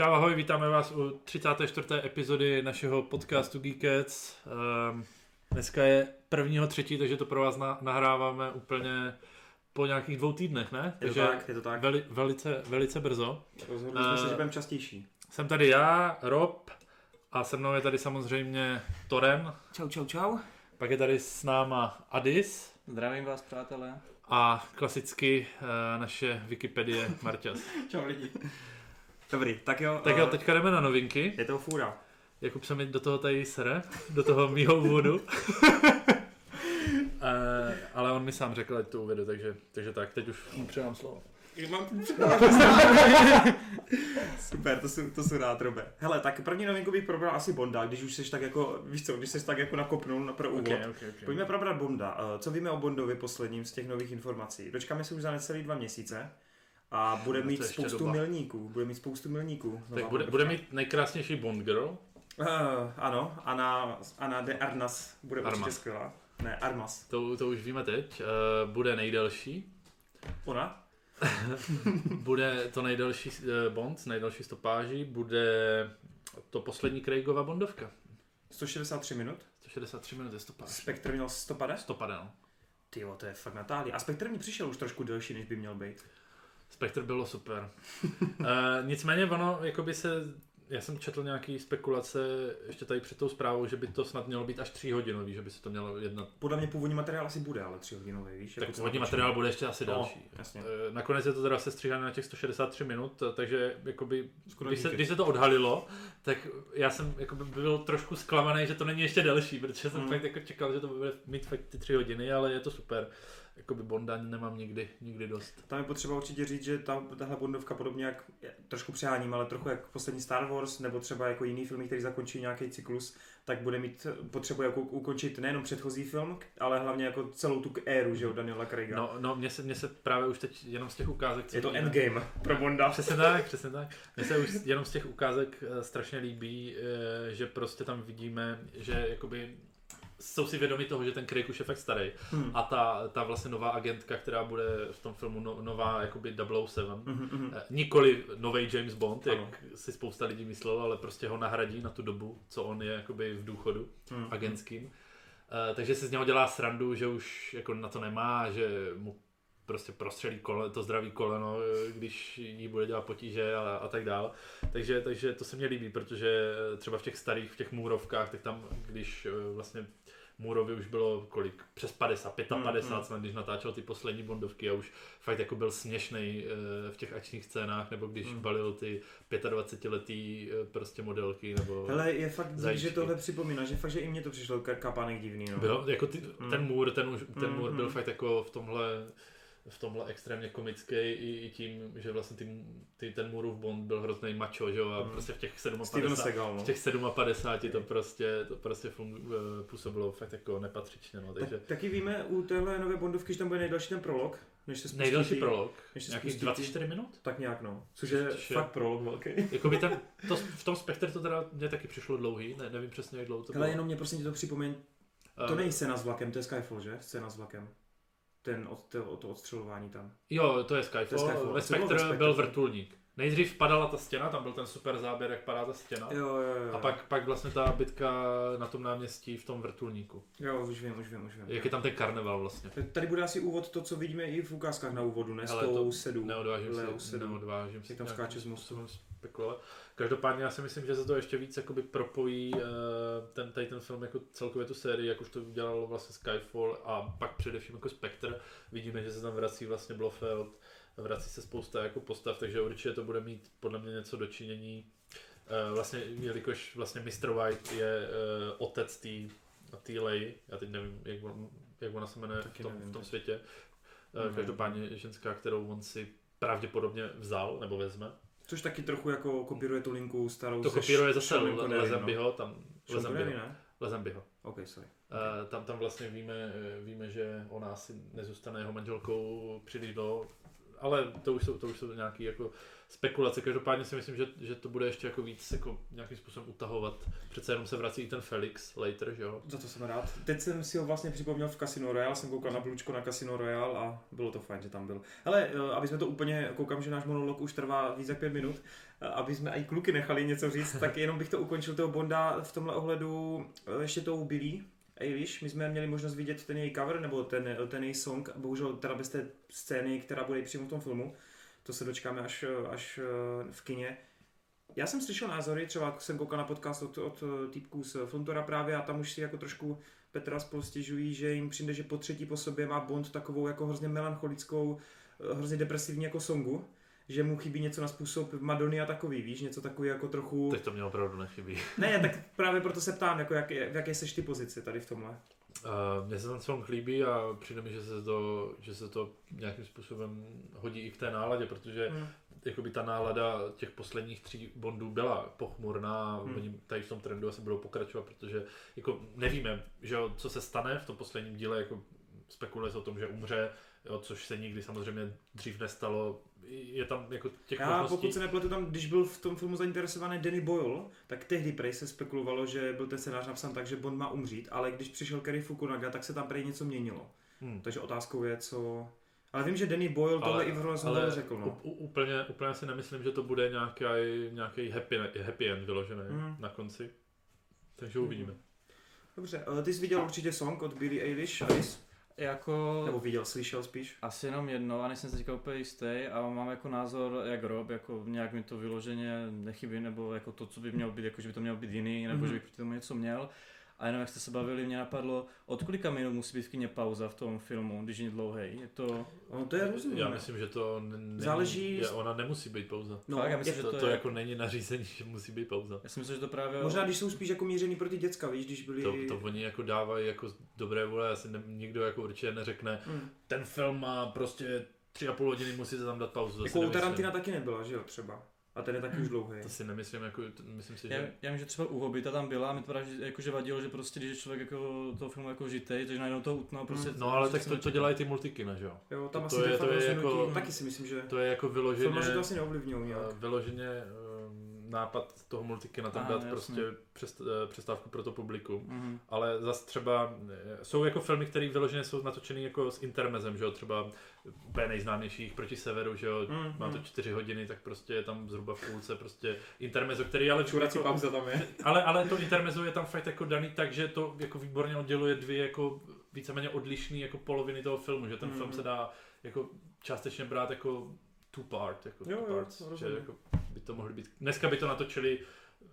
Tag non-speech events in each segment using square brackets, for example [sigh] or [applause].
Čau, ahoj, vítáme vás u 34. epizody našeho podcastu Geekets. Um, dneska je prvního třetí, takže to pro vás na, nahráváme úplně po nějakých dvou týdnech, ne? Je to takže tak, je to tak. Veli, velice, velice brzo. Rozhodli jsme se, Eh, že budeme častější. Jsem tady já, Rob, a se mnou je tady samozřejmě Toren, Čau, čau, čau. pak je tady s náma Adis Zdravím vás, přátelé. a klasicky uh, naše Wikipedie Marťas. [laughs] Čau lidi. Dobrý, tak jo. Tak jo, eh, teďka jdeme na novinky. Je to fůra. Jakub se mi do toho tady sere, do toho mýho úvodu. [laughs] Eh, ale on mi sám řekl, ať to uvedu, takže, takže tak, teď už mu předám slovo. Mám [laughs] Super, to jsou, to jsou rád, Robe. Hele, tak první novinku bych probral asi Bonda, když už jsi tak jako, víš co, když jsi tak jako nakopnul na pro úvod. Okay, okay, okay. Pojďme probrat Bonda. Eh, Co víme o Bondovi posledním z těch nových informací? Dočkáme se už za necelý dva měsíce a bude mít spoustu doba. milníků. Bude mít spoustu milníků. Tak bude, bude mít nejkrásnější Bond Girl. Uh, ano, Anna, Anna de Arnas bude Armas. určitě skvělá. Ne, Armas. To, to už víme teď. Uh, bude nejdelší. Ona? [laughs] Bude to nejdelší uh, Bond nejdelší stopáží. Bude to poslední Craigova Bondovka. 163 minut. 163 minut je stopáž. Spektr měl 150? Stopade, no. Ty to je fakt Natália. A Spektr mi přišel už trošku delší, než by měl být. Spektr bylo super. uh, [laughs] nicméně ono, jakoby se, já jsem četl nějaký spekulace ještě tady před tou zprávou, že by to snad mělo být až 3 hodinový, že by se to mělo jednat. Podle mě původní materiál asi bude, ale 3 hodinový, víš? Tak jako původní materiál bude ještě asi No, další. jasně. Eh, Nakonec je to teda sestříhané na těch 163 minut, takže jakoby, Skoro když se, když se to odhalilo, tak já jsem jakoby byl trošku zklamaný, že to není ještě delší, protože jsem Mm. fakt jako čekal, že to bude mít fakt ty 3 hodiny, ale je to super. Jakoby Bonda nemám nikdy, nikdy dost. Tam je potřeba určitě říct, že ta, tahle Bondovka podobně jak, trošku přeháním, ale trochu jak poslední Star Wars, nebo třeba jako jiný film, který zakončí nějaký cyklus, tak bude mít potřebu jako ukončit nejenom předchozí film, ale hlavně jako celou tu éru, že jo, Daniela Craiga. No, no mně, se, mně se právě už teď jenom z těch ukázek... je to endgame pro Bonda. Přesně tak, přesně tak. Mně se už jenom z těch ukázek eh, strašně líbí, eh, že prostě tam vidíme, že jakoby jsou si vědomi toho, že ten Craig už je fakt starý. Hmm. A ta, ta vlastně nová agentka, která bude v tom filmu no, nová jakoby 007, Mhm, mhm. eh, nikoli nový James Bond, jak Ano. si spousta lidí myslelo, ale prostě ho nahradí na tu dobu, co on je jakoby v důchodu Hmm. agentským. Eh, takže se z něho dělá srandu, že už jako na to nemá, že mu prostě prostřelí kole, to zdravý koleno, když jí bude dělat potíže a, a tak dál. Takže, takže to se mně líbí, protože třeba v těch starých, v těch můrovkách, tak tam, když eh, vlastně Můrovi už bylo kolik, přes 50, 55 Mm, mm. snad, když natáčel ty poslední Bondovky a už fakt jako byl směšnej eh, v těch akčních scénách, nebo když Mm. balil ty 25-letý eh, prostě modelky, nebo... Hele, je fakt Zajíčky. že tohle připomíná, že fakt, že i mně to přišlo ka- kapánek divný, no. Bylo, jako ty, Mm. ten můr, ten, už, ten Mm, můr byl mm. fakt jako v tomhle v tomhle extrémně komický i, i tím, že vlastně ty, ty, ten Můrův Bond byl hrozný macho, že jo, a Mm. prostě v těch Steven 57, Seagal, no. v těch 57 to prostě, to prostě fungu, eh, působilo fakt jako nepatřičně, no, takže Tak, taky víme u téhle nové Bondovky, že tam bude nejdelší ten prolog, než se spustí nejdelší ty- prolog, než se nějakých spustí ty- 24 minut? Tak nějak no, což je je- fakt prolog velký. [laughs] Jakoby ten, to, v tom Spectre to teda mě taky přišlo dlouhý, ne, nevím přesně jak dlouho to Hele, bylo. jenom mě prosím tě to připomeň, Eh, to není scéna s vlakem, to je Skyfall, že? Scéna s vlakem. Ten od, to, to odstřelování tam. Jo, to je Skyfall. To je Skyfall. Ve Spectre Spectre? byl vrtulník. Nejdřív padala ta stěna, tam byl ten super záběr, jak padá ta stěna. Jo, jo, jo. A pak, pak vlastně ta bitka na tom náměstí v tom vrtulníku. Jo, už vím, už vím, už vím. Jak je tam ten karneval vlastně. Tady bude asi úvod to, co vidíme i v ukázkách na úvodu, ne? S tou to. Neodvážím sedm. neodvážím si Jak tam skáče z mostu. spekulovat. Každopádně já si myslím, že se to ještě víc jakoby propojí eh, ten, tady ten film jako celkově tu sérii, jak už to udělalo vlastně Skyfall a pak především jako Spectre. Vidíme, že se tam vrací vlastně Blofeld, vrací se spousta jako postav, takže určitě to bude mít podle mě něco dočinění. Eh, vlastně, jelikož vlastně Mr. White je eh, otec té té Lei, já teď nevím, jak, on, jak ona se jmenuje v Taky tom, nevím v tom světě. Mhm. Každopádně ženská, kterou on si pravděpodobně vzal nebo vezme. Což taky trochu jako kopíruje tu linku starou To kopíruje zase Connerym, no. Tam Connery, ne? Sorry. Eh, Tam, tam vlastně víme, eh, víme, že ona asi nezůstane jeho manželkou příliš dlouho, ale to už jsou, to už jsou nějaké jako spekulace. Každopádně si myslím, že, že to bude ještě jako víc jako nějakým způsobem utahovat. Přece jenom se vrací i ten Felix later, že jo? Za to jsem rád. Teď jsem si ho vlastně připomněl v Casino Royale, jsem koukal na Blučko na Casino Royale a bylo to fajn, že tam byl. Ale eh, aby jsme to úplně, koukám, že náš monolog už trvá víc jak pět minut, eh, aby jsme i kluky nechali něco říct, tak jenom bych to ukončil toho Bonda v tomhle ohledu eh, ještě tou Billy, Eilish, my jsme měli možnost vidět ten její cover, nebo ten, ten její song, bohužel teda bez té scény, která bude přímo v tom filmu, to se dočkáme až, až v kině. Já jsem slyšel názory, třeba jsem koukal na podcast od, od týpků z Fontora právě a tam už si jako trošku Petra spolu stěžují, že jim přijde, že po třetí po sobě má Bond takovou jako hrozně melancholickou, hrozně depresivní jako songu že mu chybí něco na způsob Madony a takový, víš, něco takový jako trochu... Teď to mě opravdu nechybí. ne, tak [laughs] právě proto se ptám, jako jak, v jaké seš ty pozici tady v tomhle. Uh, mně se ten song líbí a přijde mi, že se to, že se to nějakým způsobem hodí i k té náladě, protože hmm. jakoby ta nálada těch posledních tří Bondů byla pochmurná, hmm. oni tady v tom trendu asi budou pokračovat, protože jako nevíme, že co se stane v tom posledním díle, jako spekuluje se o tom, že umře, jo, což se nikdy samozřejmě dřív nestalo, je tam jako těch Já možností... pokud se nepletu tam, když byl v tom filmu zainteresovaný Danny Boyle, tak tehdy prej se spekulovalo, že byl ten scénář napsán tak, že Bond má umřít, ale když přišel Kerry Fukunaga, tak se tam prej něco měnilo. Hmm. Takže otázkou je, co... Ale vím, že Danny Boyle tohle i v rozhovoru řekl. No. Úplně, úplně si nemyslím, že to bude nějaký, nějaký happy, happy end vyložený hmm. na konci. Takže uvidíme. Dobře, ty jsi viděl určitě song od Billie Eilish, Alice? Jako... Nebo viděl, slyšel spíš? Asi jenom jedno a nejsem se teďka úplně jistý a mám jako názor jak Rob, jako nějak mi to vyloženě nechybí, nebo jako to, co by mělo být, jako že by to mělo být jiný, nebo mm-hmm. že bych proti tomu něco měl. A jenom jak jste se bavili, mě napadlo, od kolika minut musí být v kině pauza v tom filmu, když je dlouhý. Je to... No, to je různý. Já myslím, že to není, Záleží... Je, ona nemusí být pauza. No, Fakt, já myslím, to, že to, to, to je... jako není nařízení, [laughs] že musí být pauza. Já si myslím, že to právě... Možná, když jsou spíš jako mířený pro ty děcka, víš, když byli... To, to oni jako dávají jako dobré vůle, asi ne, nikdo jako určitě neřekne, hmm. ten film má prostě tři a půl hodiny, musí se tam dát pauzu. Jako u Tarantina taky nebyla, že jo, třeba. A ten je taky už dlouhý. To si nemyslím, jako, myslím si, že... Já, já vím, že třeba u Hobita tam byla a mi to že, jako, že vadilo, že prostě, když je člověk jako toho filmu jako žitej, takže najednou to utná prostě... No ale tak to, to dělají ty multikina, že jo? Jo, tam to, asi to je, to je jako, taky si myslím, že... To je jako vyloženě... Filmaři to asi neovlivňují nějak. Vyloženě nápad toho multikina tam Aha, dát jasný. prostě přest, eh, přestávku pro to publikum. Mm-hmm. Ale zase třeba eh, jsou jako filmy, které vyloženě jsou natočený jako s intermezem, že jo, třeba úplně nejznámějších proti severu, že jo, mm-hmm. má to čtyři hodiny, tak prostě je tam zhruba v půlce prostě intermezo, který ale... Čurací jako, pauza tam je. [laughs] Ale, ale to intermezo je tam fakt jako daný tak, že to jako výborně odděluje dvě jako víceméně odlišné jako poloviny toho filmu, že ten mm-hmm. film se dá jako částečně brát jako two part, jako jo, two parts, jo, že jako to mohly být, dneska by to natočili,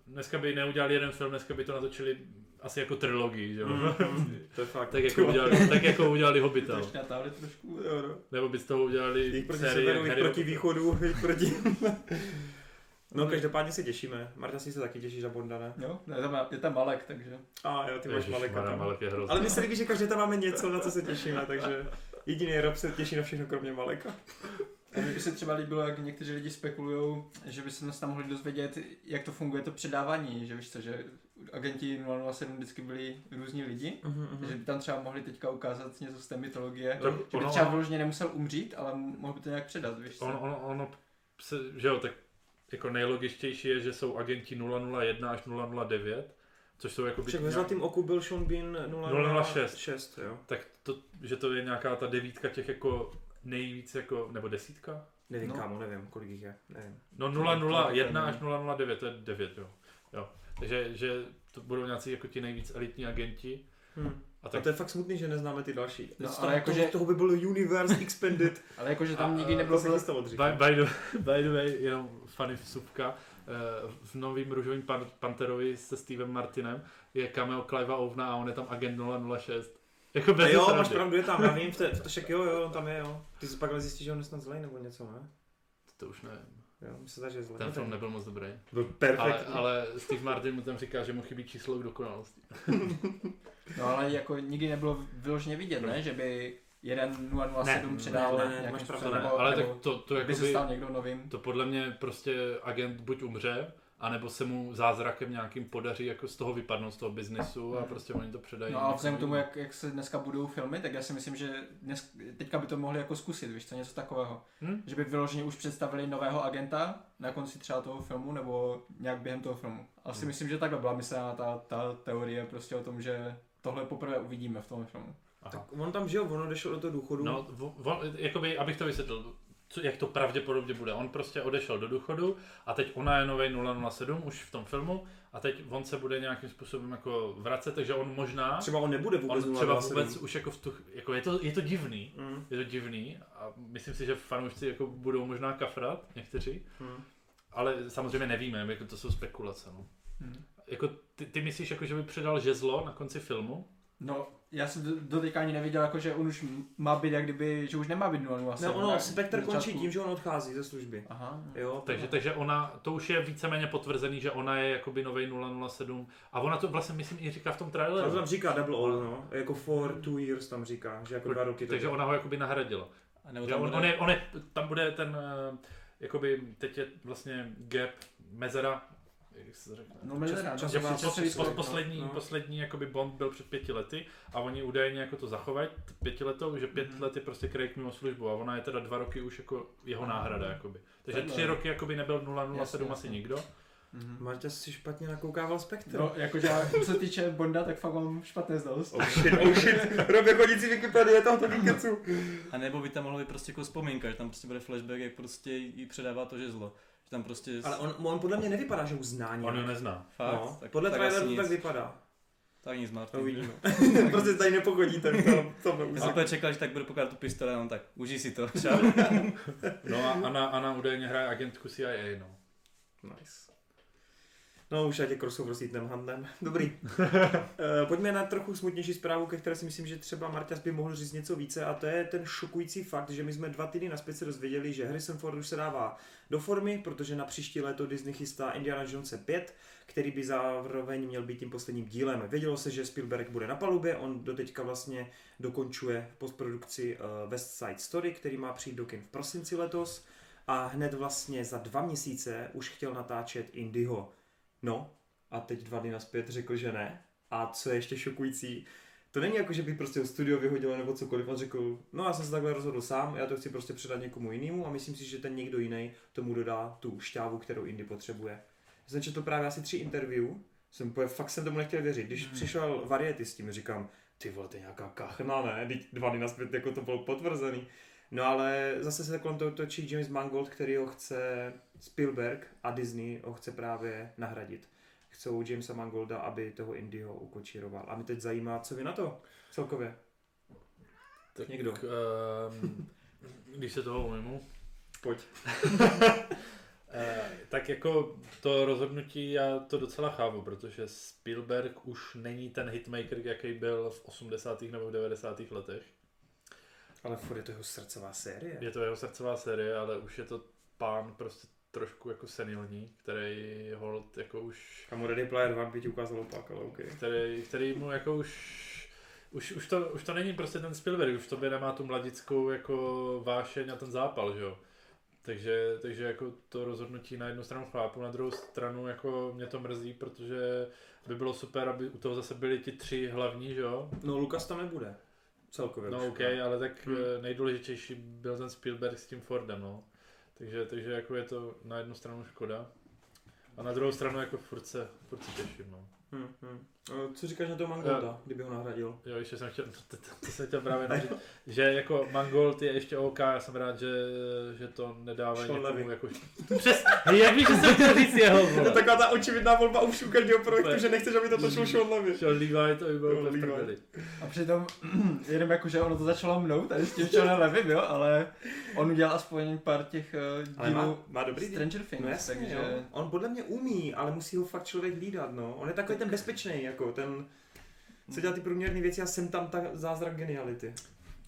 dneska by neudělali jeden film, dneska by to natočili asi jako trilogii, že jo? Mm, [laughs] to je fakt. tak, jako udělali, tak jako udělali Hobbita. To ještě trošku, jo, no. Nebo by z toho udělali jich proti sérii severu, jich proti východu, proti... [laughs] No, každopádně se těšíme. Marta si se taky těší za Bonda, ne? Jo, je tam, je tam Malek, takže... A jo, ty máš Maleka tam. Malek je hrozný. Ale my se líbí, že každý tam máme něco, na co se těšíme, takže jediný Rob se těší na všechno, kromě Maleka. [laughs] A mně by se třeba líbilo, jak někteří lidi spekulují, že by se nás tam mohli dozvědět, jak to funguje to předávání, že víš co, že agenti 007 vždycky byli různí lidi, uh-huh, že by tam třeba mohli teďka ukázat něco z té mytologie, to, že by ono, třeba vyloženě nemusel umřít, ale mohl by to nějak předat, víš co? Ono, ono, ono se, že jo, tak jako nejlogičtější je, že jsou agenti 001 až 009, což jsou jako... Však ve Zlatým oku byl Sean Bean 006. 6, jo. Tak to, že to je nějaká ta devítka těch jako nejvíc jako, nebo desítka? Nevím, no. kámo, nevím, kolik jich je, nevím. No 001 až 009, to je 9, jo. jo. Takže že to budou nějací jako ti nejvíc elitní agenti. Hmm. A, tak... a to je fakt smutný, že neznáme ty další. No, ale jako, toho, že... toho by bylo Universe [laughs] Expanded. ale jakože tam nikdy nebylo se dřív. By, by, the, [laughs] by the way, jenom funny vsupka. Eh, v novým růžovým pan, Panterovi se Stevem Martinem je cameo Clive'a Ovna a on je tam agent 006. Jako bez jo, máš pravdu, je tam, já vím, to, to však jo, jo, tam je, jo. Ty jsi pak ale zjistíš, že on je snad zlej nebo něco, ne? To, to už nevím. Jo, se že je zlej. Ten film nebyl moc dobrý. Byl perfektní. Ale, ale Steve Martin mu tam říká, že mu chybí číslo k dokonalosti. [laughs] no ale jako nikdy nebylo vyloženě vidět, ne? Že by jeden 007 předal ne, ne, máš pravdu, ne. ale tak to, to, by se stal někdo novým. To podle mě prostě agent buď umře, anebo se mu zázrakem nějakým podaří jako z toho vypadnout z toho biznesu a prostě oni to předají. No a vzhledem k tomu, jak, jak se dneska budou filmy, tak já si myslím, že dnes, teďka by to mohli jako zkusit, víš co, něco takového. Hm? Že by vyloženě už představili nového agenta na konci třeba toho filmu, nebo nějak během toho filmu. Asi Hmm. myslím, že takhle byla myslená ta, ta teorie prostě o tom, že tohle poprvé uvidíme v tom filmu. Aha. Tak on tam, že jo, on odešel do toho důchodu. No, vo- jakoby, abych to vysvětlil, co, jak to pravděpodobně bude. On prostě odešel do důchodu a teď ona je nový 007 už v tom filmu a teď on se bude nějakým způsobem jako vracet, takže on možná, Třeba on nebude vůbec on třeba 007. vůbec už jako v tu, jako je to, je to divný, Mm, je to divný a myslím si, že fanoušci jako budou možná kafrat, někteří, mm. ale samozřejmě nevíme, jako to jsou spekulace. No. Hmm. Jako ty, ty myslíš, jako, že by předal žezlo na konci filmu? No, já jsem do, teďka ani nevěděl, jako, že on už má být jak kdyby, že už nemá být 007. No, ono, Spectre končí tím, že on odchází ze služby. Aha. Jo, Takže, takže ona, to už je víceméně potvrzený, že ona je jakoby novej 007 a ona to vlastně myslím i říká v tom traileru. tam říká double all, no. Jako for two years tam říká, že jako dva roky. to Takže ona ho jakoby nahradila. A nebo tam on, bude, on, je, on je, tam bude ten, eh, jakoby teď je vlastně gap, mezera, jak se to řekne? No, čas- pos- časový pos- skok, no. poslední, No. poslední jakoby Bond byl před pěti lety a oni údajně jako to zachovají pětiletou, že pět Mhm. let je prostě Craig mimo službu a ona je teda dva roky už jako jeho Aha. náhrada jakoby. Takže Takhle. tři roky jakoby nebyl 007 Jasně, asi jasně. nikdo. Mhm. Marta si špatně nakoukával Spectre. No, jakože co se týče Bonda, tak fakt mám špatné znalosti. Oh shit, oh shit. Robě chodící Wikipedie tohoto kecu. a nebo by tam mohlo být prostě jako vzpomínka, že tam prostě bude flashback, jak prostě jí předává to žezlo. Že tam prostě... Ale on, on podle mě nevypadá, že už zná On nějak. ho nezná. Fakt, no, tak, podle tak traileru to tak vypadá. Tak nic, To Martin. uvidíme. [laughs] [laughs] prostě tady nepochodíte v tom Já jsem úplně čekal, že tak bude pokládat tu pistole, no tak užij si to, [laughs] čau. No a Anna, Anna údajně hraje agentku CIA, no. Nice. No už ať je crossover s Ethanem Huntem. Dobrý. [laughs] Eh, Pojďme na trochu smutnější zprávu, ke které si myslím, že třeba Marťas by mohl říct něco více a to je ten šokující fakt, že my jsme dva týdny naspět se dozvěděli, že Harrison Ford už se dává do formy, protože na příští léto Disney chystá Indiana Jones 5, který by zároveň měl být tím posledním dílem. Vědělo se, že Spielberg bude na palubě, on doteďka vlastně dokončuje postprodukci eh, West Side Story, který má přijít do kin v prosinci letos a hned vlastně za dva měsíce už chtěl natáčet Indyho. No, a teď dva dny naspět řekl, že ne. A co je ještě šokující, to není jako, že bych prostě studio vyhodil nebo cokoliv a řekl, no já jsem se takhle rozhodl sám, já to chci prostě předat někomu jinému a myslím si, že ten někdo jiný tomu dodá tu šťávu, kterou Indy potřebuje. Já jsem četl právě asi tři interview, jsem úplně, fakt jsem tomu nechtěl věřit. Když Hmm. přišel Variety s tím, říkám, ty vole, to je nějaká kachna, ne? Teď dva dny naspět, jako to bylo potvrzený. No ale zase se kolem toho točí James Mangold, který ho chce Spielberg a Disney ho chce právě nahradit. Chcou Jamesa Mangolda, aby toho Indyho ukočíroval. A mě teď zajímá, co vy na to celkově. Tak, Někdo. Um, když se toho ujmu. Pojď. [laughs] Eh, tak jako to rozhodnutí já to docela chápu, protože Spielberg už není ten hitmaker, jaký byl v 80. nebo v 90. letech. Ale furt je to jeho srdcová série. Je to jeho srdcová série, ale už je to pán prostě trošku jako senilní, který hold jako už, Kamu Ready Player One by ti ukázal opak, ale OK. který, který mu jako už už, už, to, už to není prostě ten Spielberg, už v tobě nemá tu mladickou jako vášeň a ten zápal, že jo. Takže, takže jako to rozhodnutí na jednu stranu chápu, na druhou stranu jako mě to mrzí, protože by bylo super, aby u toho zase byli ti tři hlavní, že jo. No Lukas tam nebude. Celkově No. OK, ale tak Hmm. hmm. nejdůležitější byl ten Spielberg s tím Fordem, no. Takže, takže jako je to na jednu stranu škoda. A na druhou stranu jako furt se, furt se těším, no. Hmm, hmm. Eh, Co říkáš na toho Mangolda, kdyby ho nahradil? Jo, ještě jsem chtěl, to, to, to jsem chtěl právě [laughs] říct, že jako Mangold je ještě OK, já jsem rád, že, že to nedávají Sean někomu Levy. jako... Přes, hej, jak víš, že jsem chtěl říct jeho, To je vole. taková ta očividná volba už u každého projektu, že nechceš, aby to točil Sean Levy. Šel Levi, to by bylo Jo, úplně v. A přitom, [clears throat] jenom jako, že ono to začalo mnou, tady s tím Seanem Levym, jo, ale on udělal aspoň pár těch uh, Ale má, dílů má dobrý Stranger Things, No jasně, takže... jo. On podle mě umí, ale musí ho fakt člověk hlídat, no. On je takový ten bezpečný, jako ten, co dělá ty průměrné věci a sem tam ta zázrak geniality.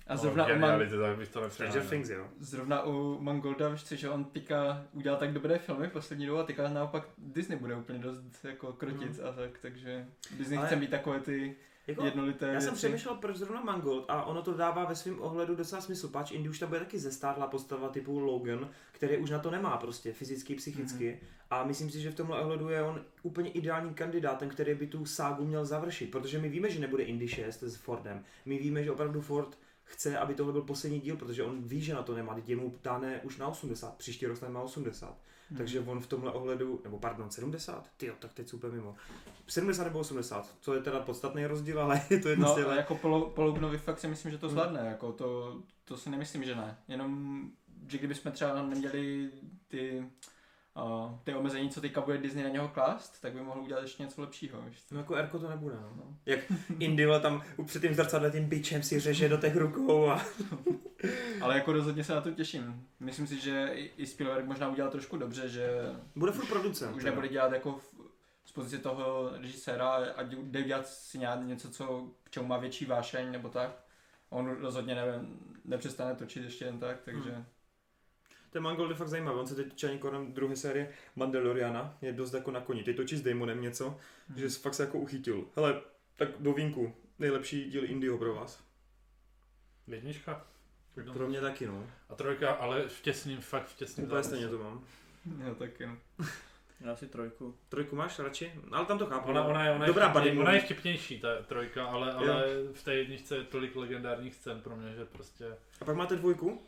A zrovna, no, u Man- tak bych to Stranger. Things, jo. zrovna u Mangolda, víš co, že on teďka udělal tak dobré filmy v poslední době a teďka naopak Disney bude úplně dost jako krotit a tak, takže Disney Ale- chce mít takové ty Jako, jednolité já jsem věci. přemýšlel, proč zrovna Mangold a ono to dává ve svém ohledu docela smysl, pač Indy už tam bude taky zestárlá postava typu Logan, který už na to nemá prostě fyzicky, psychicky Mhm. a myslím si, že v tomhle ohledu je on úplně ideální kandidátem, který by tu ságu měl završit, protože my víme, že nebude Indy 6 s Fordem, my víme, že opravdu Ford chce, aby tohle byl poslední díl, protože on ví, že na to nemá, teď je mu táhne už na 80, příští rok má 80. Mhm. Takže on v tomhle ohledu, nebo pardon, 70? Ty tak teď super mimo. 70 nebo 80, to je teda podstatný rozdíl, ale [laughs] je to jedno No, jako Polo- Polognovi fakt si myslím, že to Hmm. zvládne, jako to, to si nemyslím, že ne. Jenom, že kdybychom třeba neměli ty, uh, ty omezení, co teďka bude Disney na něho klást, tak by mohl udělat ještě něco lepšího. Víš? No jako Erko to nebude, no. No. Jak Indila tam před tím zrcadlem tím bičem si řeže do těch rukou a... [laughs] Ale jako rozhodně se na to těším. Myslím si, že i Spielberg možná udělal trošku dobře, že Bude furt producent. už nebude dělat jako z pozice toho režiséra a jde dělat si nějak něco, co, k čemu má větší vášeň nebo tak. On rozhodně ne, nepřestane točit ještě jen tak, takže... Hmm. Ten Mangold je fakt zajímavý, on se teď točí kolem druhé série Mandaloriana, je dost jako na koni, teď točí s Damonem něco, Hmm. že fakt se jako uchytil. Hele, tak do vínku, nejlepší díl Indio pro vás. Jednička. Pro mě taky, no. A trojka, ale v těsným, fakt v těsným Úplně stejně to mám. Jo, taky no. [laughs] Já si trojku. Trojku máš radši? No, ale tam to chápu. Ona, ona, je, ona, Dobrá je ona je vtipnější, ta trojka, ale, ale v té jedničce je tolik legendárních scén pro mě, že prostě... A pak máte dvojku?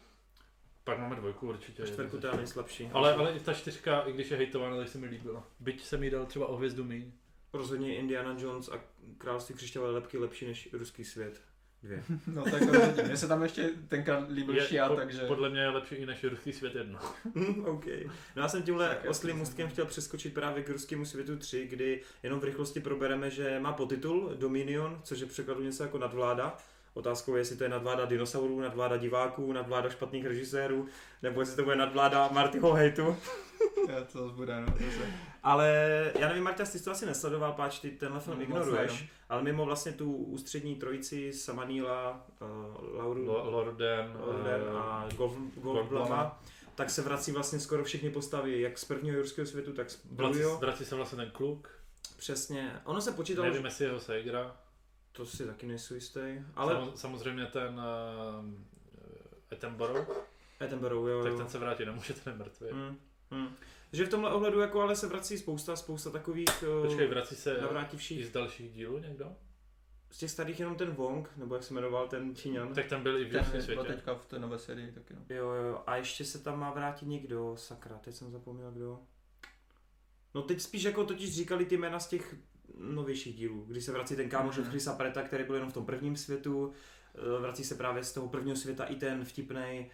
Pak máme dvojku určitě. A čtvrku teda nejslabší. Ale, ale i ta čtyřka, i když je hejtovaná, tak se mi líbila. Byť se mi dal třeba o hvězdu míň. Rozhodně Indiana Jones a Království křišťálové lepky lepší než ruský svět. Dvě. [laughs] No tak rozhodně. Mně se tam ještě tenkrát líbil Je, Šia, po- takže... Podle mě je lepší i než ruský svět jedno. Hm, OK. No já jsem tímhle Tak, oslým můstkem chtěl přeskočit právě k ruskému světu 3, kdy jenom v rychlosti probereme, že má podtitul Dominion, což je překladu něco jako nadvláda. Otázkou je, jestli to je nadvláda dinosaurů, nadvláda diváků, nadvláda špatných režisérů, nebo jestli to bude nadvláda Martyho hejtu. [laughs] Já to bude, no. Zase. Ale já nevím, Marta, ty jsi to asi nesledoval, páč ty tenhle film No, ignoruješ, ne, ale mimo vlastně tu ústřední trojici Samanila, uh, Lauru, Lo- Lorden, Lorden eh, a Gold- Goldbluma, tak se vrací vlastně skoro všechny postavy, jak z prvního jurského světu, tak z vrací, druhého. vrací se vlastně ten kluk. Přesně. Ono se počítalo, Nevím, jestli jeho se igra. To si taky nejsou jistý. Ale... Ale... samozřejmě ten uh, Attenborough, Attenborough, jo, tak jo. ten se vrátí nemůže, ten je mrtvý. Hmm. Hmm. Že v tomhle ohledu jako ale se vrací spousta, spousta takových uh, Počkej, vrací se i navrátivších. z dalších dílů někdo? Z těch starých jenom ten Wong, nebo jak se jmenoval ten Číňan. Tak ten byl i v Ten světě. teďka v té nové sérii taky, no. Jo, jo, a ještě se tam má vrátit někdo, sakra, teď jsem zapomněl kdo. No teď spíš jako totiž říkali ty jména z těch novějších dílů, kdy se vrací ten kámoš od Mhm. Chrisa Preta, který byl jenom v tom prvním světu, eh, vrací se právě z toho prvního světa i ten vtipnej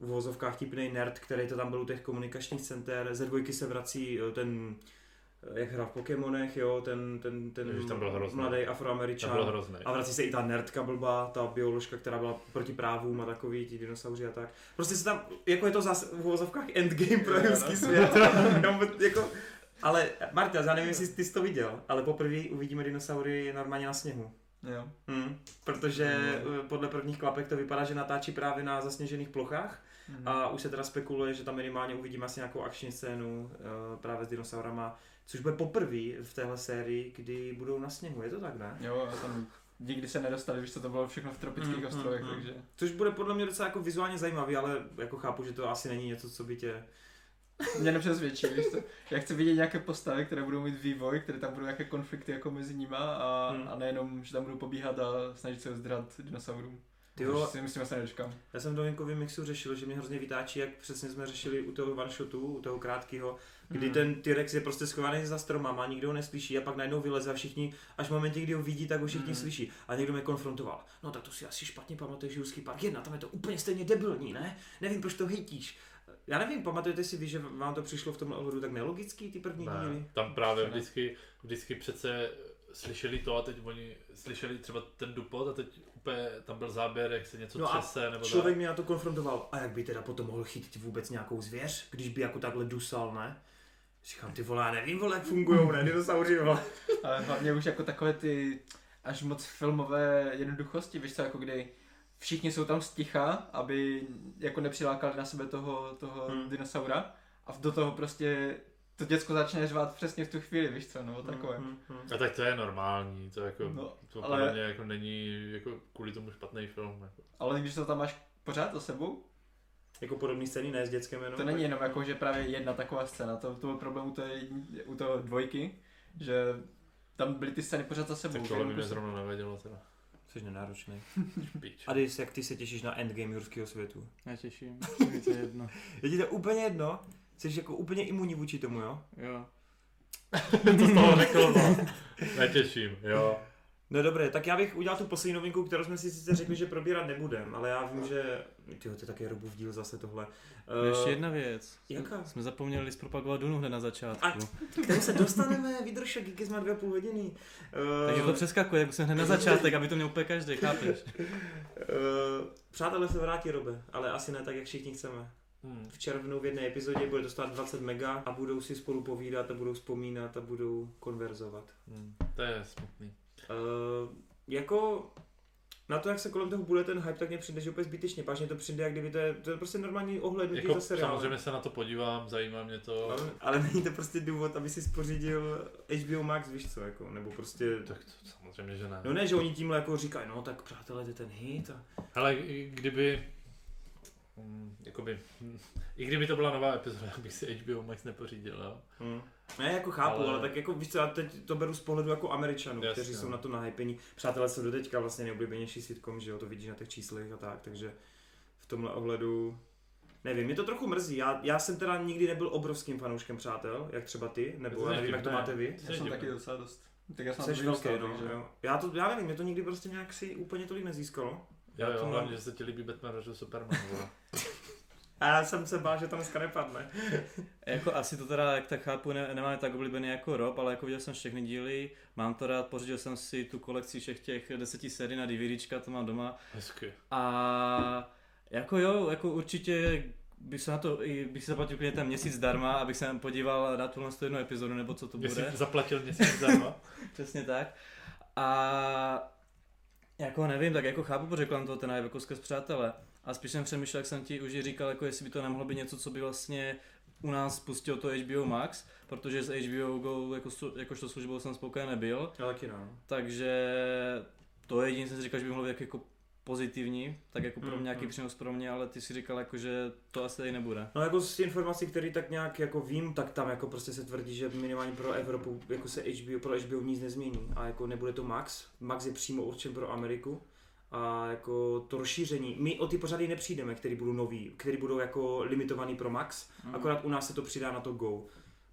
v vozovkách vtipnej nerd, který to tam byl u těch komunikačních center, ze dvojky se vrací eh, ten eh, jak hrál v Pokémonech, jo, ten, ten, ten Ježiš, ten byl hrozný. mladý byl afroameričan. hrozný. A vrací se i ta nerdka blbá, ta bioložka, která byla proti právům a takový, ti dinosauři a tak. Prostě se tam, jako je to zase v uvozovkách endgame pro no. ruský svět. [laughs] Jako, ale Marta, já nevím, jestli ty jsi to viděl, ale poprvé uvidíme dinosaury normálně na sněhu. Jo. Hmm. Protože Mm. eh, podle prvních klapek to vypadá, že natáčí právě na zasněžených plochách Mhm. a už se teda spekuluje, že tam minimálně uvidíme asi nějakou akční scénu eh, právě s dinosaurama, což bude poprvé v téhle sérii, kdy budou na sněhu. Je to tak, ne? Jo, a tam nikdy se nedostali, víš co, to bylo všechno v tropických Mm, ostrovech, mm, mm. takže... Což bude podle mě docela jako vizuálně zajímavý, ale jako chápu, že to asi není něco, co by tě... Mě nepřesvědčí, víš co. Já chci vidět nějaké postavy, které budou mít vývoj, které tam budou nějaké konflikty jako mezi nima a, Hmm. a nejenom, že tam budou pobíhat a snažit se zdrat dinosaurům. Ty jo. Si myslím, že se nedočkám. Já jsem v Dominkovém mixu řešil, že mě hrozně vytáčí, jak přesně jsme řešili u toho one shotu, u toho krátkého, kdy Hmm. ten T-Rex je prostě schovaný za stromama, nikdo ho neslyší a pak najednou vyleze a všichni, až v momentě, kdy ho vidí, tak ho všichni Hmm. slyší. A někdo mě konfrontoval. No tak to si asi špatně pamatuješ Jurský park 1, tam je to úplně stejně debilní, ne? Nevím, proč to hejtíš. Já nevím, pamatujete si vy, že vám to přišlo v tomhle ohledu tak nelogický, ty první díly? Ne, tam právě vždycky, vždycky přece slyšeli to a teď oni slyšeli třeba ten dupot a teď úplně tam byl záběr, jak se něco No a třese nebo Člověk mě na to konfrontoval, a jak by teda potom mohl chytit vůbec nějakou zvěř, když by jako takhle dusal, ne? Říkám, ty vole, já nevím, vole, jak fungujou, ne, dinosauři, vole. Ale hlavně už jako takové ty až moc filmové jednoduchosti, víš co, jako kdy všichni jsou tam sticha, aby jako nepřilákali na sebe toho, toho Hmm. hmm. dinosaura a do toho prostě to děcko začne řvát přesně v tu chvíli, víš co, nebo takové. Mm, mm, mm. A tak to je normální, to jako, No, to ale- podle mě jako není jako kvůli tomu špatný film. Jako. Ale když to tam máš pořád za sebou, Jako podobný scény, ne s dětskem jenom. to není jenom jako, že právě jedna taková scéna, to, to byl problém u, té, u toho dvojky, že tam byly ty scény pořád za sebou. Tak že tohle by mě zrovna nevadilo teda. Jsi nenáročný. Pič. Adis, jak ty se těšíš na endgame Jurského světu? Netěším, mi to je jedno. [laughs] Je ti to úplně jedno? Jsi jako úplně imunní vůči tomu, jo? Jo. [laughs] to z toho řekl, no. Netěším, jo. No dobré, tak já bych udělal tu poslední novinku, kterou jsme si sice řekli, že probírat nebudem, ale já vím, že... Tyjo, to je také Robův díl zase tohle. Uh, ještě jedna věc. jaká? Jsme zapomněli zpropagovat Dunu hned na začátku. A- K tomu se dostaneme, vydrž, díky jsme dvě a půl hodiny. Uh, Takže to přeskakuje, tak musím hned na začátek, aby to měl úplně každý, chápeš? uh, přátelé se vrátí, Robe, ale asi ne tak, jak všichni chceme. Hmm. V červnu v jedné epizodě bude to stát 20 mega a budou si spolu povídat a budou vzpomínat a budou konverzovat. Hmm. To je smutný. Uh, jako na to, jak se kolem toho bude ten hype, tak mě přijde, že úplně zbytečně. Mě to přijde, jak kdyby to je, to je prostě normální ohlednutí Jako, za seriál. samozřejmě se na to podívám, zajímá mě to. Ale, ale není to prostě důvod, aby si spořídil HBO Max, víš co, jako, nebo prostě... Tak to samozřejmě, že ne. No ne, že oni tímhle jako říkají, no tak přátelé, to je ten hit a... Ale i kdyby, hm, jakoby, hm, i kdyby to byla nová epizoda, [laughs] bych si HBO Max nepořídil, jo. Hmm. Ne, jako chápu, ale... Ale- tak jako víš co, já teď to beru z pohledu jako Američanů, Jasně, kteří jsou no. na to nahypení. Přátelé jsou doteďka vlastně nejoblíbenější sitcom, že jo, to vidíš na těch číslech a tak, takže v tomhle ohledu Nevím, mě to trochu mrzí. Já, já jsem teda nikdy nebyl obrovským fanouškem přátel, jak třeba ty, nebo já nevím, jak to máte vy. To Já je jsem taky docela dost. Tak já jsem velký, no, takže- jo. Já, to, já nevím, mě to nikdy prostě nějak si úplně tolik nezískalo. Jo, Já jo, mám- hlavně, že se ti líbí Batman vs. Superman. [laughs] A já jsem se bál, že to dneska nepadne. [laughs] Jako asi to teda, jak tak chápu, ne, nemáme tak oblíbený jako Rob, ale jako viděl jsem všechny díly, mám to rád, pořídil jsem si tu kolekci všech těch deseti sérií na DVDčka, to mám doma. Hezky. A jako jo, jako určitě bych se na to, i bych si zaplatil klidně ten měsíc zdarma, abych se podíval na tuhle jednu epizodu, nebo co to Jestli bude. zaplatil měsíc zdarma. [laughs] Přesně tak. A jako nevím, tak jako chápu, proč kolem toho ten jako skrz přátelé. A spíš jsem přemýšlel, jak jsem ti už říkal, jako jestli by to nemohlo být něco, co by vlastně u nás spustilo to HBO Max, protože s HBO Go jako, jakožto službou jsem spokojený nebyl, Já taky no. takže to je jediné, jsem si říkal, že by mohlo být jako pozitivní, tak jako pro Mm, mě nějaký mm. přínos pro mě, ale ty si říkal jako, že to asi tady nebude. No jako z informací, které tak nějak jako vím, tak tam jako prostě se tvrdí, že minimálně pro Evropu jako se HBO, pro HBO nic nezmění a jako nebude to Max. Max je přímo určen pro Ameriku a jako to rozšíření, my o ty pořady nepřijdeme, které budou nový, které budou jako limitovaný pro Max, Mm. akorát u nás se to přidá na to Go.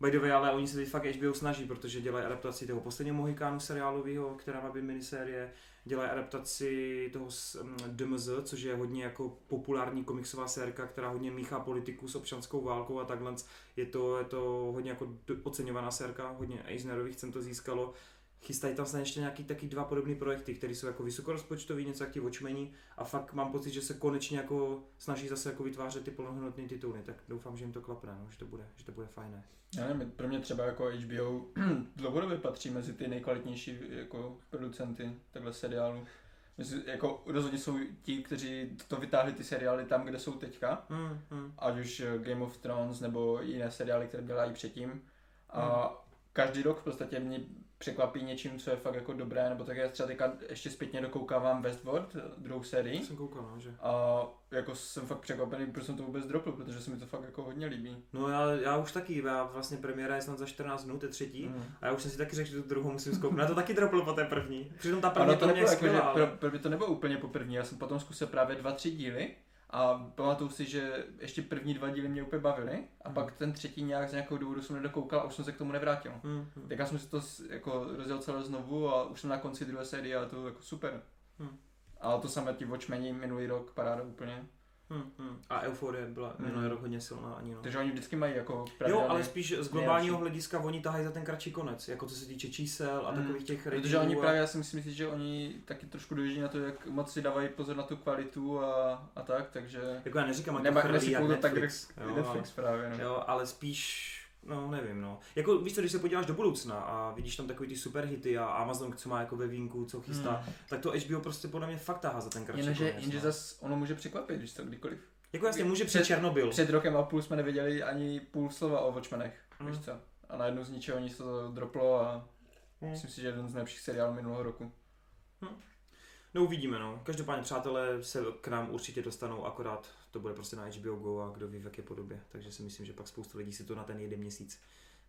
By the way, ale oni se teď fakt HBO snaží, protože dělají adaptaci toho posledního Mohikánu seriálového, která má být minisérie, dělají adaptaci toho mm, DMZ, což je hodně jako populární komiksová sérka, která hodně míchá politiku s občanskou válkou a takhle. Je to, je to hodně jako oceňovaná sérka, hodně Eisnerových cen to získalo. Chystají tam snad ještě nějaký taky dva podobné projekty, které jsou jako vysokorozpočtový, něco jak ti Watchmeni a fakt mám pocit, že se konečně jako snaží zase jako vytvářet ty plnohodnotné tituly, tak doufám, že jim to klapne, no, že to bude, že to bude fajné. Já nevím, pro mě třeba jako HBO [clears throat] dlouhodobě patří mezi ty nejkvalitnější jako producenty takhle seriálu. Myslím, jako rozhodně jsou ti, kteří to vytáhli ty seriály tam, kde jsou teďka, Hmm, hmm. ať už eh, Game of Thrones nebo jiné seriály, které dělají předtím. A Hmm. každý rok v podstatě mě překvapí něčím, co je fakt jako dobré, nebo tak já třeba teďka ještě zpětně dokoukávám Westworld, druhou sérii. Jsem koukal, no, že. A jako jsem fakt překvapený, proč jsem to vůbec dropl, protože se mi to fakt jako hodně líbí. No já, já už taky, já vlastně premiéra je snad za 14 dnů, to je třetí. Mm. A já už jsem si taky řekl, že tu druhou musím zkouknout. Já to taky dropl po té první. Přitom ta první Ano, to mě nebylo jako, že ale... pro, pro mě to nebylo úplně poprvní, já jsem potom zkusil právě dva, tři díly a pamatuju si, že ještě první dva díly mě úplně bavily a Mhm. pak ten třetí nějak z nějakého důvodu jsem nedokoukal a už jsem se k tomu nevrátil. Hmm. Tak já jsem si to jako rozjel celé znovu a už jsem na konci druhé série a to jako super. Hmm. Ale to samé ti Watchmeni minulý rok, paráda úplně. Hmm, hmm. A Euforie byla Hmm. minulý rok hodně silná ani no. Takže oni vždycky mají jako Jo, ale spíš z globálního nejlepší. hlediska oni tahají za ten kratší konec, jako co se týče čísel a Hmm. takových těch Protože ratingů oni a... právě, já si myslím, že oni taky trošku dojíždí na to, jak moc si dávají pozor na tu kvalitu a, a tak, takže... Jako já neříkám, ať to chrlí jak tak Netflix, jak jo, Netflix právě, no. Jo, ale spíš, no nevím, no. Jako víš co, když se podíváš do budoucna a vidíš tam takový ty superhity a Amazon, co má jako ve vínku, co chystá, Hmm. tak to HBO prostě podle mě fakt tahá za ten kratší Jenže, konec. jenže no. zas ono může překvapit, když to kdykoliv. Jako jasně, může před Před- Černobyl. Před rokem a půl jsme nevěděli ani půl slova o Watchmenech, Hmm. víš co? a najednou z ničeho nic to droplo a Hmm. myslím si, že jeden z nejlepších seriálů minulého roku. No uvidíme, no. Každopádně přátelé se k nám určitě dostanou, akorát to bude prostě na HBO Go a kdo ví v jaké podobě. Takže si myslím, že pak spoustu lidí si to na ten jeden měsíc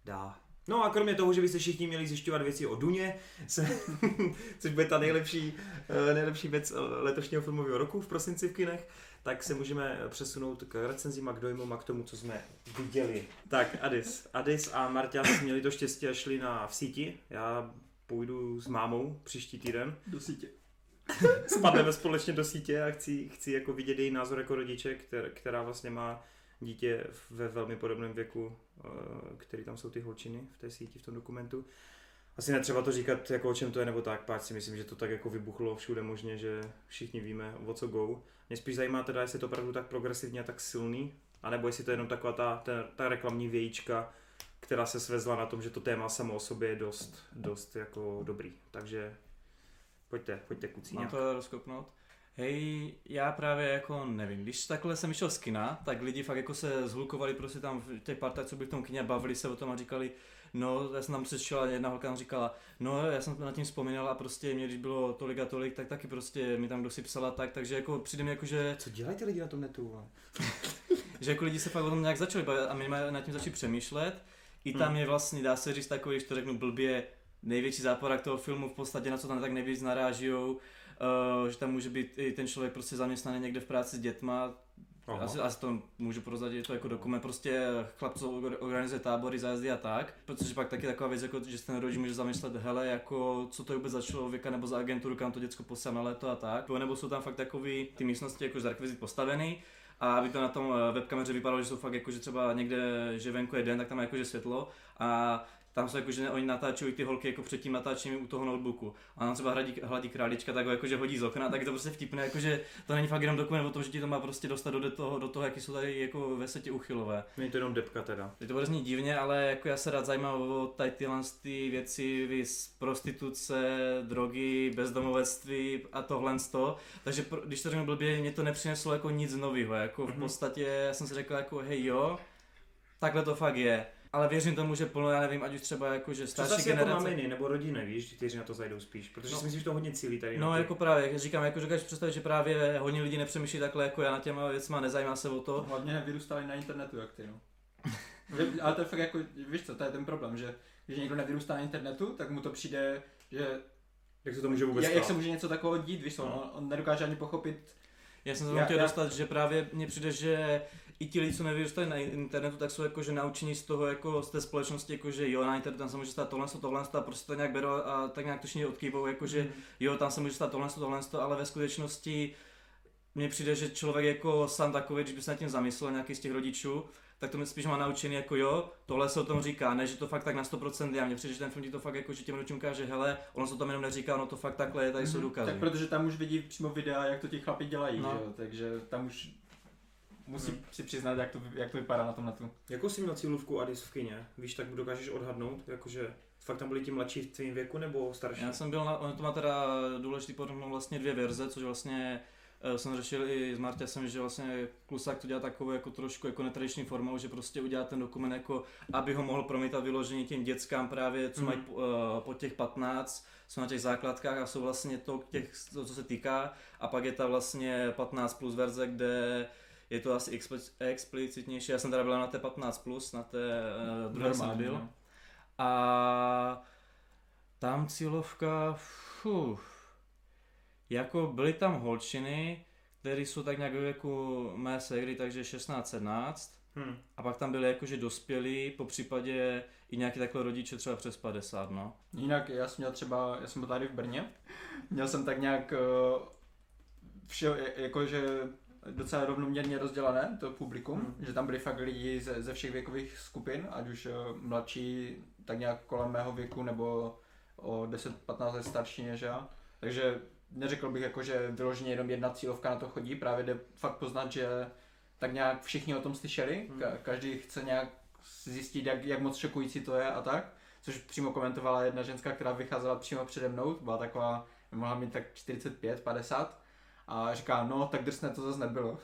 dá. No a kromě toho, že byste všichni měli zjišťovat věci o Duně, se, [laughs] což bude ta nejlepší, eh, nejlepší věc letošního filmového roku v prosinci v kinech, tak se můžeme přesunout k recenzím a k dojmům a k tomu, co jsme viděli. Tak, Adis. Adis a Marťas měli to štěstí a šli na v síti. Já půjdu s mámou příští týden Do sítě. [laughs] spadneme společně do sítě a chci, chci jako vidět její názor jako rodiče, která, která vlastně má dítě ve velmi podobném věku, eh, který tam jsou ty holčiny v té síti, v tom dokumentu. Asi netřeba to říkat, jako o čem to je nebo tak, páč si myslím, že to tak jako vybuchlo všude možně, že všichni víme, o co go. Mě spíš zajímá teda, jestli je to opravdu tak progresivní a tak silný, anebo jestli to je jenom taková ta, ta, ta reklamní vějíčka, která se svezla na tom, že to téma samo o sobě je dost, dost jako dobrý. Takže pojďte, pojďte kucí Mám to rozkopnout. Hej, já právě jako nevím, když takhle jsem išel z kina, tak lidi fakt jako se zhlukovali prostě tam v těch partách, co byli v tom kině, bavili se o tom a říkali, no, já jsem tam přišel a jedna holka nám říkala, no, já jsem nad tím vzpomínala a prostě mě, když bylo tolik a tolik, tak taky prostě mi tam kdo si psala tak, takže jako přijde mi jako, že, Co dělají ty lidi na tom netu? [laughs] že jako lidi se fakt o tom nějak začali bavit a my nad tím začali přemýšlet. I tam Hmm. je vlastně, dá se říct takový, když to řeknu blbě, největší záporák toho filmu v podstatě, na co tam tak nejvíc narážijou, uh, že tam může být i ten člověk prostě zaměstnaný někde v práci s dětma, Aha. asi, asi to můžu prozradit, je to jako dokument, prostě chlap, co or- organizuje tábory, zájezdy a tak, protože pak taky taková věc, jako, že se ten rodič může zamyslet, hele, jako, co to je vůbec za člověka nebo za agenturu, kam to děcko posílá na léto a tak, nebo jsou tam fakt takový ty místnosti jako z rekvizit postavený, a aby to na tom eh, webkameře vypadalo, že jsou fakt jako, že třeba někde, že venku je den, tak tam je jakože světlo. A tam jsou jako, že oni natáčují ty holky jako před tím natáčením u toho notebooku. A on třeba hladí, hladí králička, tak ho jakože hodí z okna, tak je to prostě vtipné, jakože to není fakt jenom dokument o tom, že ti to má prostě dostat do toho, do toho, jaký jsou tady jako ve světě uchylové. Není to jenom depka teda. Je to znít divně, ale jako já se rád zajímám o tady tyhle ty věci, vys prostituce, drogy, bezdomovectví a tohle z toho. Takže pro, když to řeknu blbě, mě to nepřineslo jako nic nového. Jako v Mhm. podstatě já jsem si řekl jako hej jo, takhle to fakt je. Ale věřím tomu, že plno, já nevím, ať už třeba jako, že Co starší zase jako generace... maminy nebo rodiny, víš, kteří na to zajdou spíš, protože No. si myslím, že to hodně cílí tady No ty. jako právě, jak říkám, jako dokážeš představit, že právě hodně lidí nepřemýšlí takhle jako já na těma věcma, nezajímá se o to. Hlavně nevyrůstali na internetu, jak ty, no. Ale to je fakt jako, víš co, to je ten problém, že když někdo nevyrůstá na internetu, tak mu to přijde, že Jak se to může vůbec jak, jak se může něco takového dít, víš co, No. on, on nedokáže ani pochopit, Já jsem se chtěl já- dostat, že právě mně přijde, že i ti lidi, co nevyrůstali na internetu, tak jsou jakože naučení z toho, jako z té společnosti, jako že jo, na internetu tam se může stát tohle, tohle, a prostě to nějak berou a tak nějak tušně odkývou, jakože jo, tam se může stát tohle, tohle, ale ve skutečnosti mně přijde, že člověk jako sám takový, když by se nad tím zamyslel nějaký z těch rodičů, tak to mi spíš má naučený jako jo, tohle se o tom říká, ne, že to fakt tak na 100% je. A mně přijde, že ten film ti to fakt jako, že těm rodičům káže, hele, ono se o tom jenom neříká, no to fakt takhle je, tady jsou Mhm. důkazy. tak protože tam už vidí přímo videa, jak to ti chlapi dělají, No. že jo, takže tam už musí Hmm. si přiznat, jak to, jak to vypadá na tom netu. Jakou jsi měl cílovku Adis v kině? Víš, tak dokážeš odhadnout, jakože fakt tam byli ti mladší v tvém věku nebo starší? Já jsem byl na, ono to má teda důležitý potom vlastně dvě verze, což vlastně eh, jsem řešil i s Martěsem, že vlastně Klusák to dělá takovou jako trošku jako netradiční formou, že prostě udělá ten dokument jako, aby ho mohl promítat vyloženě těm dětskám právě, co Mhm. mají po, eh, po těch 15, jsou na těch základkách a jsou vlastně to, těch, to, co se týká a pak je ta vlastně 15 plus verze, kde je to asi expli- explicitnější, já jsem teda byl na té 15 plus, na té uh, druhé jsem byl. no. A tam cílovka, fuh, jako byly tam holčiny, které jsou tak nějak ve věku mé ségry, takže 16-17. Hm. A pak tam byly jakože dospělí, po případě i nějaký takhle rodiče třeba přes 50, no. Jinak já jsem měl třeba, já jsem byl tady v Brně, měl jsem tak nějak uh, vše, jakože docela rovnoměrně rozdělené to publikum, Hmm. že tam byli fakt lidi ze, ze všech věkových skupin, ať už uh, mladší, tak nějak kolem mého věku, nebo o 10-15 let starší než já. Takže neřekl bych jako, že vyloženě jenom jedna cílovka na to chodí, právě jde fakt poznat, že tak nějak všichni o tom slyšeli, Hmm. Ka- každý chce nějak zjistit, jak, jak moc šokující to je a tak což přímo komentovala jedna ženská, která vycházela přímo přede mnou, byla taková, mohla mít tak 45, 50 a říká, no tak drsné to zase nebylo.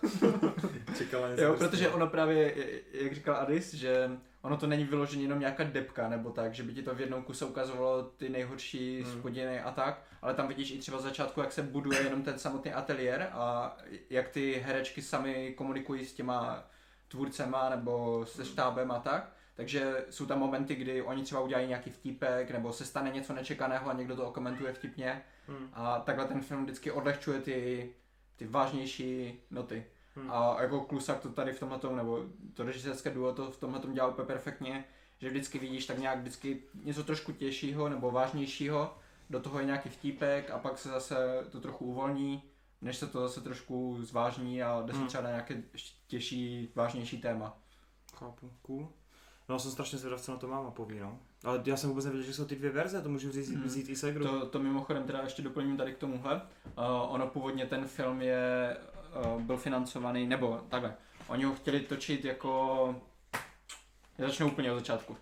[laughs] Čekala něco jo, protože ono právě, jak říkal Adis, že ono to není vyloženě jenom nějaká depka nebo tak, že by ti to v jednom kuse ukazovalo ty nejhorší Hmm. spodiny a tak, ale tam vidíš i třeba začátku, jak se buduje jenom ten samotný ateliér a jak ty herečky sami komunikují s těma tvůrcema nebo se štábem a tak. Takže jsou tam momenty, kdy oni třeba udělají nějaký vtípek, nebo se stane něco nečekaného a někdo to okomentuje vtipně. Hmm. A takhle ten film vždycky odlehčuje ty, ty vážnější noty. Hmm. A jako Klusak to tady v tomhle nebo to režisérské duo to v tomhle dělá úplně perfektně, že vždycky vidíš tak nějak vždycky něco trošku těžšího nebo vážnějšího, do toho je nějaký vtípek a pak se zase to trochu uvolní, než se to zase trošku zvážní a jde se Hmm. třeba na nějaké těžší, vážnější téma. Chápu, cool. No, jsem strašně zvědav, co na to máma poví, no. Ale já jsem vůbec nevěděl, že jsou ty dvě verze, to můžu vzít, vzít i segru. To, to mimochodem teda ještě doplním tady k tomuhle. Uh, ono původně ten film je, uh, byl financovaný, nebo takhle, oni ho chtěli točit jako, já začnu úplně od začátku.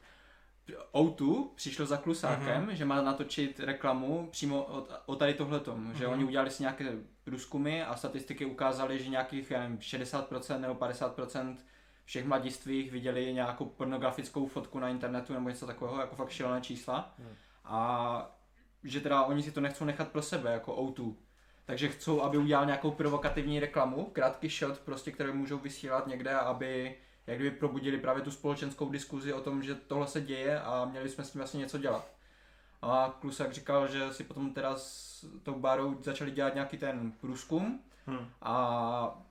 O2 přišlo za Klusákem, Mhm. že má natočit reklamu přímo o, o tady tohletom, že Mhm. oni udělali si nějaké průzkumy a statistiky ukázaly, že nějakých já nevím, 60% nebo 50% všech mladistvých viděli nějakou pornografickou fotku na internetu nebo něco takového, jako fakt šílené čísla. Hmm. A že teda oni si to nechcou nechat pro sebe, jako O2. Takže chcou, aby udělal nějakou provokativní reklamu, krátký shot, prostě, které můžou vysílat někde, aby jak kdyby probudili právě tu společenskou diskuzi o tom, že tohle se děje a měli jsme s tím vlastně něco dělat. A Klusak říkal, že si potom teda s tou Bárou začali dělat nějaký ten průzkum Hm. a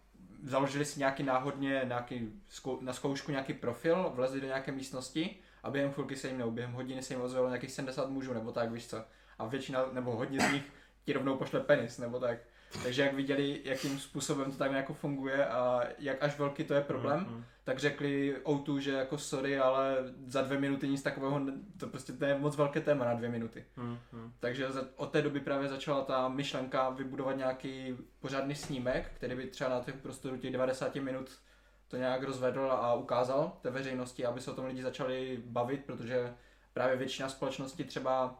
založili si nějaký náhodně nějaký, zkou- na zkoušku nějaký profil, vlezli do nějaké místnosti a během chvilky se jim, nebo během hodiny se jim ozvalo nějakých 70 mužů, nebo tak, víš co. A většina, nebo hodně z nich ti rovnou pošle penis, nebo tak. Takže jak viděli, jakým způsobem to tak jako funguje a jak až velký to je problém, Hm, hm. tak řekli O2, že jako sorry, ale za dvě minuty nic takového, to prostě to je moc velké téma na dvě minuty. Hm, hm. Takže za- od té doby právě začala ta myšlenka vybudovat nějaký pořádný snímek, který by třeba na těch prostoru těch 90 minut to nějak rozvedl a ukázal té veřejnosti, aby se o tom lidi začali bavit, protože právě většina společnosti třeba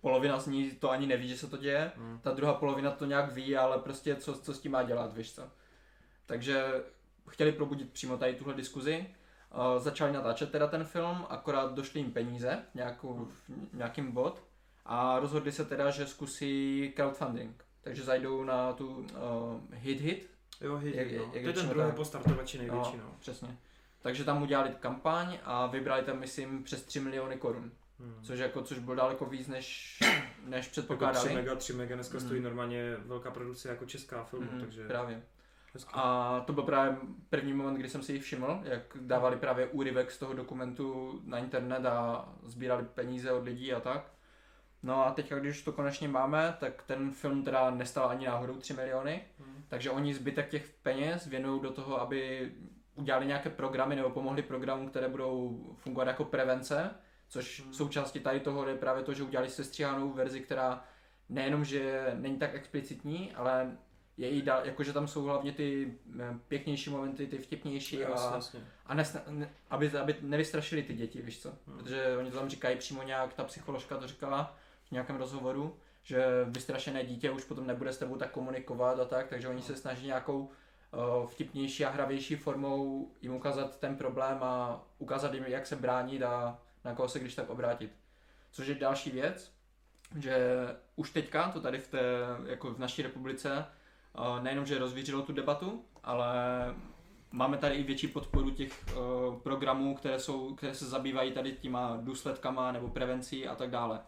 polovina z ní to ani neví, že se to děje, Hm. ta druhá polovina to nějak ví, ale prostě co, co s tím má dělat, víš co. Takže chtěli probudit přímo tady tuhle diskuzi, uh, začali natáčet teda ten film, akorát došly jim peníze, nějakou, v nějakým bod a rozhodli se teda, že zkusí crowdfunding. Takže zajdou na tu uh, hit hit, Jo, hej, Jak- no. jak To je ten druhý tak. po startovači největší, no. přesně. Takže tam udělali kampaň a vybrali tam, myslím, přes 3 miliony korun. Hm. Což, jako, což bylo daleko víc, než, než Jako 3 předpokládali. mega, 3 mega dneska Mhm. stojí normálně velká produkce jako česká filmu, Mhm, takže Právě. hezky. A to byl právě první moment, kdy jsem si ji všiml, jak dávali právě úryvek z toho dokumentu na internet a sbírali peníze od lidí a tak. No a teď, když to konečně máme, tak ten film teda nestal ani náhodou 3 miliony, Hm. takže oni zbytek těch peněz věnují do toho, aby udělali nějaké programy nebo pomohli programům, které budou fungovat jako prevence, což Hmm. součástí tady toho je právě to, že udělali sestříhanou verzi, která nejenom, že není tak explicitní, ale je i dál, jakože tam jsou hlavně ty eh, pěknější momenty, ty vtipnější Jasně, a, jasně. a nesna, ne, aby, aby nevystrašili ty děti, víš co? Hmm. Protože oni to tam říkají přímo nějak, ta psycholožka to říkala v nějakém rozhovoru, že vystrašené dítě už potom nebude s tebou tak komunikovat a tak, takže oni se snaží nějakou uh, vtipnější a hravější formou jim ukázat ten problém a ukázat jim, jak se bránit a na koho se když tak obrátit. Což je další věc, že už teďka to tady v té, jako v naší republice, uh, nejenom, že rozvířilo tu debatu, ale máme tady i větší podporu těch uh, programů, které, jsou, které se zabývají tady těma důsledkama nebo prevencí a tak dále.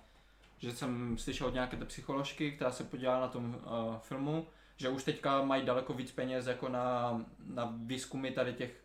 Že jsem slyšel od nějaké té psycholožky, která se podívala na tom uh, filmu, že už teďka mají daleko víc peněz jako na, na výzkumy tady těch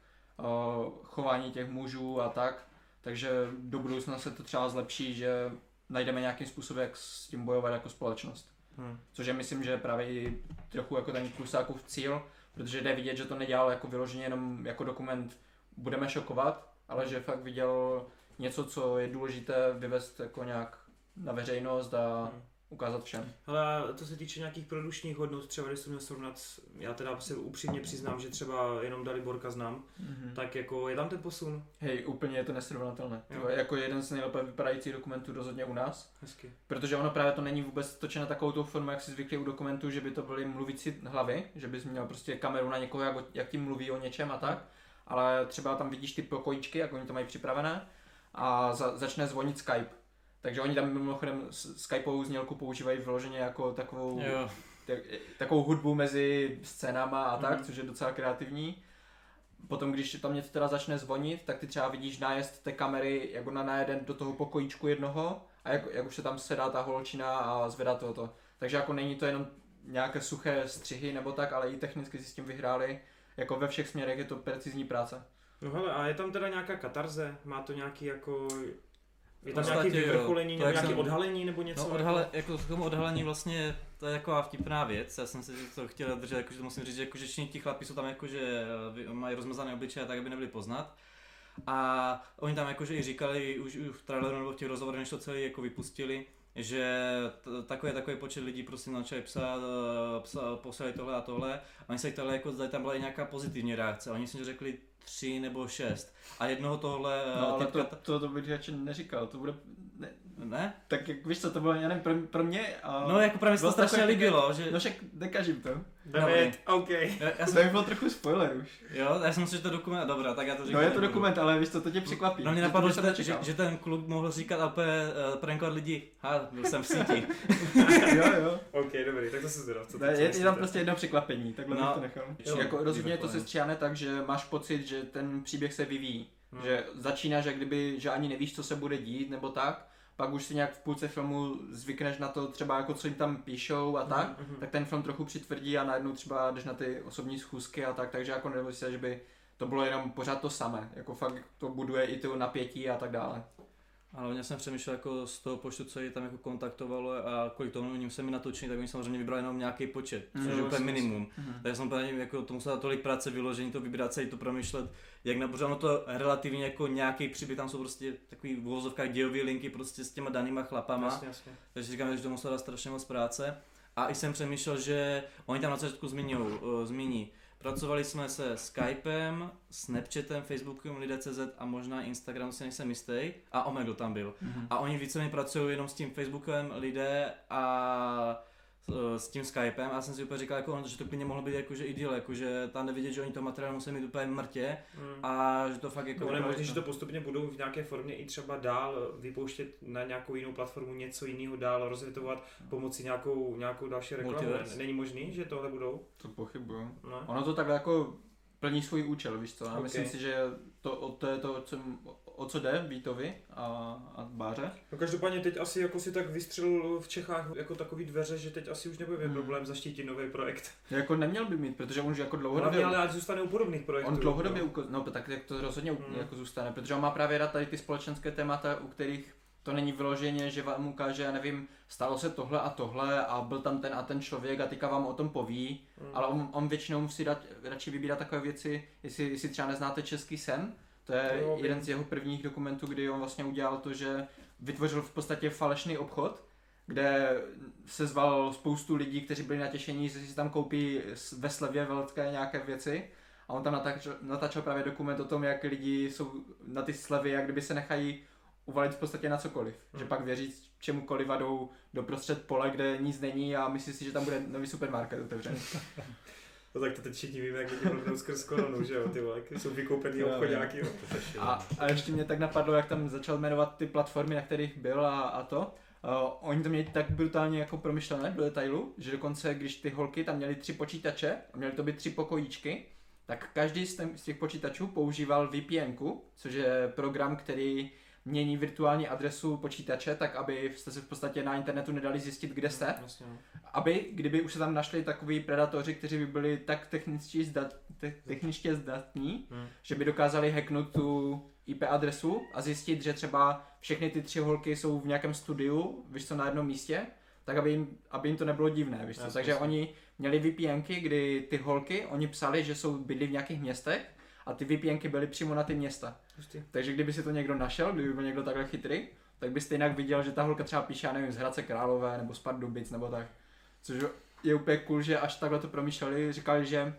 chování těch mužů a tak. Takže do budoucna se to třeba zlepší, že najdeme nějaký způsob, jak s tím bojovat jako společnost. Hm. Což je myslím, že právě i trochu jako ten Klusákův cíl, protože jde vidět, že to nedělal jako vyloženě jenom jako dokument budeme šokovat, ale že fakt viděl něco, co je důležité vyvést jako nějak na veřejnost a Hmm. Ukázat všem. Ale to se týče nějakých produkčních hodnot, třeba když jsem měl srovnat, já teda se upřímně přiznám, že třeba jenom Daliborka znám, Mm-hmm. tak jako je tam ten posun, Hej, úplně je to nesrovnatelné. Jo. To je jako jeden z nejlépe vypadajících dokumentů rozhodně u nás. hezky. Protože ono právě to není vůbec točené takovou tou formou, jak si zvykli u dokumentů, že by to byly mluvící hlavy, že bys měl prostě kameru na někoho, jak, jak tím mluví o něčem a tak. ale třeba tam vidíš ty pokojíčky, jak oni to mají připravené a za, začne zvonit Skype. Takže oni tam mimochodem Skypeovou znělku používají vloženě jako takovou, Jo. tak, takovou hudbu mezi scénama a tak, Mhm. což je docela kreativní. Potom, když tam něco teda začne zvonit, tak ty třeba vidíš nájezd té kamery, jak ona najede do toho pokojíčku jednoho a jak, jak už se tam sedá ta holčina a zvedá tohoto. Takže jako není to jenom nějaké suché střihy nebo tak, ale i technicky si s tím vyhráli. Jako ve všech směrech je to precizní práce. No hele, a je tam teda nějaká katarze? Má to nějaký jako... Je tam jo. vyvrcholení, nebo nějaký jsem- odhalení, nebo něco? No odhale, jako k tomu odhalení vlastně, to je taková vtipná věc, já jsem si to chtěl držet, jakože to musím říct, že jako, že všichni ti chlapi jsou tam jakože eh, mají rozmazané obličeje tak, aby nebyli poznat. A oni tam jakože i říkali už, už v traileru nebo v těch rozhovorech, než to celé jako vypustili, že t- takový takový počet lidí prostě začali psát, eh, psa, poslali tohle a tohle a oni se ptali, jako zda tam byla i nějaká pozitivní reakce. A oni si řekli tři nebo šest. A jednoho tohle eh, No ale typka to, to, to bych radši neříkal, to bude... Ne, ne? tak jak víš co, to bylo, já nevím, pro, pro mě a... No jako právě se to bylo strašně líbilo, že... No však nekažím to. David, OK. Já, já To jsem, by bylo trochu spoiler už. jo, já jsem myslel, že to dokument, dobrá, tak já to No říkám. je to dokument, ale víš co, to tě překvapí. No mě To napadlo, že, to ten, že, že, ten kluk mohl říkat a uh, prankovat lidi, ha, byl jsem v síti. [laughs] [laughs] jo, jo. OK, dobrý, tak to se zvědav. Co, Ne, je, tam prostě jedno překvapení, takhle No. bych to nechal. Jo. jako rozhodně to Výborně. sestříhané tak, že máš pocit, že ten příběh se vyvíjí. Hmm. Že začínáš, jak kdyby, že ani nevíš, co se bude dít, nebo tak. Pak už si nějak v půlce filmu zvykneš na to třeba jako co jim tam píšou a tak, Mhm, mhm. tak ten film trochu přitvrdí a najednou třeba jdeš na ty osobní schůzky a tak, takže jako nebo si, že by to bylo jenom pořád to samé, jako fakt to buduje i to napětí a tak dále. Ale hlavně jsem přemýšlel jako z toho počtu, co je tam jako kontaktovalo a kolik tomu ním se mi natočili, tak oni samozřejmě vybrali jenom nějaký počet, což Mm, je úplně minimum. Mhm. Takže jsem úplně jako to musel dát tolik práce vyložení, to vybrat celý to promýšlet, jak na ono to relativně jako nějaký příběh, tam jsou prostě takový v uvozovkách dějové linky prostě s těma danýma chlapama. Jasně, jasně. Takže říkám, že to muselo dát strašně moc práce. A i jsem přemýšlel, že oni tam na začátku zmiňují, uh, zmíní. Pracovali jsme se Skypem, Snapchatem, Facebookem, Lidé.cz a možná Instagram, si nejsem jistý. A Omegle tam byl. Mhm. A oni víceméně pracují jenom s tím Facebookem, lidé a s- tím Skypem a já jsem si úplně říkal, jako, že to klidně mohlo být jako, že ideál, jako, že tam nevidět, že oni to materiál musí mít úplně mrtě Mm. a že to fakt jako... No, možné, že že to postupně budou v nějaké formě i třeba dál vypouštět na nějakou jinou platformu, něco jiného dál rozvětovat pomocí nějakou, nějakou další reklamu. Není možný, že tohle budou? To pochybuju. No. Ono to takhle jako plní svůj účel, víš co? A Ok. myslím si, že to, o, to je to, o co, o co jde Vítovi a, a Báře. No každopádně teď asi jako si tak vystřelil v Čechách jako takový dveře, že teď asi už nebude Hmm. problém zaštítit nový projekt. Jako neměl by mít, protože on už jako Hlavně dlouhodobě... ale ať zůstane u podobných projektů. On dlouhodobě, uko- no tak jak to rozhodně Hmm. mm. jako zůstane, protože on má právě rád tady ty společenské témata, u kterých to není vyloženě, že vám ukáže, já nevím, stalo se tohle a tohle a byl tam ten a ten člověk a teďka vám o tom poví, Hmm. ale on, on většinou musí dát, radši vybírat takové věci, jestli, jestli třeba neznáte Český sen, to je Jo, jeden z jeho prvních dokumentů, kdy on vlastně udělal to, že vytvořil v podstatě falešný obchod, kde se zval spoustu lidí, kteří byli natěšení, že si tam koupí ve slevě velké nějaké věci a on tam natáčel, natáčel právě dokument o tom, jak lidi jsou na ty slevy, jak kdyby se nechají uvalit v podstatě na cokoliv. Hmm. Že pak věří čemukoliv a jdou do prostřed pole, kde nic není a myslí si, že tam bude nový supermarket otevřený. [laughs] No tak to teď všichni víme, jak lidi mluvnou skrz koronu, že jo, ty vole, jak jsou vykoupený obchodáky. jo. A, a ještě mě tak napadlo, jak tam začal jmenovat ty platformy, na kterých byl a, a to. Uh, oni to měli tak brutálně jako promyšlené do detailu, že dokonce když ty holky tam měly tři počítače a měly to být tři pokojíčky, tak každý z těch počítačů používal VPN, což je program, který mění virtuální adresu počítače, tak aby jste se v podstatě na internetu nedali zjistit, kde jste. No. Aby, kdyby už se tam našli takový predatoři, kteří by byli tak technicky, zdat, te, technicky zdatní, Hmm. že by dokázali hacknout tu IP adresu a zjistit, že třeba všechny ty tři holky jsou v nějakém studiu, víš co, na jednom místě, tak aby jim, aby jim to nebylo divné, víš co. Takže oni měli VPNky, kdy ty holky, oni psali, že jsou bydli v nějakých městech a ty VPNky byly přímo na ty města. Hustý. Takže kdyby si to někdo našel, kdyby byl někdo takhle chytrý, tak byste jinak viděl, že ta holka třeba píše, já nevím, z Hradce Králové nebo z Pardubic nebo tak. Což je úplně cool, že až takhle to promýšleli, říkali, že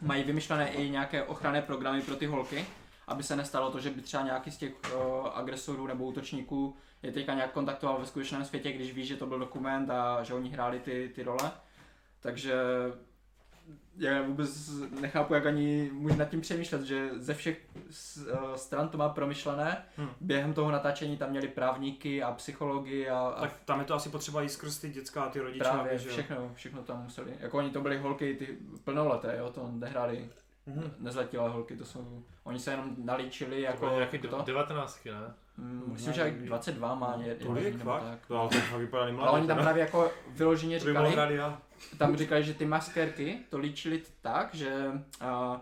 mají vymyšlené i nějaké ochranné programy pro ty holky, aby se nestalo to, že by třeba nějaký z těch o, agresorů nebo útočníků je teďka nějak kontaktoval ve skutečném světě, když ví, že to byl dokument a že oni hráli ty, ty role. Takže já vůbec nechápu, jak ani můžu nad tím přemýšlet, že ze všech eh, stran to má promyšlené. Hm. Během toho natáčení tam měli právníky a psychologii a, a Tak tam je to asi potřeba i skrz ty dětská a ty rodiče. právě aby, že jo. všechno, všechno tam museli. Jako oni to byly holky, ty plnoleté, jo, to nehráli Mhm. nezletilé holky, to jsou, oni se jenom nalíčili Jako jako nějaký to. 19, ne? Mm, Myslím, že jak i- 22 má ně, Tolik, fakt? tak. No, ale to fakt vypadá Ale oni tam právě jako vyloženě To říkali. Tam říkali, že ty maskérky to líčili tak, že uh,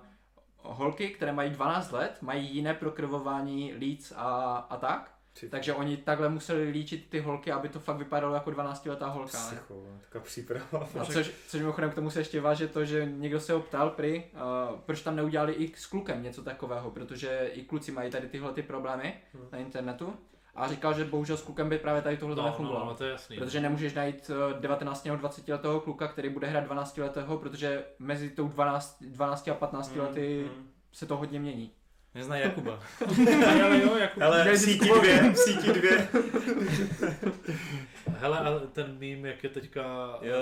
holky, které mají 12 let, mají jiné prokrvování líc a, a tak. Ty- Takže oni takhle museli líčit ty holky, aby to fakt vypadalo jako 12-letá holka. Psycho, taková příprava. A což, což mimochodem k tomu se ještě váže to, že někdo se ho ptal prý, uh, proč tam neudělali i s klukem něco takového, protože i kluci mají tady tyhle ty problémy Hmm. na internetu. A říkal, že bohužel s klukem by právě tady tohle No, no, nefungovalo. no, to je jasný. Protože nemůžeš najít eh, 19 nebo 20 letého kluka, který bude hrát 12 letého, protože mezi tou 12, 12 a 15 lety Mm, se to hodně mění. Neznají Jakuba. Ale jo. Ale v síti dvě, v síti dvě. [laughs] Hele, a ten mím, jak je teďka Jo,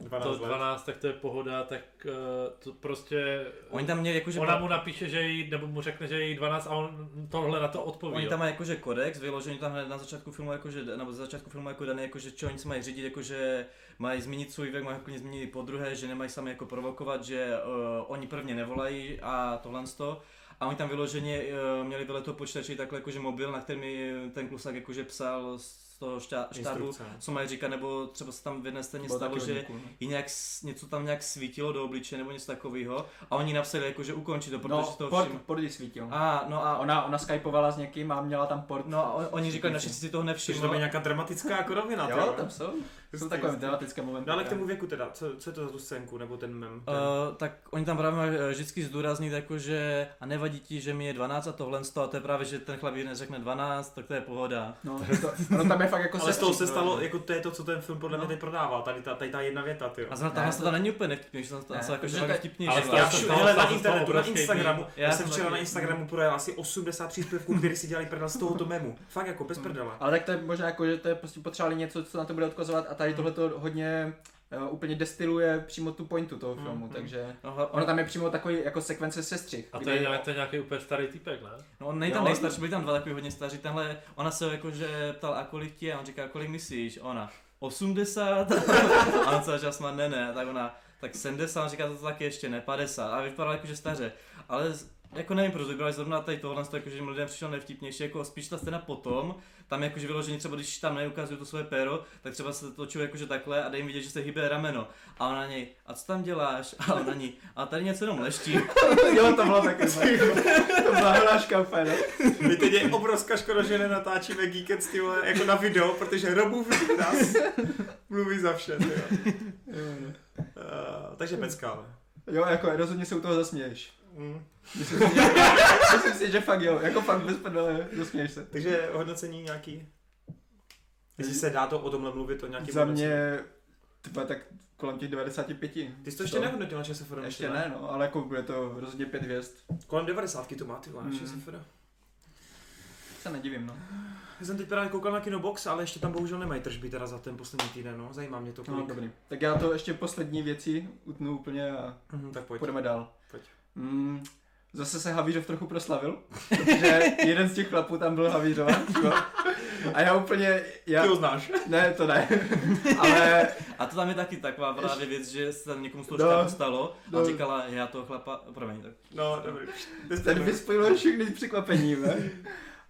eh, 12 to let. 12, tak to je pohoda, tak eh, to prostě... Oni tam měli jakože... Ona mu napíše, že jí, nebo mu řekne, že je jí 12 a on tohle na to odpoví. Oni tam mají jakože kodex, vyložený tam hned na začátku filmu, jakože, nebo za začátku filmu jako daný, jakože čo oni se mají řídit, jakože mají změnit svůj věk, mají úplně změnit po druhé, že nemají sami jako provokovat, že uh, oni prvně nevolají a tohle to. A oni tam vyloženě uh, měli vedle toho počítače takhle jakože mobil, na kterým mi ten klusák jakože psal z toho štá- štábu, Instrukce. co mají říkat, nebo třeba se tam v jedné scéně stalo, že no. jí nějak, něco tam nějak svítilo do obličeje nebo něco takového a oni napsali jakože ukončí to, protože No, to port, všim... port svítil. A, no a, Ona, ona skypovala s někým a měla tam port. no a on- oni říkali, naši si toho Což to nevšimli. je nějaká dramatická jako rovina. ty Jo, tam jsou. Jsou Jistý, takové jistý. dramatické momenty. No ale k tomu věku teda, co, co je to za tu scénku, nebo ten mem? Ten... Uh, tak oni tam právě mají eh, vždycky zdůraznit, jako, že a nevadí ti, že mi je 12 a tohle a to je právě, že ten chlapík neřekne 12, tak to je pohoda. No, to, ono tam je fakt jako [laughs] ale z toho se sestřík, stalo, no. jako to je to, co ten film podle mě No. teď prodával, tady ta, tady ta jedna věta, ty A zrovna tam to tam není úplně nevtipný, že tam to jako, že vtipný, ale že to Já na internetu, na Instagramu, já, jsem včera na Instagramu projel asi 80 příspěvků, který si dělali prdel z tohoto memu. Fakt jako bez prdele. Ale tak to je možná jako, že to je prostě potřebovali něco, co na to bude odkazovat a tady tohle to hodně uh, úplně destiluje přímo tu pointu toho Mm, filmu, mm. takže No, ono tam je přímo takový jako sekvence sestřih. A to je, nějak- to je nějaký úplně starý typek, ne? No on Jo. nejstarší, byli tam dva takový hodně staří, tenhle, ona se jakože ptal, a kolik ti je, a on říká, kolik myslíš, ona, 80, [laughs] a on čas má ne, ne, tak ona, tak 70, on říká, to taky ještě ne, 50, a vypadala jakože staře, ale jako nevím, proč vybrali zrovna tady tohle, to jakože lidem přišlo nevtipnější, jako spíš ta scéna potom, tam jakože vyloženě třeba, když tam neukazují to svoje péro, tak třeba se točí jakože takhle a dej jim vidět, že se hýbe rameno. A ona na něj, a co tam děláš? A on na ní, a tady něco jenom leští. [laughs] jo, to bylo taky To byla hráška úplně, no. My teď je obrovská škoda, že nenatáčíme Geekets ty vole, jako na video, protože Robův nás mluví za vše. jo. Uh, takže pecka, ale. Jo, jako rozhodně se u toho zasměješ. Mm. Myslím si, že, myslím si, že fakt jo, jako fakt bez prdele, zasměješ se. Takže hodnocení nějaký? Jestli se dá to o tomhle mluvit, o nějaký Za mě, typa tak kolem těch 95. Ty jsi to ještě Co? nehodnotil na ČSFD? Ještě ne, no, ale jako bude to rozhodně pět hvězd. Kolem 90 to má, ty vole, na Mm. ČSFD. Se nedivím, no. Já jsem teď právě koukal na Kinobox, ale ještě tam bohužel nemají tržby teda za ten poslední týden, no. Zajímá mě to no kolik. dobrý. Tak já to ještě poslední věci utnu úplně a Mhm, tak pojď. půjdeme dál. Pojď. Mm, zase se Havířov trochu proslavil, protože jeden z těch chlapů tam byl Havířova. A já úplně, já, Ty ho znáš. ne, to ne, ale A to tam je taky taková právě věc, že se tam někomu z toho No. stalo a No. říkala, já toho chlapa, promiň, tak. No, dobrý. ten vyspojil všechny překvapení, ne?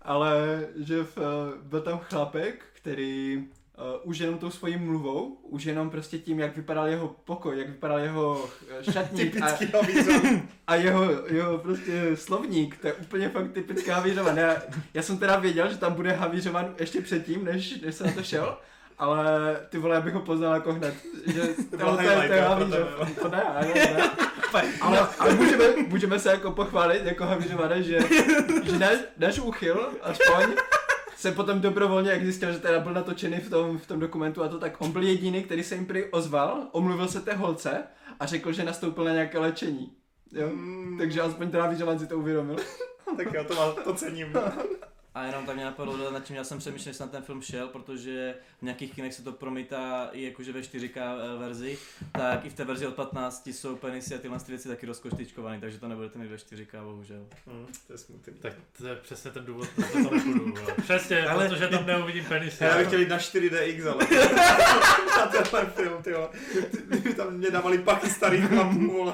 Ale že v, byl tam chlapek, který uh, už jenom tou svojí mluvou, už jenom prostě tím, jak vypadal jeho pokoj, jak vypadal jeho eh, šatník a, [laughs] a jeho, jeho prostě slovník, to je úplně fakt typická havířovan. Já, já jsem teda věděl, že tam bude havířovan ještě předtím, než, než jsem na to šel, ale ty vole, já bych ho poznal jako hned, že [laughs] To to, je- to je To ne, ale [laughs] ne. Ale, ale můžeme, můžeme se jako pochválit jako havířované, že, že náš, náš úchyl, aspoň, se potom dobrovolně, jak zjistil, že teda byl natočený v tom, v tom dokumentu a to tak on byl jediný, který se jim prý ozval, omluvil se té holce a řekl, že nastoupil na nějaké léčení. Jo? Mm, Takže aspoň teda havířovan si to uvědomil. [laughs] tak jo, to, má, to cením. A jenom tak mě napadlo, nad čím já jsem přemýšlel, jestli na ten film šel, protože v nějakých kinech se to promítá i jakože ve 4K eh, verzi, tak i v té verzi od 15 jsou penisy a tyhle ty věci taky rozkoštičkovaný, takže to nebudete mít ve 4K, bohužel. Hmm, to je smutný. Tak to je přesně ten důvod, proč to nepůjdu. vole. [laughs] Přesně, Ale- protože tam neuvidím penisy. Já bych chtěl jít na 4DX, ale [laughs] na tenhle film, ty tam mě dávali paky starých chlapů.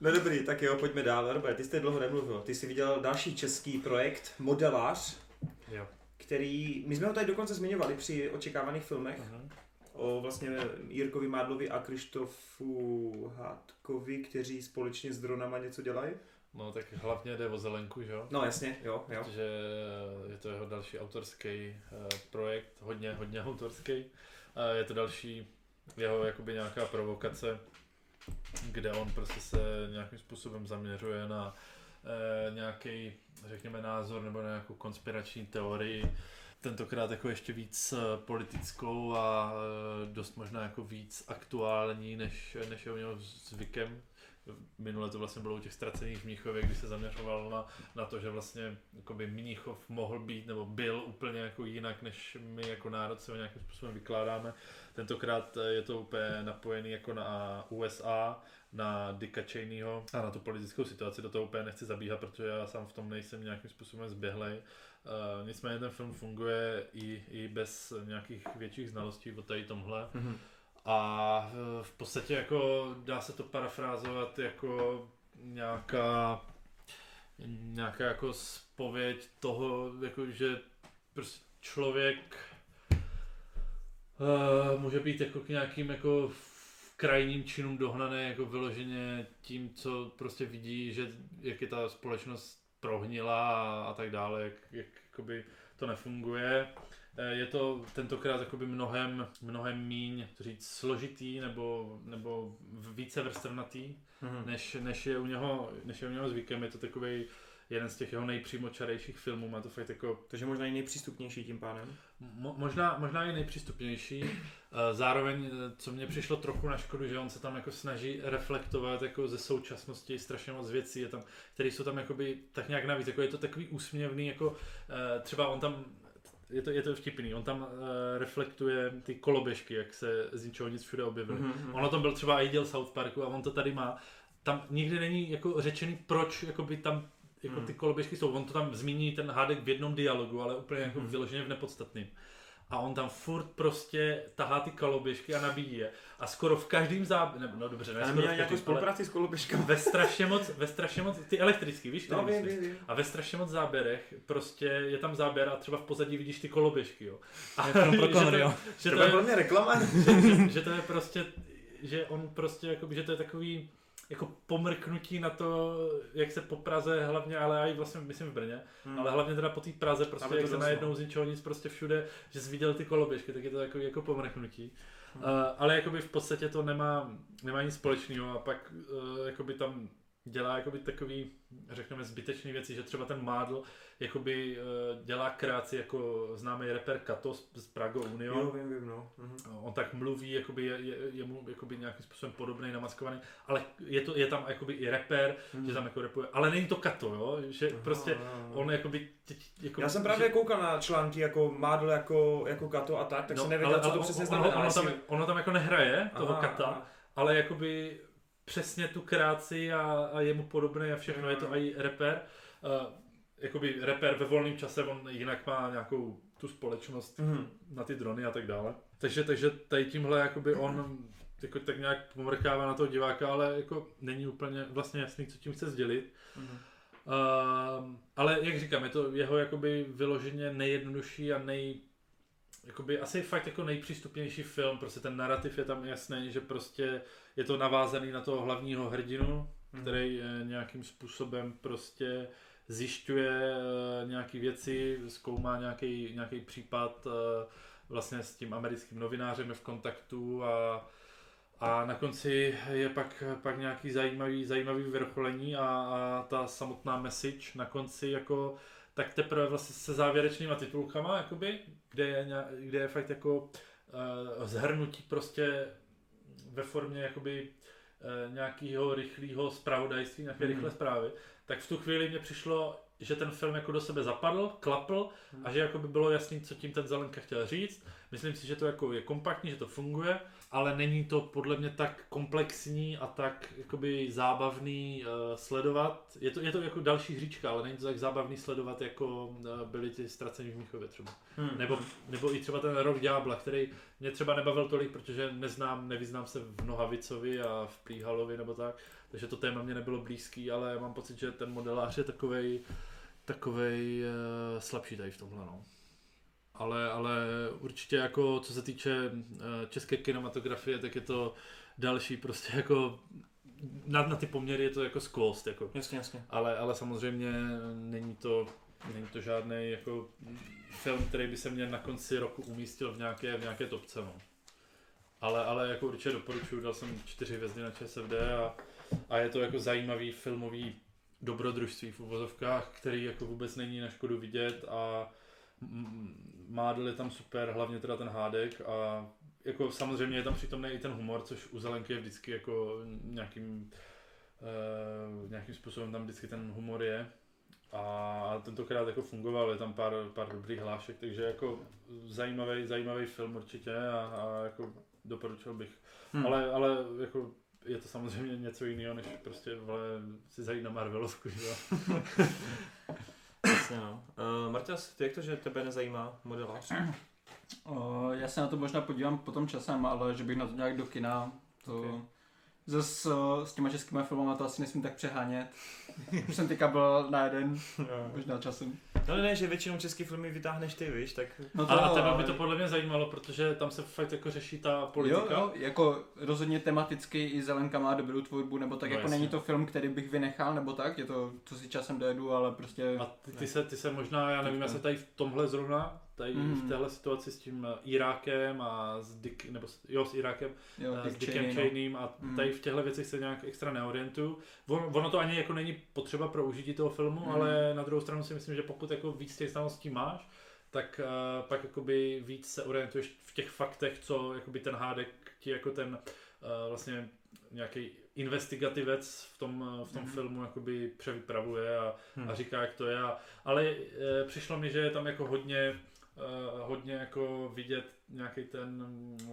No dobrý, tak jo, pojďme dál. Robert, ty jste dlouho nemluvil. Ty jsi viděl další český projekt, Modelář, Jo. který, my jsme ho tady dokonce zmiňovali při očekávaných filmech, Mhm. o vlastně Jirkovi Mádlovi a Krištofu Hádkovi, kteří společně s dronama něco dělají. No tak hlavně jde o Zelenku, že jo? No jasně, jo, jo. Protože je to jeho další autorský eh, projekt, hodně, hodně autorský. A je to další jeho jakoby nějaká provokace, kde on prostě se nějakým způsobem zaměřuje na eh, nějaký, řekněme, názor nebo na nějakou konspirační teorii. Tentokrát jako ještě víc eh, politickou a eh, dost možná jako víc aktuální, než, než je u něho zvykem. Minule to vlastně bylo u těch ztracených v Mnichově, kdy se zaměřoval na, na to, že vlastně jakoby Mnichov mohl být nebo byl úplně jako jinak, než my jako národ se ho nějakým způsobem vykládáme. Tentokrát eh, je to úplně napojený jako na USA, na Dicka Cheneyho a na tu politickou situaci. Do toho úplně nechci zabíhat, protože já sám v tom nejsem nějakým způsobem zběhlej. Uh, nicméně ten film funguje i, i bez nějakých větších znalostí o tady tomhle. Mhm. A eh, v podstatě jako dá se to parafrázovat jako nějaká nějaká jako spověď toho, jako že prostě člověk může být jako k nějakým jako krajním činům dohnané jako vyloženě tím, co prostě vidí, že jak je ta společnost prohnila a, a tak dále, jak, jak jakoby to nefunguje. Eh, Je to tentokrát jakoby mnohem, mnohem míň říct, složitý nebo, nebo více vrstevnatý, Mhm. než, než, je u něho, než je u něho zvykem. Je to takový jeden z těch jeho nejpřímočarejších filmů. Má to fakt jako Takže možná i nejpřístupnější tím pádem. Mo- možná, možná i nejpřístupnější. Eh, Zároveň, eh, co mě přišlo trochu na škodu, že on se tam jako snaží reflektovat jako ze současnosti strašně moc věcí, je tam, které jsou tam jakoby tak nějak navíc, jako je to takový úsměvný, jako eh, třeba on tam je to, je to vtipný, on tam uh, reflektuje ty koloběžky, jak se z ničeho nic všude objevily. Mhm. Ono tam byl třeba i díl South Parku a on to tady má. Tam nikdy není jako řečený, proč jakoby tam jako Hmm. ty koloběžky jsou. On to tam zmíní ten hádek v jednom dialogu, ale úplně jako Mhm. vyloženě v nepodstatným. A on tam furt prostě tahá ty koloběžky a nabíjí je. A skoro v každém záběru, no dobře, ne skoro měla v nějakou každém, spolupráci s koloběžkami. ve strašně moc, ve strašně moc, ty elektrický, víš? No, vím, vím, vím. A ve strašně moc záběrech prostě je tam záběr a třeba v pozadí vidíš ty koloběžky, jo. A Je film pro [laughs] že Connery, to- jo. že To to je pro je, mě reklama. [laughs] že, že to je prostě, že on prostě, jako, že to je takový jako pomrknutí na to, jak se po Praze hlavně, ale i vlastně myslím v Brně, Hmm. ale hlavně teda po té Praze, prostě Aby to jak se najednou z ničeho nic prostě všude, že jsi viděl ty koloběžky, tak je to takový jako pomrknutí. Hmm. Uh, ale jakoby v podstatě to nemá, nemá nic společného a pak uh, jakoby tam dělá jakoby takový, řekněme, zbytečné věci, že třeba ten Mádl jakoby uh, dělá kráci jako známý rapper Kato z, z Prago Union. Jo, vím, vím, no. Mhm. On tak mluví, jakoby je, je, je mu jakoby nějakým způsobem podobný, namaskovaný, ale je, to, je tam jakoby i rapper, Mhm. že tam jako rapuje, ale není to Kato, jo? že Aha, prostě aha. on jakoby, teď, jako, Já jsem právě že, koukal na články jako Mádl jako, jako Kato a tak, tak jsem nevěděl, co to on- přesně ono, znamená. ono, tam, jestli- ono tam jako nehraje toho Aha, Kata, aha. ale jakoby přesně tu kráci a, a je mu podobný a všechno, je to i rapper. Uh, jakoby rapper ve volném čase, on jinak má nějakou tu společnost Mhm. na ty drony a tak dále. Takže, takže tady tímhle jakoby on [clears throat] jako tak nějak pomrkává na toho diváka, ale jako není úplně vlastně jasný, co tím chce sdělit. Mhm. Uh, ale jak říkám, je to jeho jakoby vyloženě nejjednodušší a nej, jakoby asi fakt jako nejpřístupnější film, prostě ten narrativ je tam jasný, že prostě je to navázaný na toho hlavního hrdinu, Mhm. který eh, nějakým způsobem prostě zjišťuje eh, nějaké věci, zkoumá nějaký, nějaký případ eh, vlastně s tím americkým novinářem je v kontaktu a, a na konci je pak, pak nějaký zajímavý, zajímavý vrcholení a, a ta samotná message na konci jako tak teprve vlastně se závěrečnýma titulkama, jakoby, kde je, kde je fakt jako uh, zhrnutí prostě ve formě jakoby uh, nějakého rychlého zpravodajství, nějaké Mhm. rychlé zprávy, tak v tu chvíli mě přišlo že ten film jako do sebe zapadl, klapl a že jako by bylo jasný, co tím ten Zelenka chtěl říct. Myslím si, že to jako je kompaktní, že to funguje, ale není to podle mě tak komplexní a tak jakoby zábavný uh, sledovat. Je to, je to jako další hříčka, ale není to tak zábavný sledovat, jako uh, byly ty ztracení v Míchově třeba. Hmm. Nebo, nebo i třeba ten rok Ďábla, který mě třeba nebavil tolik, protože neznám, nevyznám se v Nohavicovi a v Plíhalovi nebo tak, takže to téma mě nebylo blízký, ale mám pocit, že ten modelář je takovej, takovej uh, slabší tady v tomhle. No. Ale, ale určitě jako co se týče uh, české kinematografie, tak je to další prostě jako na, na ty poměry je to jako skvost. Jako. Jasně, jasně. Ale, ale samozřejmě není to, není to žádný jako film, který by se mě na konci roku umístil v nějaké, v nějaké topce. No. Ale, ale jako určitě doporučuji, dal jsem čtyři hvězdy na ČSFD a, a je to jako zajímavý filmový dobrodružství v uvozovkách, který jako vůbec není na škodu vidět a Mádl je tam super, hlavně teda ten hádek a jako samozřejmě je tam přitom i ten humor, což u Zelenky je vždycky jako nějakým, uh, nějakým způsobem tam vždycky ten humor je. A tentokrát jako fungoval, je tam pár, pár dobrých hlášek, takže jako zajímavý, zajímavý film určitě a, a jako doporučil bych. Hmm. Ale, ale jako je to samozřejmě něco jiného, než prostě vole, si zajít na Marvelovku, že jo. [laughs] Jasně no. Uh, Marťas, ty jak to, že tebe nezajímá modelář? Uh, já se na to možná podívám potom časem, ale že bych na to nějak do kina, to... Okay. Zas uh, s těma českými filmama to asi nesmím tak přehánět. Už jsem teďka byl na jeden, možná časem. No ne, že většinou český filmy vytáhneš ty, víš, tak... No to, ale a tebe by to podle mě zajímalo, protože tam se fakt jako řeší ta politika. Jo, jo, jako rozhodně tematicky i Zelenka má dobrou tvorbu, nebo tak no, jako jasně. není to film, který bych vynechal, nebo tak, je to, co si časem dojedu, ale prostě... A ty, ty, se, ty se možná, já nevím, já se tady v tomhle zrovna tady mm. v téhle situaci s tím eh, Irákem a s Dick, nebo s, jo, s Irákem, jo, uh, s Dickem Cheneym no. a mm. tady v těchto věcech se nějak extra neorientuju. On, ono to ani jako není potřeba pro užití toho filmu, mm. ale na druhou stranu si myslím, že pokud jako víc těch znalostí máš, tak uh, pak jakoby víc se orientuješ v těch faktech, co jakoby ten hádek ti jako ten uh, vlastně nějaký investigativec v tom, v tom mm. filmu jakoby převypravuje a, hmm. a říká, jak to je. A, ale e, přišlo mi, že je tam jako hodně uh, hodně jako vidět nějaký ten, uh,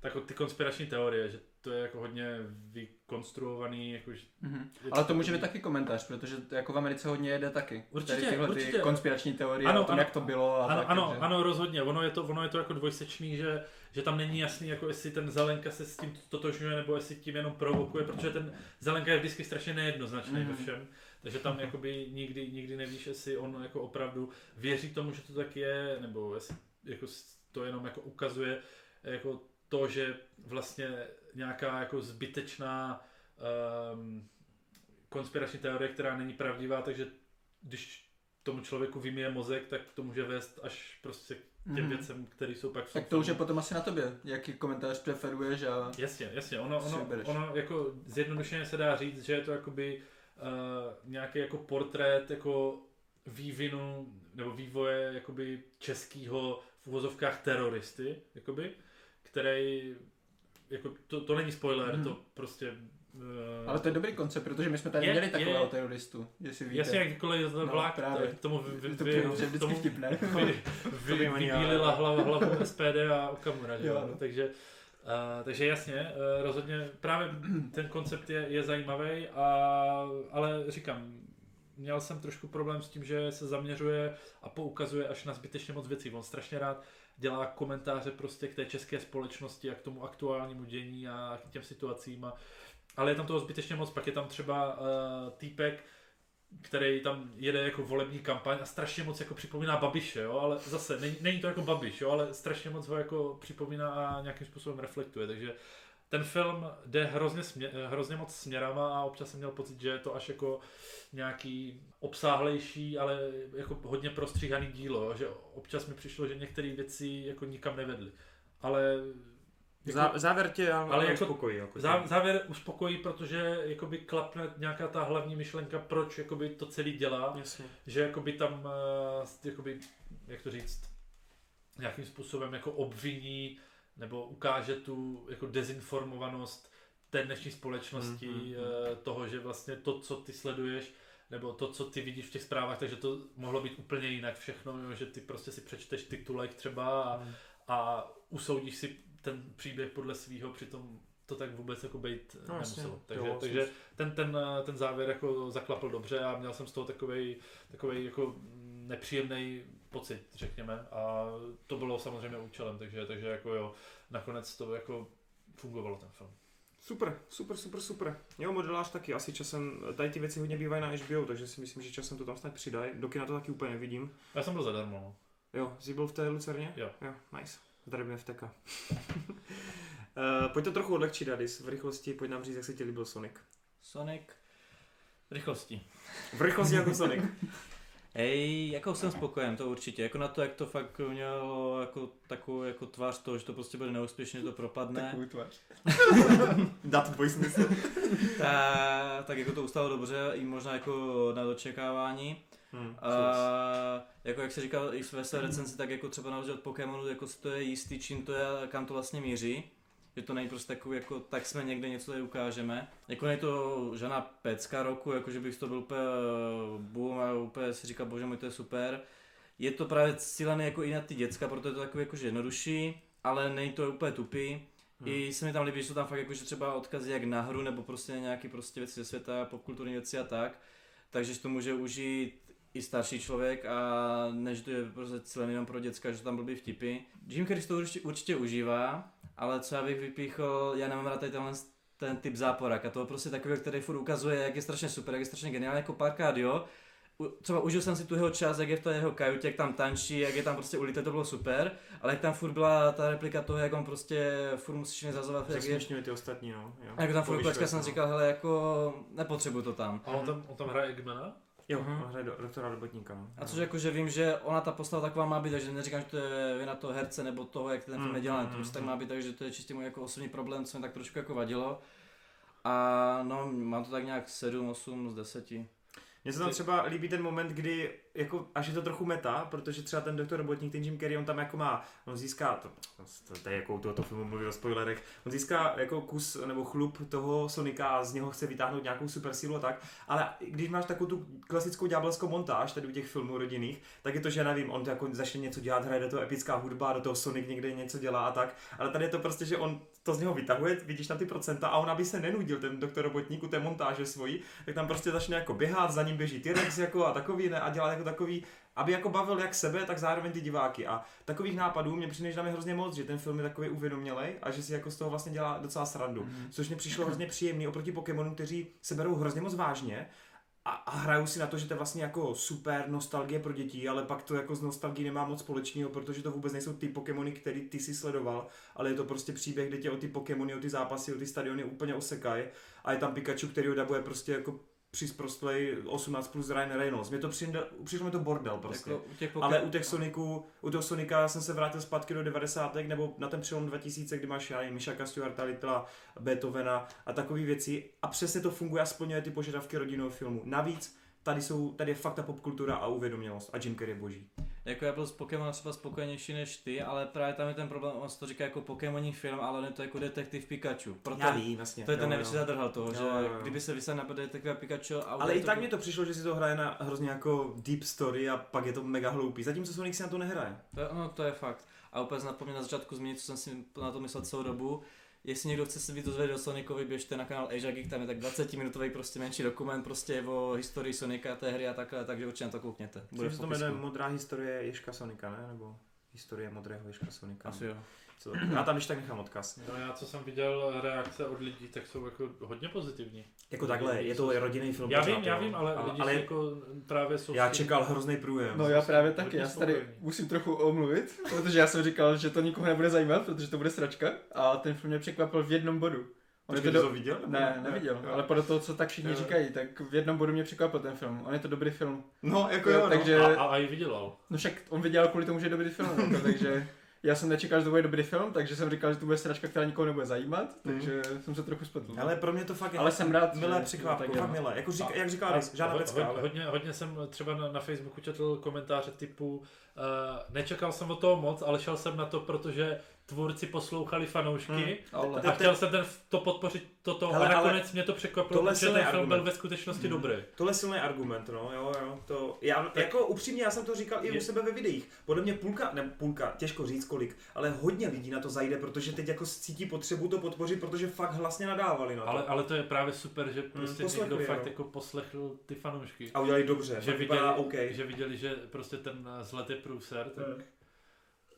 tak ty konspirační teorie, že to je jako hodně vykonstruovaný. Jako, mm-hmm. Ale to může být taky komentář, protože jako v Americe hodně jede taky. Určitě, Tady tyhle určitě. Ty konspirační teorie ano, o tom, ano, jak to bylo. A ano, tak, ano, že... ano, rozhodně. Ono je, to, ono je to jako dvojsečný, že, že tam není jasný, jako jestli ten Zelenka se s tím totožňuje, nebo jestli tím jenom provokuje, protože ten Zelenka je vždycky strašně nejednoznačný mm-hmm. ve všem. Takže tam jakoby nikdy, nikdy nevíš, jestli on jako opravdu věří tomu, že to tak je, nebo jestli jako to jenom jako ukazuje jako to, že vlastně nějaká jako zbytečná um, konspirační teorie, která není pravdivá, takže když tomu člověku vymije mozek, tak to může vést až prostě k těm mm. věcem, které jsou pak Tak to už je potom asi na tobě, jaký komentář preferuješ a... Jasně, jasně, ono, ono, ono jako zjednodušeně se dá říct, že je to jakoby uh, nějaký jako portrét jako vývinu nebo vývoje jakoby českého v uvozovkách teroristy, jakoby, který jako to, to není spoiler, hmm. to prostě Uh, ale to je dobrý koncept, protože my jsme tady je, měli takového je, teroristu, jestli víte. Jasně, jakýkoliv no, vlák, právě. k tomu, vy, vy, to vy, tomu vtipné. vy, vy, vybílila hlavu, hlavu SPD a Okamura, jo, no. takže Uh, takže jasně, uh, rozhodně právě ten koncept je, je zajímavý, a, ale říkám, měl jsem trošku problém s tím, že se zaměřuje a poukazuje až na zbytečně moc věcí. On strašně rád dělá komentáře prostě k té české společnosti a k tomu aktuálnímu dění a k těm situacím. A, ale je tam toho zbytečně moc. Pak je tam třeba uh, týpek, který tam jede jako volební kampaň a strašně moc jako připomíná Babiše, jo, ale zase není, není to jako Babiš, jo, ale strašně moc ho jako připomíná a nějakým způsobem reflektuje, takže ten film jde hrozně, smě, hrozně moc směrama a občas jsem měl pocit, že je to až jako nějaký obsáhlejší, ale jako hodně prostříhaný dílo, že občas mi přišlo, že některé věci jako nikam nevedly. Ale jako, závěr tě ale, ale jako, uspokojí. Jako zá, závěr uspokojí, protože jakoby klapne nějaká ta hlavní myšlenka, proč jakoby to celý dělá. Jasně. Že jakoby tam, eh, jakoby, jak to říct, nějakým způsobem jako obviní nebo ukáže tu jako dezinformovanost té dnešní společnosti, mm-hmm. toho, že vlastně to, co ty sleduješ, nebo to, co ty vidíš v těch zprávách, takže to mohlo být úplně jinak všechno, že ty prostě si přečteš titulek třeba a, Hmm. a usoudíš si ten příběh podle svého, přitom to tak vůbec jako být No, jasně. nemuselo. Takže, Jo, takže ten, ten, eh, ten závěr jako zaklapl dobře a měl jsem z toho takový takovej jako nepříjemný pocit, řekněme. A to bylo samozřejmě účelem, takže, takže jako jo, nakonec to jako fungovalo ten film. Super, super, super, super. Jo, modelář taky, asi časem, tady ty věci hodně bývají na HBO, takže si myslím, že časem to tam snad přidají. Do kina to taky úplně nevidím. Já jsem byl zadarmo. No. Jo, jsi byl v té Lucerně? Jo. Jo, nice. Zdravíme vteka. uh, [laughs] pojď to trochu odlehčit, Adis, v rychlosti, pojď nám říct, jak se ti líbil Sonic. Sonic. Rychlosti. V rychlosti jako Sonic. [laughs] Hej, jako jsem spokojen, to určitě. Jako na to, jak to fakt mělo jako takovou jako tvář toho, že to prostě bude neúspěšně, že to propadne. Takovou tvář. [laughs] Dat tvůj smysl. Ta, tak jako to ustalo dobře, i možná jako na dočekávání. Hmm, A jako jak se říkal i ve své recenzi, tak jako třeba na rozdíl od Pokémonu, jako si to je jistý, čím to je, kam to vlastně míří. Že to není prostě takový, jako tak jsme někde něco tady ukážeme. Jako není to žádná pecka roku, jako že bych to byl úplně eh, boom a úplně si říkal, bože můj, to je super. Je to právě cílené jako i na ty děcka, proto je to takový jakože jednodušší, ale není to úplně tupý. Hmm. I se mi tam líbí, že jsou tam fakt jakože třeba odkazy jak na hru, nebo prostě nějaký prostě věci ze světa, popkulturní věci a tak. Takže to může užít i starší člověk a než to je prostě cílený jenom pro děcka, že tam blbý vtipy. Jim Carrey to určitě, určitě užívá, ale co já bych vypíchl, já nemám rád tady tenhle ten typ záporak a to je prostě takový, který furt ukazuje, jak je strašně super, jak je strašně geniální, jako párkrát, jo. U- Třeba užil jsem si tu jeho čas, jak je v té jeho kajutě, jak tam tančí, jak je tam prostě ulité, to bylo super, ale jak tam furt byla ta replika toho, jak on prostě furt musíš nezazovat, jak je, ty ostatní, no. Jo. a jak tam furt plačka, se, jsem no. říkal, hele, jako nepotřebuju to tam. A on tam, on tam hraje Eggmana? Jo, Mhm. on hraje do, doktora robotníka, no. A což jako, že vím, že ona ta postava taková má být, takže neříkám, že to je vina toho herce nebo toho, jak ten film Mm, je dělaný, mm, to prostě tak mm. má být, takže to je čistě můj jako osobní problém, co mi tak trošku jako vadilo. A no, mám to tak nějak 7, 8 z 10. Mně se tam třeba líbí ten moment, kdy, jako, až je to trochu meta, protože třeba ten doktor robotník, ten Jim Carrey, on tam jako má, on získá, to, to, to je jako u tohoto filmu mluví o spoilerech, on získá jako kus nebo chlup toho Sonika a z něho chce vytáhnout nějakou super sílu a tak, ale když máš takovou tu klasickou ďábelskou montáž, tady u těch filmů rodinných, tak je to, že já nevím, on to jako začne něco dělat, hraje do toho epická hudba, do toho Sonic někde něco dělá a tak, ale tady je to prostě, že on to z něho vytahuje, vidíš tam ty procenta a on, aby se nenudil, ten doktor robotník u té montáže svojí, tak tam prostě začne jako běhat, za ním běží T-Rex jako a takový ne, a dělá jako takový, aby jako bavil jak sebe, tak zároveň ty diváky. A takových nápadů mě přijde, že tam je hrozně moc, že ten film je takový uvědomělej a že si jako z toho vlastně dělá docela srandu. Mhm. Což mě přišlo hrozně příjemný oproti Pokémonům, kteří se berou hrozně moc vážně a, a hrajou si na to, že to je vlastně jako super nostalgie pro děti, ale pak to jako z nostalgie nemá moc společného, protože to vůbec nejsou ty Pokémony, který ty si sledoval, ale je to prostě příběh, kde tě o ty Pokémony, o ty zápasy, o ty stadiony úplně osekají. A je tam Pikachu, který ho dabuje prostě jako přisprostlej 18 plus Ryan Reynolds. Mě to přijde, přišlo mi to bordel prostě. Jako u těch Ale u těch Soniců, u toho Sonika jsem se vrátil zpátky do 90. nebo na ten přelom 2000, kdy máš já nevím, Mišaka Stewarta, Littla, Beethovena a takové věci. A přesně to funguje a splňuje ty požadavky rodinného filmu. Navíc tady, jsou, tady je fakt ta popkultura a uvědomělost a Jim Carrey je boží. Jako já byl s Pokémon třeba spokojenější než ty, ale právě tam je ten problém, on to říká jako Pokémoní film, ale je to jako detektiv Pikachu. Proto Já vím, jasně. to je ten jo, největší jo. zadrhal toho, Jo, že jo, jo. kdyby se vysel na detektiva Pikachu a Ale i tak mně to přišlo, že si to hraje na hrozně jako deep story a pak je to mega hloupý. Zatímco Sonic si na to nehraje. To, je- no, to je fakt. A úplně zapomněl na začátku zmínit, co jsem si na to myslel celou dobu. Jestli někdo chce se víc dozvědět o Sonicovi, běžte na kanál Asia Geek, tam je tak 20 minutový prostě menší dokument prostě o historii Sonika, té hry a takhle, takže určitě na to koukněte. Myslím, že se to jmenuje Modrá historie Ježka Sonika, ne? Nebo historie modrého Ježka Sonika. Asi jo. Co? Já tam když tak nechám odkaz. No já co jsem viděl reakce od lidí, tak jsou jako hodně pozitivní. Jako takhle, je to rodinný film. Já pořád, vím, já vím, ale, ale, lidi ale si jako právě jsou... já čekal hrozný průjem. No já právě taky, já se tady musím trochu omluvit, protože já jsem říkal, že to nikoho nebude zajímat, protože to bude sračka a ten film mě překvapil v jednom bodu. On je Počkej, to ty do... to viděl? nebo Ne, neviděl, Jo. ale podle toho, co tak všichni Jo. říkají, tak v jednom bodu mě překvapil ten film. On je to dobrý film. No, jako Jo, jo, no. takže- A, a, a i vydělal. No však on viděl kvůli tomu, že je dobrý film, jako, takže já jsem nečekal, že to bude dobrý film, takže jsem říkal, že to bude sračka, která nikoho nebude zajímat, takže jsem se trochu spletl. Ale pro mě to fakt je Ale jsem rád, milé že- překvapko, fakt milé. Jako řík, A- jak říkal žádná ho- ho- ale... hodně, hodně jsem třeba na, na Facebooku četl komentáře typu uh, nečekal jsem od toho moc, ale šel jsem na to, protože tvůrci poslouchali fanoušky Hmm. Ale... a chtěl jsem ten, to podpořit toto Hele, a ale nakonec mě to překvapilo, silný ten film argument. byl ve skutečnosti Hmm. dobrý. Tohle je silný argument, no, jo, jo, to, já, jako upřímně, já jsem to říkal i Je- u sebe ve videích, podle mě půlka, ne půlka, těžko říct kolik, ale hodně lidí na to zajde, protože teď jako cítí potřebu to podpořit, protože fakt hlasně nadávali na to. Ale, ale to je právě super, že prostě poslechli, někdo jo. fakt jako poslechl ty fanoušky. A udělali dobře, Že že viděli, OK. že viděli, že prostě ten zlet je průser, tak, Hmm.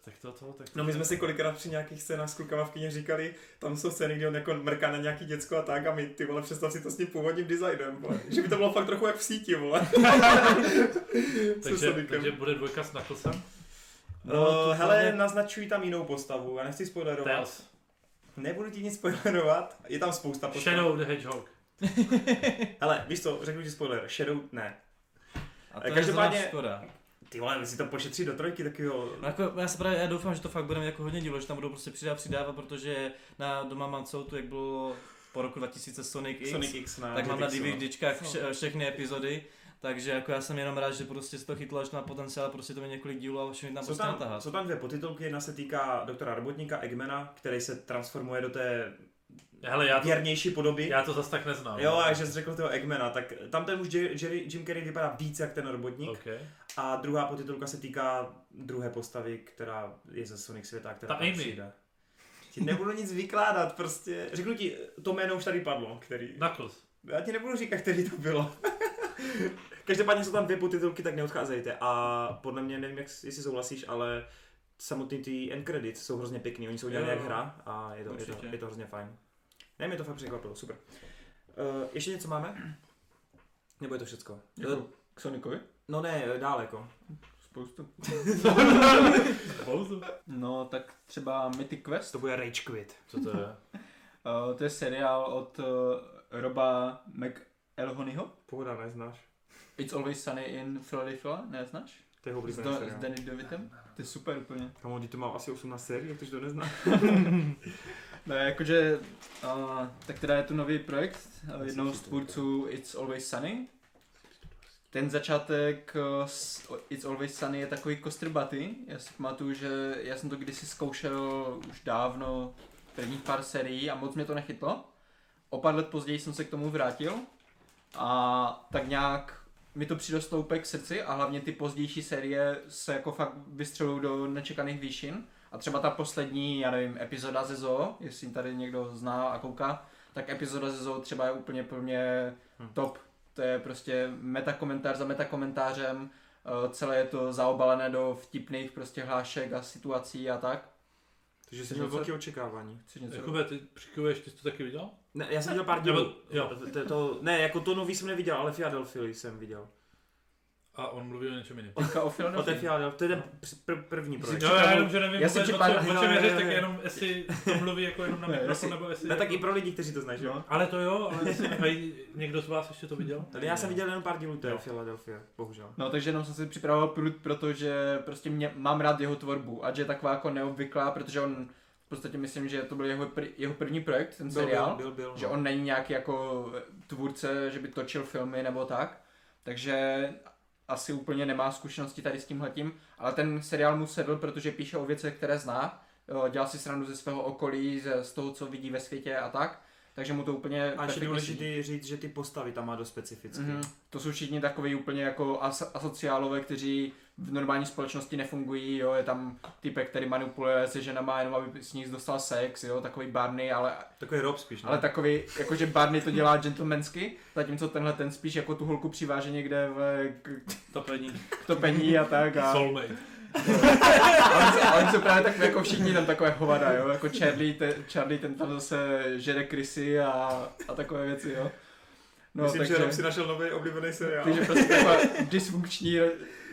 Tak to, to, tak to, No my jsme si kolikrát při nějakých scénách s klukama v kyně říkali, tam jsou scény, kdy on jako mrká na nějaký děcko a tak a my, ty vole, představ si to s tím původním designem, vole. [laughs] že by to bylo fakt trochu jak v síti, vole. [laughs] [laughs] Takže, takže bude dvojka s Knucklesem. No, to hele, hlavně- naznačují tam jinou postavu, já nechci spoilerovat. Tails. Nebudu ti nic spoilerovat, je tam spousta postav. Shadow the Hedgehog. Hele, víš co, řeknu ti spoiler, Shadow ne. A to je Každopádně- zrovna škoda. Ty vole, si to pošetří do trojky, tak jo. No jako, já se právě, já doufám, že to fakt budeme jako hodně dílo, že tam budou prostě přidávat, přidávat, protože na doma mám celou tu, jak bylo po roku 2000 Sonic X, Sonic X na tak mám na Jetixu, no. DVDčkách vše, všechny epizody, takže jako já jsem jenom rád, že prostě se to chytlo až na potenciál, prostě to má několik dílů a všechny tam Jsou prostě tam, natáhat. jsou tam dvě potitulky, jedna se týká doktora Robotníka Eggmana, který se transformuje do té Hele, já to, věrnější podoby. já to zas tak neznám. Jo, a že jsi řekl toho Eggmana, tak tam ten už Jerry, Jim Carrey vypadá víc jak ten robotník. Okay. A druhá potitulka se týká druhé postavy, která je ze Sonic světa, která Ta tam Amy. přijde. Ti nebudu nic vykládat, prostě. Řeknu ti, to jméno už tady padlo, který... Knuckles. Já ti nebudu říkat, který to bylo. [laughs] Každopádně jsou tam dvě potitulky, tak neodcházejte. A podle mě, nevím, jak, jestli souhlasíš, ale samotný ty end credits jsou hrozně pěkný. Oni jsou udělaný Jo, jak hra a je to, je to, je to hrozně fajn. Ne, mě to fakt překvapilo, super. Uh, ještě něco máme? Nebo je to všecko? Jako k Sonicovi? No ne, dále jako. Spoustu. [laughs] Pouzu. No, tak třeba Mythic Quest. To bude Rage Quit. Co to je? Uh, [laughs] to je seriál od uh, Roba McElhonyho. Pohoda, neznáš. It's Always Sunny in Philadelphia, neznáš? To je oblíbený Do, s seriál. Danny DeVitem. To je super úplně. Kamo, to mám asi 18 sérií, jak to, že [laughs] No, jakože, uh, tak teda je to nový projekt uh, jednoho z tvůrců It's Always Sunny. Ten začátek uh, s It's Always Sunny je takový kostrbatý. Já si pamatuju, že já jsem to kdysi zkoušel už dávno, prvních pár serií a moc mě to nechytlo. O pár let později jsem se k tomu vrátil a tak nějak mi to přirostlo úplně k srdci a hlavně ty pozdější série se jako fakt vystřelují do nečekaných výšin. A třeba ta poslední, já nevím, epizoda ze Zoo, jestli tady někdo zná a kouká, tak epizoda ze Zoo třeba je úplně pro mě Hm. top. To je prostě metakomentář za metakomentářem, eh, celé je to zaobalené do vtipných prostě hlášek a situací a tak. Takže jsi měl velké očekávání. Jakube, ty přikuješ, ty jsi to taky viděl? Ne, já jsem viděl pár dílů. jo. To, to, ne, jako to nový jsem neviděl, ale Philadelphia jsem viděl. A on mluví o něčem jiném. Teďka o O té. Philadelphia, to je ten pr- první projekt. Jo, já jenom, že nevím Já si vůbec, o čem, o jo, čem jo, je řeč, tak jenom jestli to mluví jako jenom na mikrofon, nebo jestli... Ne, tak jako... i pro lidi, kteří to znají, že jo? No. Ale to jo, ale někdo z vás ještě to viděl? Tady já jsem viděl jenom pár dílů té. Philadelphia, bohužel. No takže jenom jsem si připravoval prut, protože prostě mě, mám rád jeho tvorbu, ať je taková jako neobvyklá, protože on v podstatě myslím, že to byl jeho, pr, jeho první projekt, ten Byl, seriál. byl, byl, byl. že no. on není nějaký jako tvůrce, že by točil filmy nebo tak, takže asi úplně nemá zkušenosti tady s tímhletím, ale ten seriál mu sedl, protože píše o věcech, které zná, dělal si srandu ze svého okolí, ze, z toho, co vidí ve světě a tak, takže mu to úplně A sedí. důležité říct, že ty postavy tam má dost specifické. Mhm. To jsou všichni takový úplně jako as- asociálové, kteří v normální společnosti nefungují, jo, je tam typek, který manipuluje se ženama jenom, aby s nich dostal sex, jo, takový Barney, ale Takový rob spíš, ne? ale takový, jakože Barney to dělá gentlemansky, zatímco tenhle ten spíš jako tu holku přiváže někde v, k, Topení. k topení a tak. A, Soulmate. a oni, jsou, a oni jsou právě takový jako všichni tam takové hovada, jo, jako Charlie, te, Charlie ten tam zase žere krysy a, a takové věci, jo. No, Myslím, takže, že Rob si našel nový oblíbený seriál. takže prostě taková dysfunkční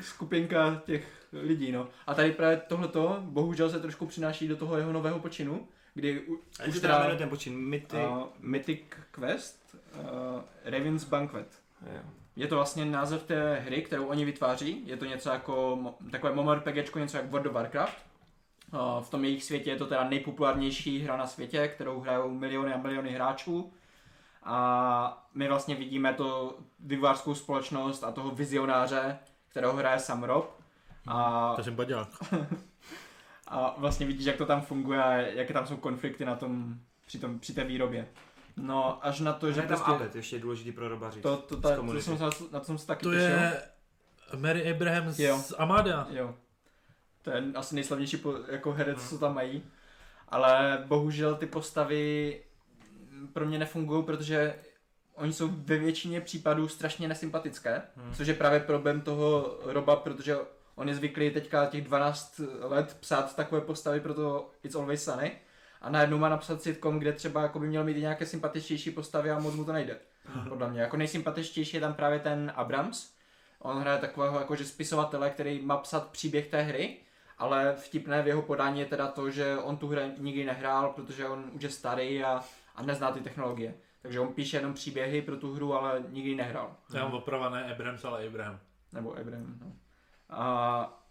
skupinka těch lidí, no. A tady právě tohleto, bohužel se trošku přináší do toho jeho nového počinu, kdy u, A už teda jmenuje ten počin? Myty... uh, Mythic Quest, uh, Raven's Banquet. Jo. Je to vlastně název té hry, kterou oni vytváří. Je to něco jako takové MMORPGčko, něco jako World of Warcraft. Uh, v tom jejich světě je to teda nejpopulárnější hra na světě, kterou hrajou miliony a miliony hráčů. A my vlastně vidíme to vývojářskou společnost a toho vizionáře, kterého hraje sam Rob. A, Takže baďák. [laughs] a vlastně vidíš, jak to tam funguje a jaké tam jsou konflikty na tom, při, tom, při té výrobě. No, až na to, že Že tam prostě... Abed, ještě je důležitý pro Roba říct. To, to, z to, to, jsem, se na, na to jsem se taky To těšil. je Mary Abraham z Jo. Amada. Jo. To je asi nejslavnější po, jako herec, Hmm. co tam mají. Ale bohužel ty postavy pro mě nefungují, protože oni jsou ve většině případů strašně nesympatické, Hmm. což je právě problém toho Roba, protože on je zvyklý teďka těch 12 let psát takové postavy pro to It's Always Sunny a najednou má napsat sitcom, kde třeba jako by měl mít nějaké sympatičtější postavy a moc mu to nejde. Podle mě. Jako nejsympatičtější je tam právě ten Abrams. On hraje takového jakože spisovatele, který má psat příběh té hry, ale vtipné v jeho podání je teda to, že on tu hru nikdy nehrál, protože on už je starý a, a nezná ty technologie. Takže on píše jenom příběhy pro tu hru, ale nikdy nehrál. Já mám oprava ne Abrams, ale Abraham. Nebo Abraham, no. A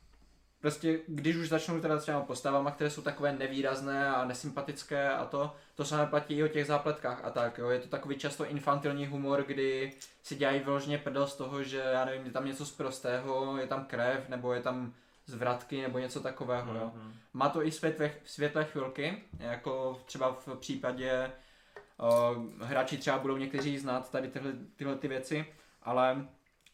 prostě, když už začnou teda třeba postavama, které jsou takové nevýrazné a nesympatické a to, to samé platí i o těch zápletkách a tak, jo. Je to takový často infantilní humor, kdy si dělají vyloženě prdel z toho, že já nevím, je tam něco z prostého, je tam krev, nebo je tam zvratky, nebo něco takového, jo. Mhm. Má to i světlé, světlé chvilky, jako třeba v případě uh, hráči třeba budou někteří znát tady tyhle, tyhle ty věci, ale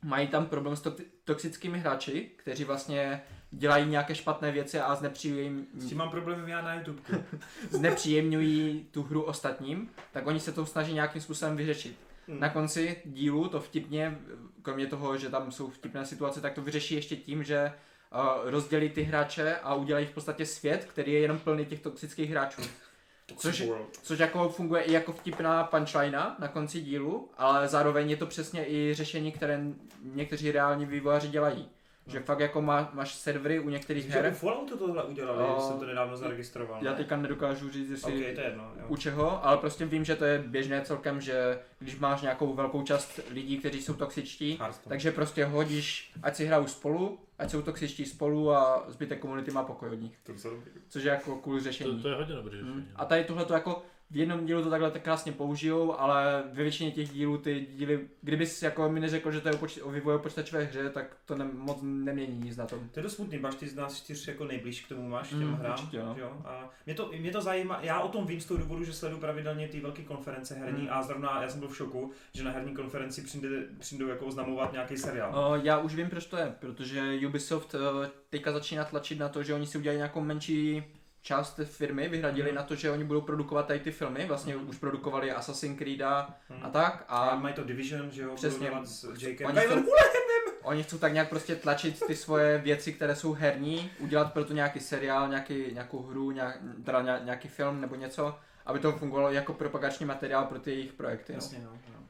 mají tam problém s to, toxickými hráči, kteří vlastně dělají nějaké špatné věci a znepříjemňují, S tím mám problém já na YouTube. [laughs] znepříjemňují tu hru ostatním, tak oni se to snaží nějakým způsobem vyřešit. Hmm. Na konci dílu to vtipně, kromě toho, že tam jsou vtipné situace, tak to vyřeší ještě tím, že uh, rozdělí ty hráče a udělají v podstatě svět, který je jenom plný těch toxických hráčů. Což, což jako funguje i jako vtipná punchline na konci dílu, ale zároveň je to přesně i řešení, které někteří reální vývojáři dělají. Že fakt jako má, máš servery u některých Že u her, Falloutu tohle udělali, O, že jsem to nedávno zaregistroval. já teďka nedokážu říct, jestli Ok, to je jedno. Jo. u čeho, ale prostě vím, že to je běžné celkem, že když máš nějakou velkou část lidí, kteří jsou toxičtí, Hearthstone. takže prostě hodíš, ať si hrajou spolu, ať jsou toxičtí spolu a zbytek komunity má pokoj od nich. To Což je jako cool To, řešení. to je hodně dobrý Mm. řešení. A tady tohle to jako v jednom dílu to takhle tak krásně použijou, ale ve většině těch dílů ty díly, kdybys jako mi neřekl, že to je o, poč- o vývoji počítačové hře, tak to ne, moc nemění nic na tom. To je dost smutný, máš ty z nás čtyř jako nejblíž k tomu máš, těm Mm, hrám. určitě, no. jo? A mě to, mě to zajímá, já o tom vím z toho důvodu, že sleduju pravidelně ty velké konference herní Mm. a zrovna já jsem byl v šoku, že na herní konferenci přijde, přijdou jako oznamovat nějaký seriál. O, já už vím, proč to je, protože Ubisoft eh, teďka začíná tlačit na to, že oni si udělají nějakou menší část firmy, vyhradili Mhm. na to, že oni budou produkovat tady ty filmy, vlastně Mhm. už produkovali Assassin's Creed Hmm. a tak A a mají to Division, že jo, Přesně. s Jakem. Oni ven- Oni chcou tak nějak prostě tlačit ty svoje věci, které jsou herní, udělat pro to nějaký seriál, nějaký, nějakou hru, nějak, teda ně- nějaký film nebo něco, aby to fungovalo jako propagační materiál pro ty jejich projekty. No, Jasně, no. no.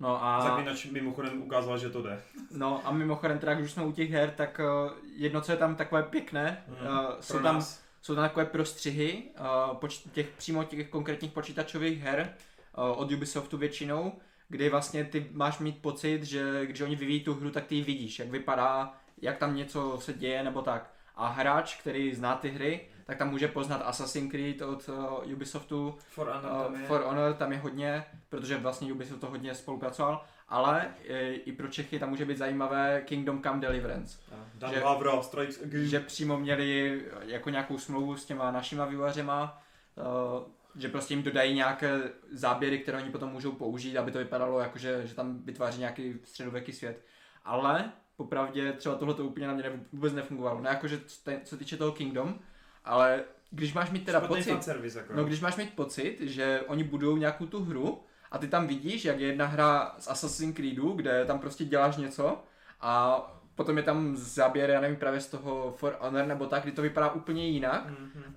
no a, Zaklínač mimochodem ukázal, že to jde. no a mimochodem, teda, když už jsme u těch her, tak uh, jedno, co je tam takové pěkné, uh, jsou, tam, nás. Jsou tam takové prostřihy uh, poč- těch, přímo těch konkrétních počítačových her uh, od Ubisoftu většinou, kdy vlastně ty máš mít pocit, že když oni vyvíjí tu hru, tak ty ji vidíš, jak vypadá, jak tam něco se děje nebo tak. A hráč, který zná ty hry, tak tam může poznat Assassin's Creed od uh, Ubisoftu, For Honor uh, tam je. For Honor tam je hodně, protože vlastně Ubisoft to hodně spolupracoval, ale e, i pro Čechy tam může být zajímavé Kingdom Come Deliverance Dan že- Havro, Strikes Again. že přímo měli jako nějakou smlouvu s těma našima vývojářema, uh, že prostě jim dodají nějaké záběry, které oni potom můžou použít, aby to vypadalo jako, že, že tam vytváří nějaký středověký svět. Ale popravdě třeba tohle to úplně na mě vůbec nefungovalo. Ne jako, že co- co týče toho Kingdom, ale když máš mít teda Špatný pocit, jako. no když máš mít pocit, že oni budou nějakou tu hru a ty tam vidíš, jak je jedna hra z Assassin's Creedu, kde tam prostě děláš něco a potom je tam záběr, já nevím, právě z toho For Honor nebo tak, kdy to vypadá úplně jinak. Mhm.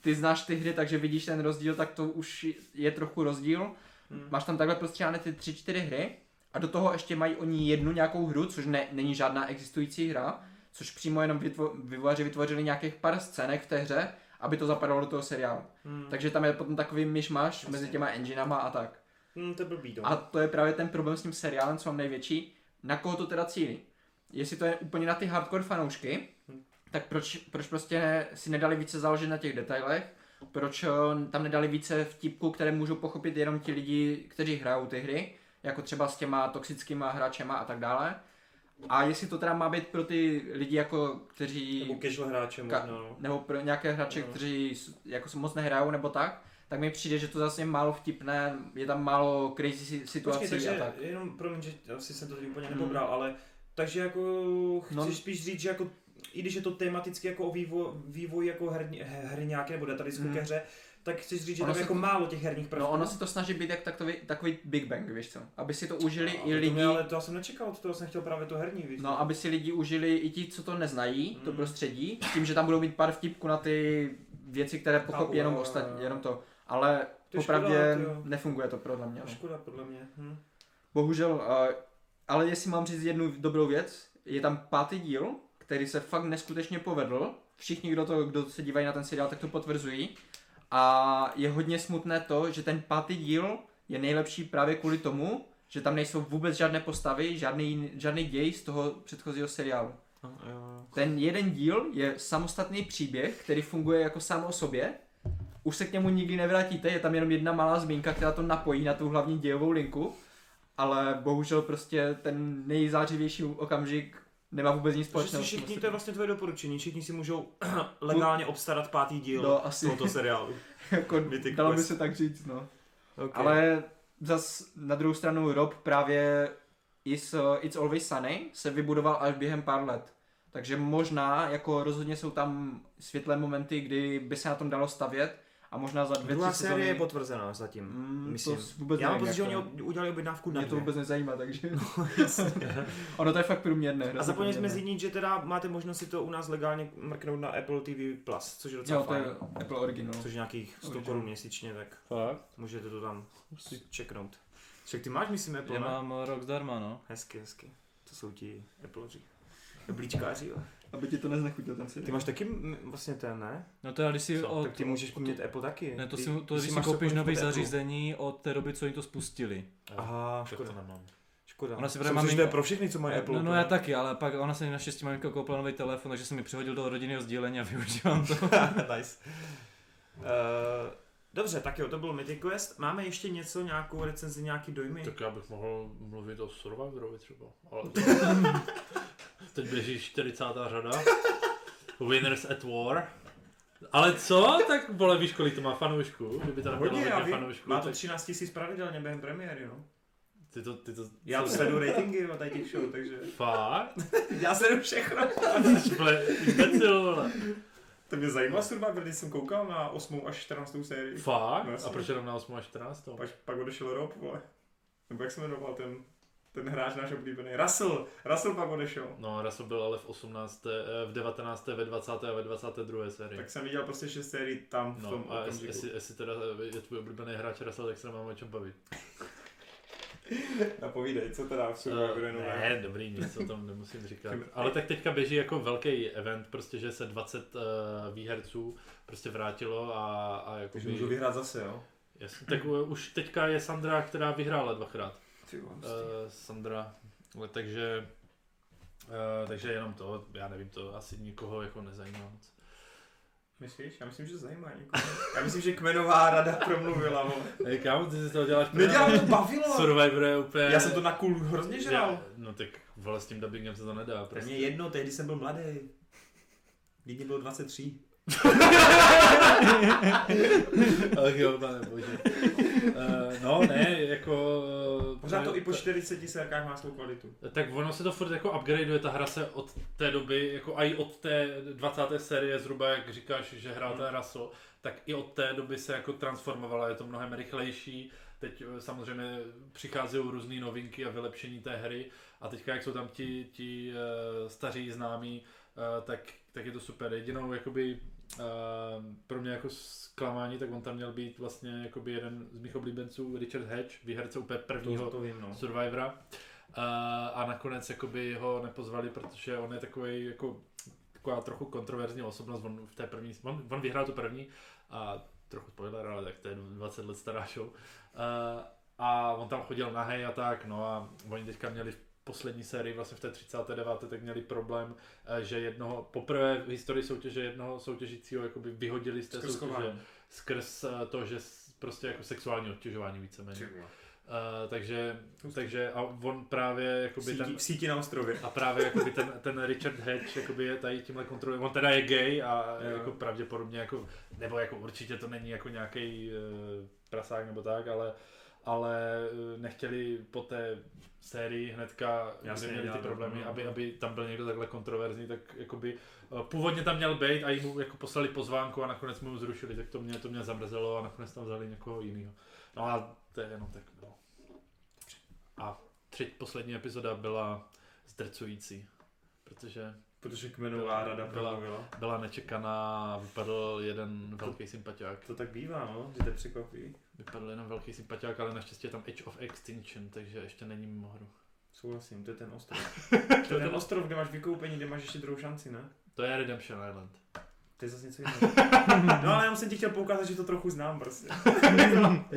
Ty znáš ty hry, takže vidíš ten rozdíl, tak to už je trochu rozdíl. Mhm. Máš tam takhle prostříhané ty tři, čtyři hry a do toho ještě mají oni jednu nějakou hru, což ne, není žádná existující hra, což přímo jenom vytvo, vyvojáři vytvořili nějakých pár scének v té hře, aby to zapadalo do toho seriálu. Mhm. Takže tam je potom takový myšmaš mezi těma enginama a tak. Hmm, to je blbý, to. A to je právě ten problém s tím seriálem, co mám největší. Na koho to teda cílí? Jestli to je úplně na ty hardcore fanoušky, tak proč, proč prostě si nedali více záležet na těch detailech, proč eh, tam nedali více vtipku, které můžou pochopit jenom ti lidi, kteří hrajou ty hry, jako třeba s těma toxickýma hráčema a tak dále. A jestli to teda má být pro ty lidi, jako, kteří... Nebo casual hráče možná, no. nebo pro nějaké hráče, No. kteří jako moc nehrajou nebo tak, tak mi přijde, že to zase je málo vtipné, je tam málo crazy si- situací Počkej, takže a tak. jenom, promiň, že asi jsem to teď úplně Hmm. nepobral, ale takže jako chceš No. spíš říct, že jako i když je to tematicky jako o vývoj, vývoj jako herní, nějaké nebo detailistů Hmm. ke hře, tak chceš říct, že Ono tam jako to- málo těch herních prvků. No ono se to snaží být jak takový, takový Big Bang, víš co? Aby si to užili No, i to lidi, mě, ale to já jsem nečekal, od toho jsem chtěl právě to herní, víš. no aby si lidi užili i ti, co to neznají, to Mm. prostředí, s tím, že tam budou mít pár vtipků na ty věci, které Chápu, pochopí jenom jo, ostatní, jenom to. Ale To popravdě škoda, nefunguje to podle mě. To No. škoda podle mě. Hm. Bohužel, ale jestli mám říct jednu dobrou věc, je tam pátý díl, který se fakt neskutečně povedl. Všichni, kdo, to, kdo se dívají na ten seriál, tak to potvrzují. A je hodně smutné to, že ten pátý díl je nejlepší právě kvůli tomu, že tam nejsou vůbec žádné postavy, žádný, žádný děj z toho předchozího seriálu. No, jo. Ten jeden díl je samostatný příběh, který funguje jako sám o sobě. Už se k němu nikdy nevrátíte, je tam jenom jedna malá zmínka, která to napojí na tu hlavní dějovou linku. Ale bohužel prostě ten nejzářivější okamžik nemá vůbec nic společného. všichni, to je vlastně tvoje doporučení, všichni si můžou [clears throat] legálně obstarat pátý díl No, asi. tohoto seriálu. [laughs] jako, Mythic dalo by se tak říct, no. Okay. Ale zas na druhou stranu Rob právě is, uh, It's Always Sunny se vybudoval až během pár let. Takže možná, jako rozhodně jsou tam světlé momenty, kdy by se na tom dalo stavět a možná za dvě, Druhá tři série je potvrzená zatím. Mm, myslím. To vůbec Já mám pocit, že oni udělali objednávku na Mě to vůbec nezajímá, takže... [laughs] Jasně. ono to je fakt průměrné. A zapomněli jsme zmínit, že teda máte možnost si to u nás legálně mrknout na Apple TV+, Plus, což je docela Jo, to je fajn. Apple Original. Což je nějakých 100 Original. korun měsíčně, tak Fakt? můžete to tam čeknout. Však ty máš, myslím, Apple, Já ne? mám rok zdarma, no. Hezky, hezky. To jsou ti Appleři. Blíčkáři, jo. Aby ti to neznechutil ten seriál. Ty máš taky vlastně ten, ne? No to je, když si Co? od, tak ty můžeš od- mít Apple taky. Ne, to Ty- si, to, když si máš koupíš nový zařízení od té doby, co oni to spustili. Aha, tak škoda. to nemám. Škoda. Ona si Jsem právě maminka- to je pro všechny, co mají Apple. No, no já taky, ale pak ona se naštěstí maminka koupila nový telefon, takže jsem mi přihodil do rodinného sdílení a využívám to. [laughs] nice. Uh, [laughs] dobře, tak jo, to byl Mythic Quest. Máme ještě něco, nějakou recenzi, nějaký dojmy? Tak já bych mohl mluvit o Survivorovi třeba. Ale [laughs] teď běží 40. řada. Winners at War. Ale co? Tak vole, víš, kolik to má fanoušků? Kdyby to nebylo Hodně, já vím. fanoušků. Má to tak 13 000 pravidelně během premiéry, no. ty to, ty to, Já sleduju ratingy, tady těch show, takže... Fakt? [laughs] Já sleduju všechno. Imbecil, vole. To mě zajímá Survivor, když jsem koukal na 8. až 14. sérii. Fakt? No, A proč jenom na 8 až 14? Pak, pak odešel Rob, vole. Nebo jak se jmenoval ten, ten hráč náš oblíbený? Russell. Russell pak odešel. No, Russell byl ale v 18., eh, v 19., ve 20. a ve 22. sérii. Tak jsem viděl prostě 6 sérií tam v tom No, a jestli, okamžiku. jestli, jestli teda je tvůj oblíbený hráč Russell, tak se nemáme o čem bavit. [laughs] Napovídej, co teda v Survivoru je nové? ne, dobrý, nic o tom nemusím říkat. Ale tak teďka běží jako velký event, prostě, že se 20 uh, výherců prostě vrátilo a, a jako Takže můžu vyhrát zase, jo? Jasně, tak uh, už teďka je Sandra, která vyhrála dvakrát. Ty Uh, Sandra, ale takže uh, takže jenom to, já nevím, to asi nikoho jako nezajímá moc. Myslíš? Já myslím, že to zajímá někoho. Já myslím, že kmenová rada promluvila, vole. Hej, kámo, ty si to děláš Nedělám to bavilo. Survivor je úplně... Já jsem to na cool hrozně žral. Já- No tak vole, s tím dubbingem se to nedá. Prostě. mě jedno, tehdy jsem byl mladý. Když bylo 23. Ach jo, pane bože. Uh, no ne, jako... eh, Pořád to i po 40 sérkách má svou kvalitu. Tak ono se to furt jako upgradeuje, ta hra se od té doby, jako i od té 20. série zhruba, jak říkáš, že hrál ten Russell, tak i od té doby se jako transformovala, je to mnohem rychlejší, teď eh, samozřejmě přicházejí různé novinky a vylepšení té hry a teďka jak jsou tam ti, ti uh, staří známí, uh, tak, tak je to super. Jedinou jakoby uh, pro mě jako zklamání, tak on tam měl být vlastně jakoby jeden z mých oblíbenců, Richard Hedge, výherce úplně prvního To, to vím, no. Survivora. Uh, a nakonec jakoby ho nepozvali, protože on je takový jako taková trochu kontroverzní osobnost, on v té první, on, on vyhrál tu první a trochu spoiler, ale tak to je 20 let stará show. Uh, a on tam chodil nahej a tak, no a oni teďka měli poslední sérii, vlastně v té 39. tak měli problém, eh, že jednoho, poprvé v historii soutěže jednoho soutěžícího jakoby vyhodili z té Skrz soutěže chování. skrz eh, to, že prostě jako sexuální obtěžování víceméně. Uh, takže, takže a on právě jakoby ten, Síti, v síti na ostrově. a právě jakoby ten, ten Richard Hedge jakoby je tady tímhle kontroluje. On teda je gay a Jo. jako pravděpodobně jako, nebo jako určitě to není jako nějaký uh, prasák nebo tak, ale ale eh, nechtěli po té sérii hnedka, Jasně, kde měli ty problémy, no. aby, aby tam byl někdo takhle kontroverzní, tak jakoby eh, původně tam měl být a jim jako poslali pozvánku a nakonec mu zrušili, tak to mě, to mě zamrzelo a nakonec tam vzali někoho jiného. No a to je jenom tak, no. A třetí poslední epizoda byla zdrcující, protože Protože kmenová rada Byla- promluvila. byla nečekaná, vypadl jeden velký sympatiák. To tak bývá, no, že to je překvapivý. Vypadl jeden velký sympatiák, ale naštěstí je tam Edge of Extinction, takže ještě není mimo hru. Souhlasím, to je ten ostrov. [laughs] to je ten ostrov, kde máš vykoupení, kde máš ještě druhou šanci, ne? To je Redemption Island. To je zase něco jiného. [laughs] No ale já jsem ti chtěl poukázat, že to trochu znám prostě.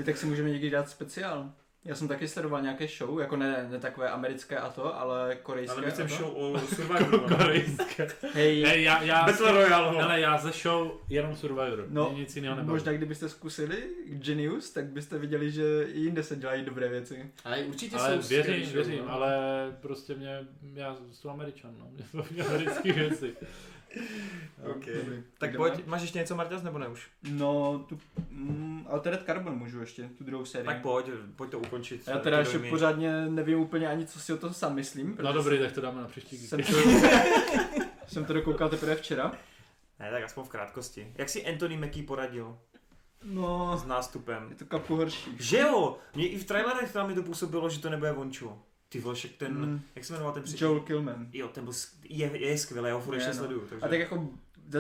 Tak si můžeme někdy dát speciál. Já jsem taky sledoval nějaké show, jako ne, ne takové americké a to, ale korejské Ale jsem show o [laughs] Survivoru. no. Korejské. Hej, Hej, já, já, Battle Royale. ale já ze show jenom Survivor, No, no, nic jiného nebylo. možná kdybyste zkusili Genius, tak byste viděli, že i jinde se dělají dobré věci. Ale určitě Ale jsou věřím, show, věřím, no. ale prostě mě, já jsem Američan, no, [laughs] mě baví americký věci. [laughs] OK. Dobrý. Tak jdeme? pojď, máš ještě něco Marťas nebo ne už? No, tu mm, Altered Carbon můžu ještě, tu druhou sérii. Tak pojď, pojď to ukončit. Já teda ještě pořádně nevím úplně ani, co si o tom sám myslím. No dobrý, tak to dáme na příští jsem to, [laughs] jsem to dokoukal teprve včera. Ne, tak aspoň v krátkosti. Jak si Anthony Mackie poradil No, s nástupem? je to kapku horší. Že jo, mě i v trailerech tam mi to působilo, že to nebude Vonču. Ty vole, však ten, Mm. jak se jmenoval ten předtím? Joel Kilman. Jo, ten byl, je, je skvělý, já ho furt Je, ještě no. sleduju. Takže... A tak jako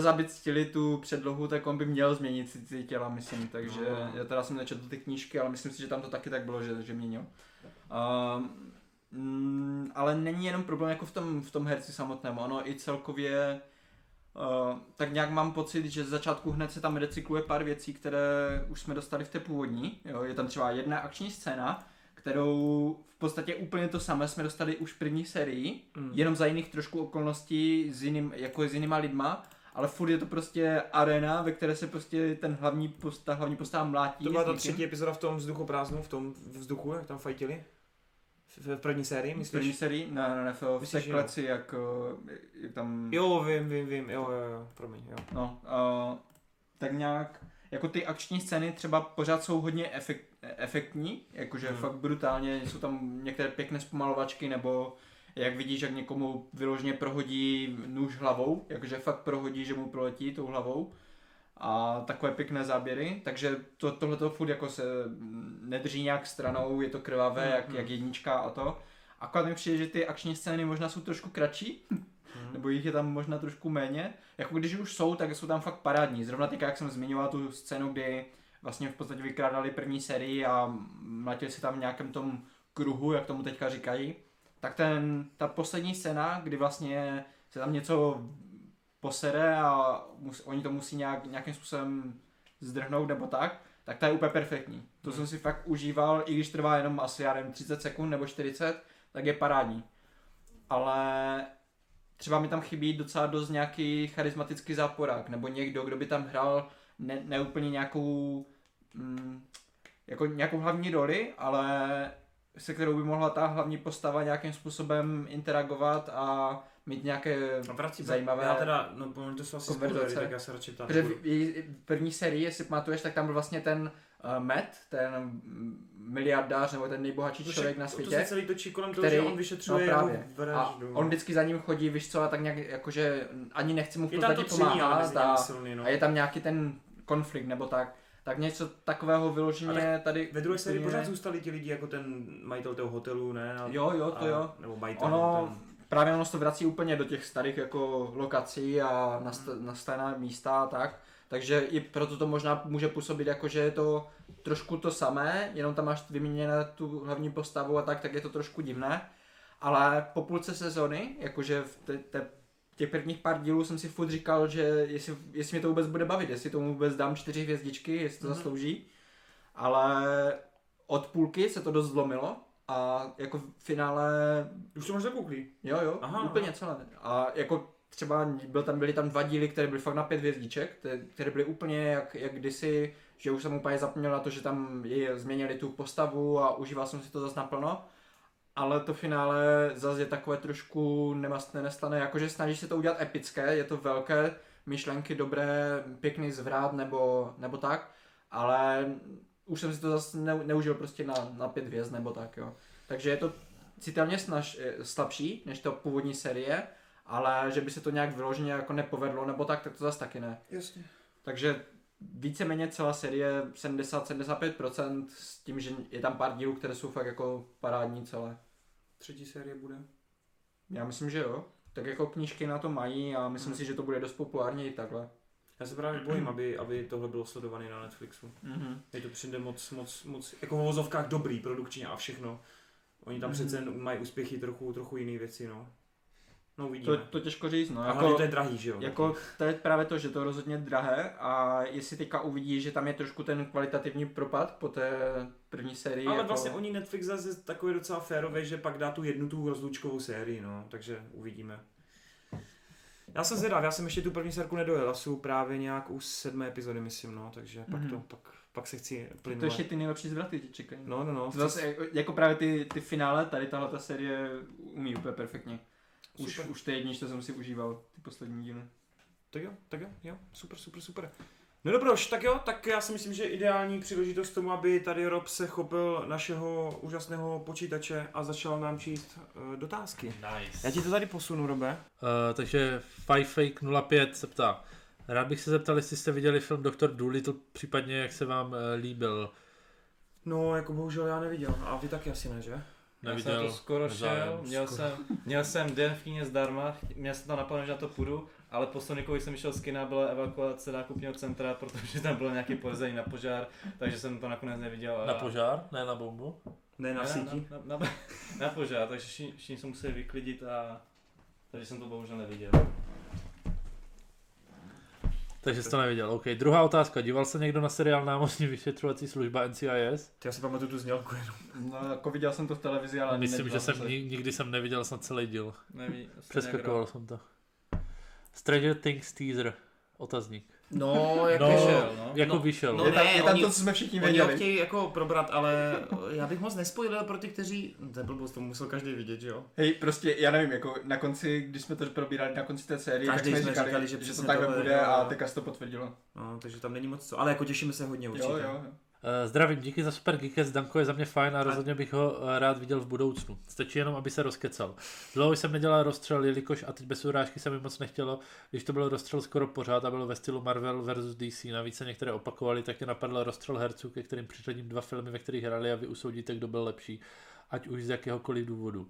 aby ctili tu předlohu, tak on by měl změnit si ty těla, myslím, takže No. já teda jsem nečetl ty knížky, ale myslím si, že tam to taky tak bylo, že, že měnil. Um, mm, ale není jenom problém jako v tom, v tom herci samotném, ono i celkově Uh, tak nějak mám pocit, že z začátku hned se tam recykluje pár věcí, které už jsme dostali v té původní. Jo, je tam třeba jedna akční scéna, kterou podstatě úplně to samé jsme dostali už v první sérii, Mm. jenom za jiných trošku okolností, s jiným, jako s jinýma lidma, ale furt je to prostě arena, ve které se prostě ten hlavní post, ta hlavní postava mlátí. To byla ta třetí epizoda v tom vzduchoprázdnu, v tom vzduchu, jak tam fajtili? V, v první sérii, v první myslíš? sérii? Ne, ne, ne, v, v té Myslíš, jo? kleci, jak, eh, jak tam... Jo, vím, vím, vím, jo, jo, jo, promiň, jo. No, uh, tak nějak, jako ty akční scény třeba pořád jsou hodně efekt, efektní, jakože Hmm. fakt brutálně, jsou tam některé pěkné zpomalovačky, nebo jak vidíš, jak někomu vyloženě prohodí nůž hlavou, jakože fakt prohodí, že mu proletí tou hlavou. A takové pěkné záběry, takže to, tohle to furt jako se nedrží nějak stranou, je to krvavé, Hmm, jak, hmm. jak jednička a to. Akorát mi přijde, že ty akční scény možná jsou trošku kratší, Hmm. nebo jich je tam možná trošku méně. Jako když už jsou, tak jsou tam fakt parádní. Zrovna teďka, jak jsem zmiňoval tu scénu, kdy vlastně v podstatě vykrádali první sérii a mlatili si tam v nějakém tom kruhu, jak tomu teďka říkají, tak ten, ta poslední scéna, kdy vlastně se tam něco posere a mus, oni to musí nějak, nějakým způsobem zdrhnout nebo tak, tak ta je úplně perfektní. To Hmm. jsem si fakt užíval, i když trvá jenom asi, já nevím, 30 sekund nebo 40, tak je parádní. Ale třeba mi tam chybí docela dost nějaký charismatický záporák, nebo někdo, kdo by tam hrál ne, ne úplně nějakou mm, jako nějakou hlavní roli, ale se kterou by mohla ta hlavní postava nějakým způsobem interagovat a mít nějaké A vrací zajímavé Já teda, no to jsou asi konverzace. spoilery, tak já se radši ptám. Protože v, její- v první sérii, jestli pamatuješ, tak tam byl vlastně ten uh, Matt, ten miliardář nebo ten nejbohatší člověk na To světě. se celý točí kolem toho, který- že on vyšetřuje no jeho právě. A on vždycky za ním chodí, víš co, a tak nějak jakože ani nechce mu v podstatě to pomáhat a, silný, no. a je tam nějaký ten konflikt nebo tak. Tak něco takového vyloženě tady... Ve druhé sérii pořád zůstali ti lidi jako ten majitel toho hotelu, ne? A, Jo, jo, to a, jo. Nebo majitel. Ono, ten, právě ono se to vrací úplně do těch starých jako lokací a nast- nastavená místa a tak. Takže i proto to možná může působit jako, že je to trošku to samé, jenom tam máš vyměněné tu hlavní postavu a tak, tak je to trošku divné. Ale po půlce sezony, jakože v te, te, těch prvních pár dílů jsem si furt říkal, že jestli, jestli mě to vůbec bude bavit, jestli tomu vůbec dám čtyři hvězdičky, jestli to Mhm. zaslouží. Ale od půlky se to dost zlomilo, a jako v finále, Už to možná koukli. jo jo, Aha, aha, úplně celé. A jako třeba byl tam, byly tam dva díly, které byly fakt na pět hvězdiček, které, byly úplně jak, jak kdysi, že už jsem úplně zapomněl na to, že tam je, změnili tu postavu a užíval jsem si to zase naplno. Ale to finále zase je takové trošku nemastné nestane, jakože snaží se to udělat epické, je to velké, myšlenky dobré, pěkný zvrat nebo, nebo tak, ale už jsem si to zase ne, neužil prostě na, na pět hvězd nebo tak, jo. Takže je to citelně snaž, eh, slabší než to původní série, ale že by se to nějak vyloženě jako nepovedlo nebo tak, tak to zase taky ne. Jasně. Takže víceméně celá série 70-75% s tím, že je tam pár dílů, které jsou fakt jako parádní celé. Třetí série bude. Já myslím, že jo. Tak jako knížky na to mají a myslím Hmm. si, že to bude dost populární i takhle. Já se právě bojím, aby, aby tohle bylo sledované na Netflixu. Mhm. Je to přijde moc, moc, moc, jako v vozovkách dobrý produkčně a všechno. Oni tam Mhm. přece jen mají úspěchy trochu, trochu jiné věci, no. No uvidíme. To, to těžko říct, no. a Jako, to je drahý, že jo? jako to je právě to, že to je rozhodně drahé a jestli teďka uvidí, že tam je trošku ten kvalitativní propad po té první sérii. Ale jako... vlastně oni Netflix zase takový docela férový, že pak dá tu jednu tu rozlučkovou sérii, no, takže uvidíme. Já jsem zvědav, já jsem ještě tu první sérku nedojel, já jsou právě nějak u sedmé epizody, myslím, no, takže pak, Mhm. to, pak, pak se chci To plynule. ještě ty nejlepší zvraty ti čekají. No, no, no. To Zase, jako- jako právě ty, ty finále, tady tahle ta série umí úplně perfektně. Už, Super. už to jedničce jsem si užíval, ty poslední díly. Tak jo, tak jo, jo, super, super, super. No dobroš, tak jo, tak já si myslím, že ideální příležitost tomu, aby tady Rob se chopil našeho úžasného počítače a začal nám číst uh, dotázky. Nice. Já ti to tady posunu, Robe. Uh, takže FiveFake05 se ptá. Rád bych se zeptal, jestli jste viděli film Doktor Dolittle, případně jak se vám uh, líbil. No, jako bohužel já neviděl. A vy taky asi ne, že? Já Neviděl. jsem to skoro nezájem. šel, měl Skoro. jsem, měl jsem den v kíně zdarma, měl jsem to napadlo, že na to půjdu, ale po Sonicovi jsem šel z kina, byla evakuace nákupního centra, protože tam bylo nějaké podezření na požár, takže jsem to nakonec neviděl. a- Na požár, ne na bombu. Ne, na Ne, síti. Na, na, na, na požár, takže všichni, všichni se museli vyklidit a takže jsem to bohužel neviděl. Takže jsi to neviděl. OK. Druhá otázka. Díval se někdo na seriál Námořní vyšetřovací služba NCIS? Ty já si pamatuju tu znělku jenom. No, jako viděl jsem to v televizi, ale Myslím, že jsem se. ni- nikdy jsem neviděl snad celý díl. Neví, Přeskakoval jsem to. Stranger Things teaser. Otazník. No, [laughs] jako... No, vyšel, no. jako No, vyšel. no Je tam, ne, je tam oni- to, co jsme všichni Oni ho věděli. chtějí jako probrat, ale já bych moc nespojil pro ty, kteří... To je blbost, to musel každý vidět, že jo? Hej, prostě, já nevím, jako na konci, když jsme to probírali na konci té série, Každý tak jsme jsme říkali, říkali, že že, to takhle bude jo, a teďka se to potvrdilo. No, takže tam není moc co. Ale jako těšíme se hodně určitě. Jo, jo. Eh, Zdravím, díky za super Geekest, Danko je za mě fajn a rozhodně bych ho eh, rád viděl v budoucnu. Stačí jenom, aby se rozkecal. Dlouho jsem nedělal rozstřel, jelikož a teď bez urážky se mi moc nechtělo, když to byl rozstřel skoro pořád a bylo ve stylu Marvel versus DC. Navíc se některé opakovali, tak je napadl rozstřel herců, ke kterým přiřadím dva filmy, ve kterých hrali a vy usoudíte, kdo byl lepší, ať už z jakéhokoliv důvodu.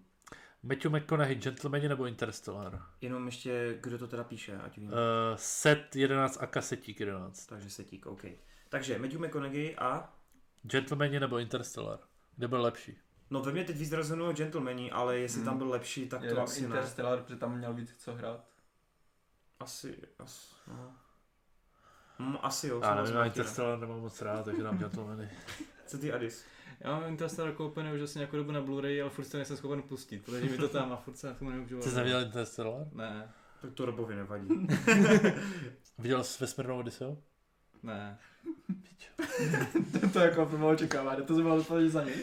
Matthew McConaughey, Gentlemani nebo Interstellar? Jenom ještě, kdo to teda píše, ať vím. Uh, set 11 a kasetík 11. Takže setík, OK. Takže Matthew McConaughey a... Gentlemani nebo Interstellar? Kde byl lepší? No ve mě teď víc rezonují Gentlemani, ale jestli Hmm. tam byl lepší, tak Je to tam asi ne. Interstellar, protože tam měl víc co hrát. Asi, asi, no. Mm, asi jo. Já nevím, já taky, ne. Interstellar nemám moc rád, takže dám Gentlemani. [laughs] Co ty Adis? Já mám Interstellar koupený už asi nějakou dobu na Blu-ray, ale furt se nejsem schopen pustit, protože mi to tam a furt se na tom nemůžu Jsi neviděl Interstellar? Ne, Tak to Robovi nevadí. [laughs] Viděl jsi Vesmírnou Odysseu? Ne. to, [laughs] to jako bylo očekávání, to jsem byl odpovědět za něj.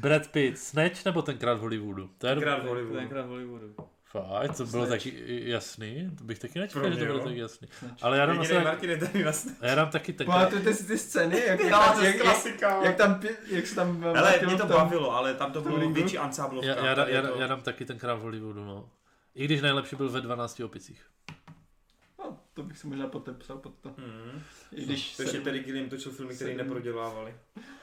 Brad Pitt, Snatch nebo tenkrát v Hollywoodu? To je Tenkrát v Hollywoodu. Tenkrát v Hollywoodu. Fakt, to bylo Snatch. taky jasný, to bych taky nečekal, že to bylo tak jasný. Ale já dám, asi, Martin tady na já dám taky tenkrát. Pamatujete si ty scény, jak, jak, to je jak, jak, klasika. jak, tam, jak se tam Hele, Martin mě to bavilo, ale tam to bylo větší ansáblovka. Já, já, já, to- já dám taky tenkrát v Hollywoodu, no. I když nejlepší byl ve 12 opicích. No, to bych si možná podepsal pod to. Hmm. I když To ještě se... Terry Gilliam točil filmy, které neprodělávali.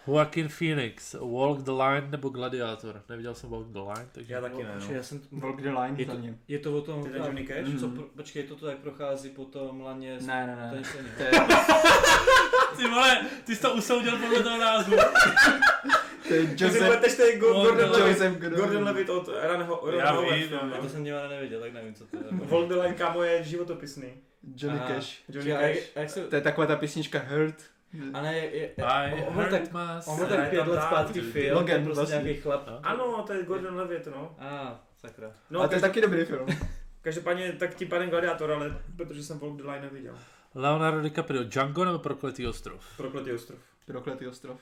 Joaquin Phoenix, Walk the Line nebo Gladiator? Neviděl jsem Walk the Line, takže... Já taky ne, no. já jsem, Walk the line je, to, ním. je to o tom, Ty ten Johnny Cash? Mhm. co, pro, počkej, to tak prochází po tom laně. Ne, ne, ne. To. To je, [laughs] Ty vole, ty jsi to usoudil podle toho názvu. to je [laughs] Joseph... To je Gordon Levitt. Gordon. Od Ron Ho- Ron Já vím, no. To jsem nikdy nevěděl, tak nevím, co to je. Walk the Line, kámo, je životopisný. Johnny Aha. Cash. Johnny Cash. jak- se... To je taková ta písnička Hurt. A ne, je, je, on byl tak, on byl tak pět let zpátky film, Logan, prostě vlastně. nějaký chlap. No. Ano, to je Gordon Levitt, no. A, sakra. No, a to je taky dobrý film. Každopádně tak tím pádem Gladiator, ale protože jsem Walk the Line neviděl. Leonardo DiCaprio, Django nebo Prokletý ostrov? Prokletý ostrov. Prokletý ostrov.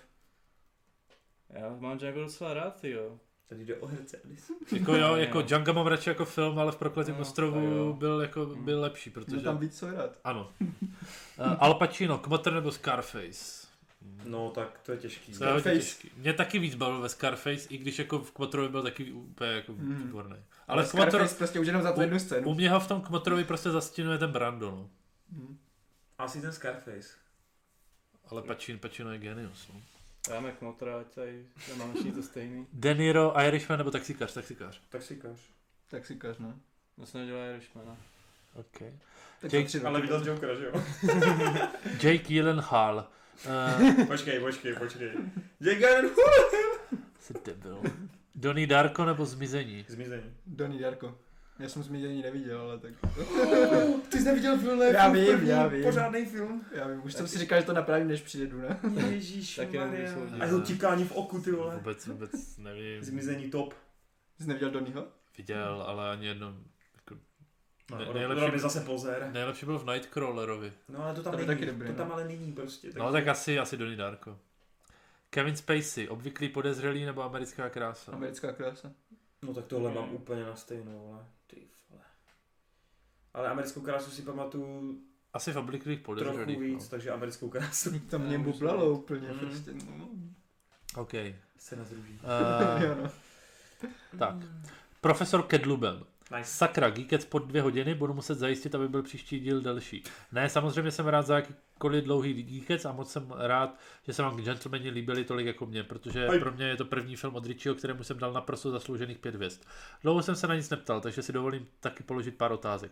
Já mám Django docela rád, jo. Tady jde o herce, Alice. Jako jo, jako. Django mám radši jako film, ale v Prokletém No, ostrovu byl jako Hmm. byl lepší, Protože... protože... tam víc co rád. Ano. Uh, [laughs] Al Pacino, Kmotr nebo Scarface? No tak to je těžký. To je hodně Scarface. těžký. Mě taky víc bavil ve Scarface, i když jako v Kmotrovi byl taky úplně jako Hmm. výborný. Ale Ale v Kmotr, Scarface prostě už jenom za tu jednu scénu. u mě ho v tom Kmotrovi prostě zastínuje ten Brando, no. Mhm. Asi ten Scarface. Ale Pacino, Pacino je genius, no. Dáme kmotra, ať tady nemáme všichni to stejný. De Niro, Irishman nebo taxikář, taxikář. Taxikář. Kaž, ne? To se nedělá Irishmana. Okay. Tak Jake- tři Ale viděl Jokera, že jo? [laughs] Jake Gyllenhaal. Uh, počkej, počkej, počkej. Jake Gyllenhaal. jsi debil. Donnie Darko nebo Zmizení? Zmizení. Donnie Darko. Já jsem zmizení neviděl, ale tak... [laughs] Ty jsi neviděl film, Já vím, já vím. Pořádný film. Já vím, už jsem si říkal, že to napravím, než přijedu, ne? [laughs] Ježíš Taky. A jeho tíkání v oku, ty vole. Vůbec, vůbec nevím. Zmizení top. Jsi neviděl Donnieho? Viděl, ale ani jedno. Jako, No, Ne- ne, nejlepší- nejlepší... zase pozér. nejlepší byl v Nightcrawlerovi. No ale to tam To není. taky dobrý, to no. tam ale není prostě. No tak asi, asi Donnie Darko. Kevin Spacey, obvyklý podezřelý nebo americká krása? Americká krása. No tak tohle mám úplně na stejnou, vole. Ale americkou krásu si pamatuju Asi v obvyklých trochu podezřelých. víc, No. takže americkou krásu. Tam mě bublalo úplně, Mm. prostě. No. OK. Scéna z růží. Uh, [laughs] Jo, no. tak. Profesor Kedlubem. Nice. Sakra, Geekec pod dvě hodiny, budu muset zajistit, aby byl příští díl delší. Ne, samozřejmě jsem rád za jakýkoliv dlouhý Geekec a moc jsem rád, že se vám Gentlemani líbili tolik jako mě, protože Aj. pro mě je to první film od Richieho, kterému jsem dal naprosto zasloužených pět hvězd. Dlouho jsem se na nic neptal, takže si dovolím taky položit pár otázek.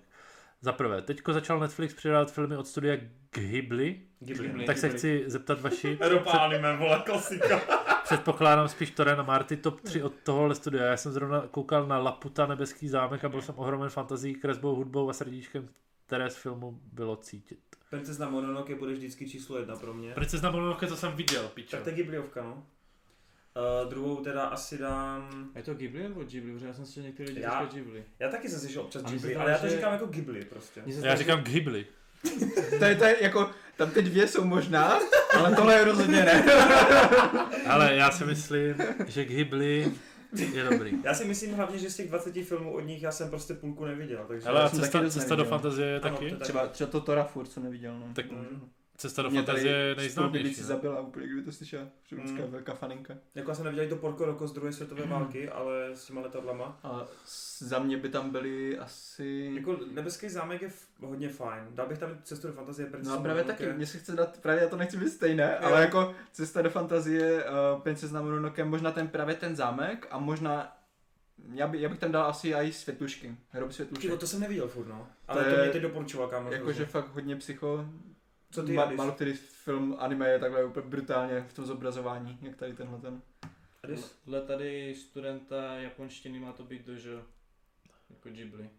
Za prvé, teďko začal Netflix přidávat filmy od studia Ghibli, Ghibli. tak se chci zeptat vaši, [laughs] Europa anime, vole, klasika. [laughs] předpokládám spíš Toren a Marty top 3 od tohohle studia. Já jsem zrovna koukal na Laputa, Nebeský zámek a byl jsem ohromen fantazí, kresbou, hudbou a srdíčkem, které z filmu bylo cítit. Princezna Mononoke bude vždycky číslo jedna pro mě. Princezna Mononoke, to jsem viděl, pičo. Tak to je Ghibliovka, no. Uh, druhou teda asi dám... A je to Ghibli nebo Ghibli? Protože já jsem si některý lidi Já- říkal Ghibli. Já taky jsem slyšel občas Ghibli, ale já to že- říkám jako Ghibli prostě. Já říkám Ghibli. [laughs] To je, to je jako, tam ty dvě jsou možná, ale tohle je rozhodně ne. [laughs] Ale já si myslím, že Ghibli je dobrý. Já si myslím hlavně, že z těch 20 filmů od nich já jsem prostě půlku neviděl, takže... Ale cesta, cesta do fantazie je Ano, taky? to je Třeba, třeba to Tora furt, co neviděl, no. Tak Mm. Cesta do Mě fantazie je nejznámější. si ne? zabila úplně, kdyby to slyšela. Ženská Mm. velká faninka. Jako já jsem neviděl to Porco Roco z druhé světové války, ale s těma letadlama. A za mě by tam byly asi... Jako nebeský zámek je hodně fajn. Dal bych tam cestu do fantazie No a právě taky, mně se chce dát, právě já to nechci být stejné, ale jako cesta do fantazie, uh, princezna Mononoke, možná ten právě ten zámek a možná, já, by, já bych tam dal asi i světlušky, hrob světlušek. Tyjo, to jsem neviděl furt, no. Ale to, je- mě teď doporučoval kámo. Jakože fakt hodně psycho. Co ty, Ma? Málo který film anime je takhle úplně brutálně v tom zobrazování, jak tady tenhle ten. Adis? Dle tady studenta japonštiny má to být dojo. Jako Ghibli.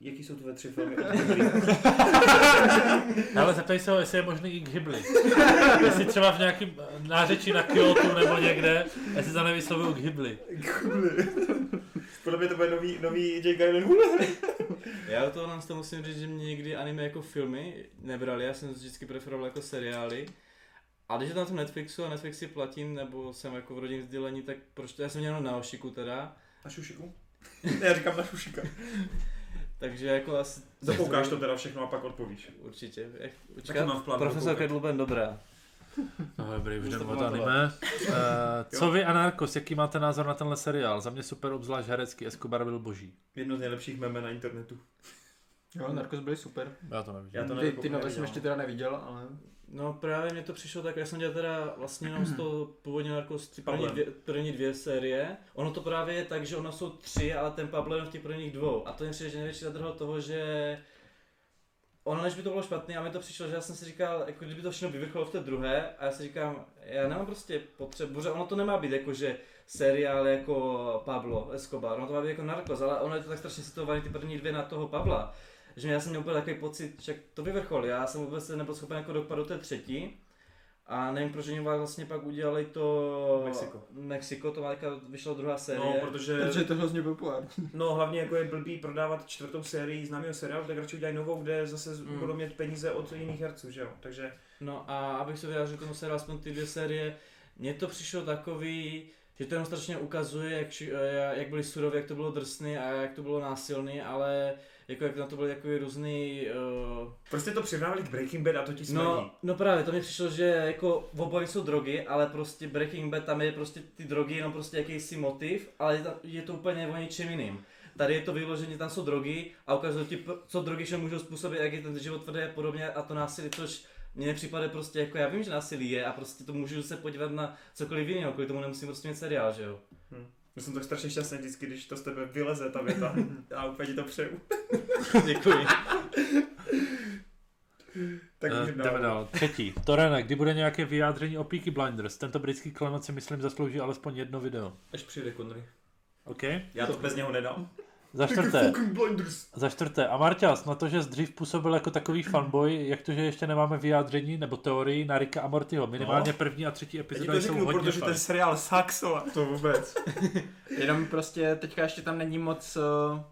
Jaký jsou tvoje tři filmy? [laughs] [laughs] Ale zeptej se ho, jestli je možný i Ghibli. jestli třeba v nějakém nářečí na Kyoto nebo někde, jestli to nevyslovují Ghibli. Ghibli. Podle mě to bude nový, nový Jake Gyllenhaal. [laughs] Já do toho nám to musím říct, že mě někdy anime jako filmy nebrali, já jsem vždycky preferoval jako seriály. A když je to na tom Netflixu a Netflix si platím, nebo jsem jako v rodinném sdělení, tak proč to, já jsem měl na Ošiku teda. Na šušiku? Ne, já říkám na šušika. [laughs] Takže jako asi... Zapoukáš [laughs] to teda všechno a pak odpovíš. Určitě. Jak, Taky mám v plánu Profesor. Kedluben, dobrá. No dobrý, už jdeme od anime. [laughs] Uh, co vy a Narcos, jaký máte názor na tenhle seriál? Za mě super, obzvlášť herecký, Escobar byl boží. Jedno z nejlepších meme na internetu. Jo, Narcos byly super. Já to neviděl. Já to Ty, nevím, ty nové jsem ještě teda neviděl, ale... No právě mě to přišlo tak, já jsem dělal teda vlastně jenom z toho původně Narcos ty první dvě, první dvě série. Ono to právě je tak, že ono jsou tři, ale ten Pablo jenom v těch prvních dvou. A to přijde, že největší zadrhel toho, že ono než by to bylo špatný, a mi to přišlo, že já jsem si říkal, jako kdyby to všechno vyvrcholilo v té druhé, a já si říkám, já nemám prostě potřebu, že ono to nemá být jako, že seriál jako Pablo Escobar, ono to má být jako Narcos, ale ono je to tak strašně situovaný ty první dvě na toho Pavla, že já jsem měl úplně takový pocit, že to vyvrcholí, já jsem vůbec nebyl schopen jako dopadnout té třetí. A nevím, proč oni vlastně pak udělali to... Mexiko. Mexiko, to má teďka vyšla druhá série. No, protože, Protože je to hrozně populární. no hlavně jako je blbý prodávat čtvrtou sérii známého seriálu, tak radši udělají novou, kde zase Mm. budou mít peníze od jiných herců, že jo, takže No a abych se vyjádřil k tomu seriálu, aspoň ty dvě série, mně to přišlo takový, že to jenom strašně ukazuje, jak, jak byli suroví, jak to bylo drsný a jak to bylo násilný, ale jako jak na to byly takový různý... Uh, prostě to přirovnávali k Breaking Bad a to ti smrdí. no, no právě, to mi přišlo, že jako v obojí jsou drogy, ale prostě Breaking Bad tam je prostě ty drogy jenom prostě jakýsi motiv, ale je, ta, je to úplně o něčem jiným. Tady je to vyloženě, tam jsou drogy a ukazují ti, co drogy že můžou způsobit, jak je ten život tvrdý a podobně a to násilí, což mně nepřipadá prostě jako, já vím, že násilí je a prostě to můžu se podívat na cokoliv jiného, kvůli tomu nemusím prostě mít seriál, že jo. Já jsem tak strašně šťastný vždycky, když to z tebe vyleze ta věta. [laughs] Já úplně ti to přeju. [laughs] Děkuji. Tak můžeme jdeme dál. Třetí. Torene, kdy bude nějaké vyjádření o Peaky Blinders? Tento britský klenot si myslím zaslouží alespoň jedno video. Až přijde Connery. OK? Já to bez něho nedám. Za čtvrté. blinders. Za čtvrté. A Marťas, na to, že dřív působil jako takový fanboy, jak to, že ještě nemáme vyjádření nebo teorii na Ricka a Mortyho. Minimálně No. první a třetí epizoda to jsou řeknu, hodně protože fajn. ten seriál Saxo. To vůbec. [laughs] Jenom prostě teďka ještě tam není moc... eh,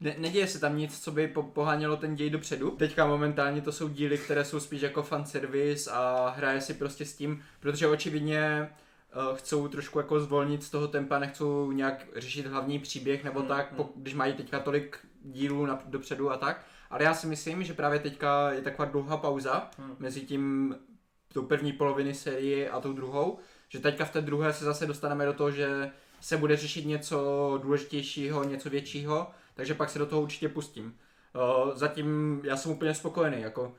Ne, neděje se tam nic, co by po, pohánělo ten děj dopředu. Teďka momentálně to jsou díly, které jsou spíš jako fanservice a hraje si prostě s tím, protože očividně chcou trošku jako zvolnit z toho tempa, nechcou nějak řešit hlavní příběh nebo Hmm, tak, hmm. po, když mají teďka tolik dílů na, dopředu a tak. Ale já si myslím, že právě teďka je taková dlouhá pauza Hmm. mezi tím tou první poloviny série a tou druhou, že teďka v té druhé se zase dostaneme do toho, že se bude řešit něco důležitějšího, něco většího, takže pak se do toho určitě pustím. Uh, zatím já jsem úplně spokojený, jako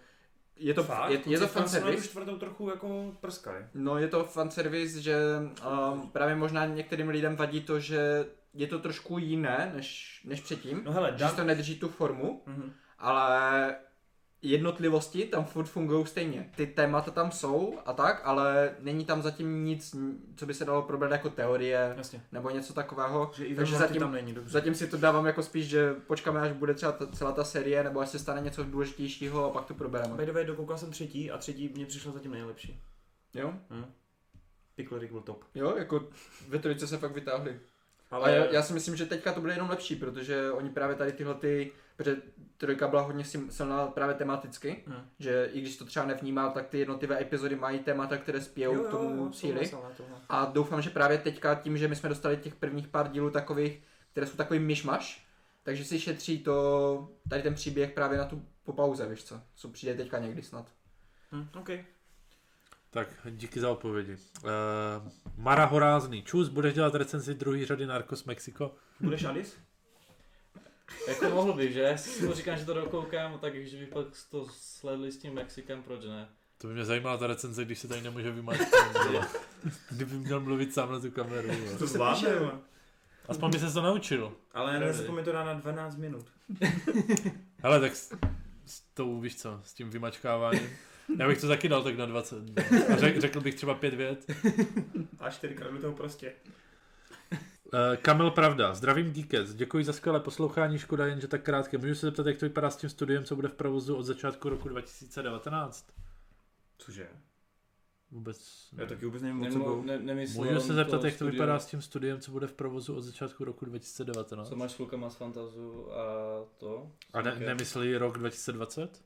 je to, Fakt? je, je to fanservice, čtvrtou trochu jako prskali. no je to fanservice, že um, právě možná některým lidem vadí to, že je to trošku jiné než, než předtím, No hele, že si to nedrží tu formu, Mhm. ale jednotlivosti tam furt fungují stejně. Ty témata tam jsou a tak, ale není tam zatím nic, co by se dalo probrat jako teorie Jasně. nebo něco takového. Že i Takže zatím tam není dobře. zatím si to dávám jako spíš, že počkáme, až bude třeba ta, celá ta série, nebo až se stane něco důležitějšího a pak to probereme. By the way, dokoukal jsem třetí a třetí mě přišlo zatím nejlepší. Jo? Pickle Rick byl top. Jo, jako ve trojice se fakt vytáhli. Ale Ale já, já si myslím, že teďka to bude jenom lepší, protože oni právě tady tyhle ty, protože trojka byla hodně sim- silná právě tematicky, Hmm. že i když to třeba nevnímal, tak ty jednotlivé epizody mají témata, které spějou k tomu cíli. souhlasím, tohle. A doufám, že právě teďka tím, že my jsme dostali těch prvních pár dílů takových, které jsou takový myšmaš, takže si šetří to, tady ten příběh právě na tu po pauze, víš co, co přijde teďka někdy snad. Hm, OK. Tak, díky za odpovědi. Uh, Mara Horázný. Čus, budeš dělat recenzi druhé řady Narcos Mexico? Budeš Adis? Jako mohl bych, že? Já si to říkám, že to dokoukám, tak když by pak to sledli s tím Mexikem, proč ne? To by mě zajímala ta recenze, když se tady nemůže vymáčknout. [laughs] Kdyby měl mluvit sám na tu kameru. To zvládne. Aspoň by se to naučil. Ale nezapomeň to dát na 12 minut. [laughs] Hele, tak s, s tou, víš co, s tím vymačkáváním. Já bych to taky dal tak na 20. A řek, řekl bych třeba pět vět. A čtyřikrát do toho prostě. Uh, Kamil Pravda, zdravím Geekets, děkuji za skvělé poslouchání, škoda jen, že tak krátké. Můžu se zeptat, jak to vypadá s tím studiem, co bude v provozu od začátku roku 2019? Cože? Vůbec Já ne. taky vůbec nevím, o co Nemo, ne, nemyslel Můžu se zeptat, jak to studio, vypadá s tím studiem, co bude v provozu od začátku roku 2019? Co máš s klukama z Fantazu a to? A ne, nemyslí rok 2020?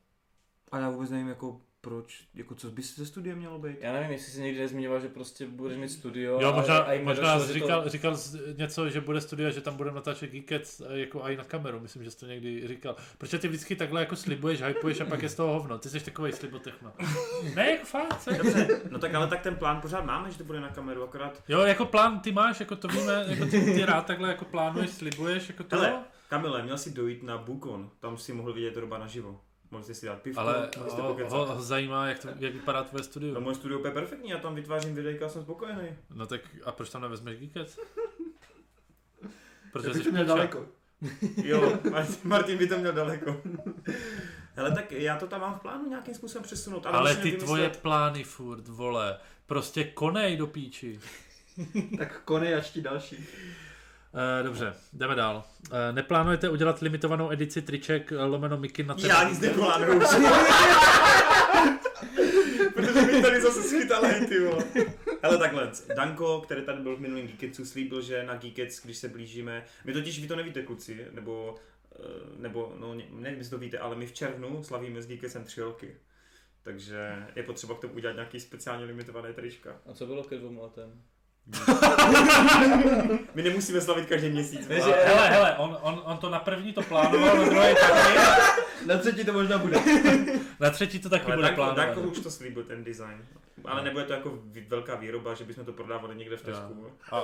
A já vůbec nevím, jako proč, jako co by se studiem mělo být. Já nevím, jestli jsi někdy nezmiňoval, že prostě budeš mít studio. Jo, možná, a možná jsi že to- říkal, říkal něco, že bude studia, že tam budeme natáčet Geekets eh, jako i na kameru, myslím, že jsi to někdy říkal. Proč ty vždycky takhle jako slibuješ, hypuješ a pak je z toho hovno? Ty jsi takový slibotechno. [laughs] Ne, jako fakt, co? Dobře, no tak ale tak ten plán pořád máme, že to bude na kameru, akorát Jo, jako plán ty máš, jako to víme, jako ty, ty rád takhle jako plánuješ, slibuješ, jako to. Hele, Kamile, měl si dojít na Bukon, tam si mohl vidět Roba naživo. Jste si dát pivko, Ale ho, ho, ho, zajímá, jak, to, jak vypadá tvoje No studio. moje studio je perfektní, já tam vytvářím videjka a jsem spokojený. No tak a proč tam nevezmeš Geekets? Já Protože jsi měl daleko. Jo, Martin, Martin by to měl daleko. Hele, tak já to tam mám v plánu nějakým způsobem přesunout. Ale, Ale ty vymyslet- tvoje plány furt, vole. Prostě konej do píči. Tak konej až ti další. Uh, dobře, jdeme dál. Uh, neplánujete udělat limitovanou edici triček eh, lomeno Mickey na Já nic neplánuju. [laughs] Protože mi tady zase schytal hejty, vole. Hele takhle, Danko, který tady byl v minulém Geeketsu, slíbil, že na Geekets, když se blížíme, my totiž, vy to nevíte kluci, nebo, eh, nebo no, ne- nevím, jestli to víte, ale my v červnu slavíme s Geeketsem tři roky. Takže je potřeba k tomu udělat nějaký speciálně limitované trička. A co bylo ke dvou letem? My nemusíme slavit každý měsíc. Ale, vole. hele, hele, on, on, on to na první to plánoval, na druhé taky, Na třetí to možná bude. na třetí to taky Ale bude plánovat. Danko už to slíbil, ten design. Ale nebude to jako velká výroba, že bychom to prodávali někde v Tesku. A,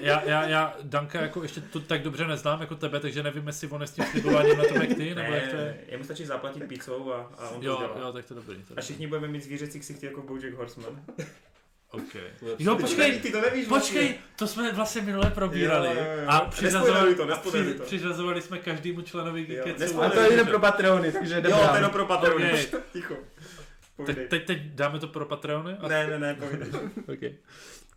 já, já, já Danka jako ještě tu tak dobře neznám jako tebe, takže nevím, jestli on je s tím slibováním na tom jak ty, nebo jak to je. Jemu stačí zaplatit pizzou a, a on to Jo, udělá. jo, tak to dobrý. To je A dobrý. všichni budeme mít zvířecí ksichty jako Bojack Horseman. Okay. Jo, počkej, ty to nevíš počkej, to jsme vlastně minule probírali. Jo, jo, jo. A přiřazovali, to, při, to. přiřazovali jsme každému členovi Geeketsu. A to je jenom pro Patreony, takže jdeme Jo, ten je pro Patreon. Okay. Ticho. Teď, Povídej. teď, teď dáme to pro Patreony? A... Ne, ne, ne, povídej. [laughs] Okay.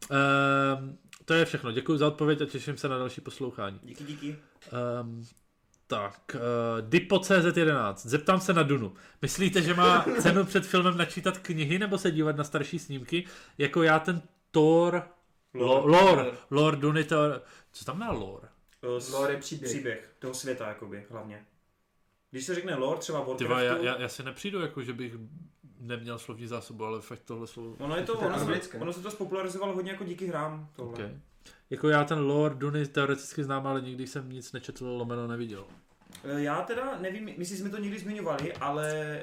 Um, to je všechno. Děkuji za odpověď a těším se na další poslouchání. Díky, díky. Um, tak, uh, Dipo CZ11. Zeptám se na Dunu. Myslíte, že má cenu před filmem načítat knihy nebo se dívat na starší snímky? Jako já ten Thor... Lore. Lore. Lore Duny Thor... Co tam má lore? To Lore je příběh. Příběh toho světa, jakoby, hlavně. Když se řekne lore, třeba Warcraftu, vole, já, já, já si nepřijdu, jako že bych neměl slovní zásobu, ale fakt tohle slovo... Ono, je to, To ono, se, ono se to spopularizovalo hodně jako díky hrám. Tohle. Okay. Jako já ten lore Duny teoreticky znám, ale nikdy jsem nic nečetl, lomeno neviděl. E, Já teda nevím, myslím, že jsme to někdy zmiňovali, ale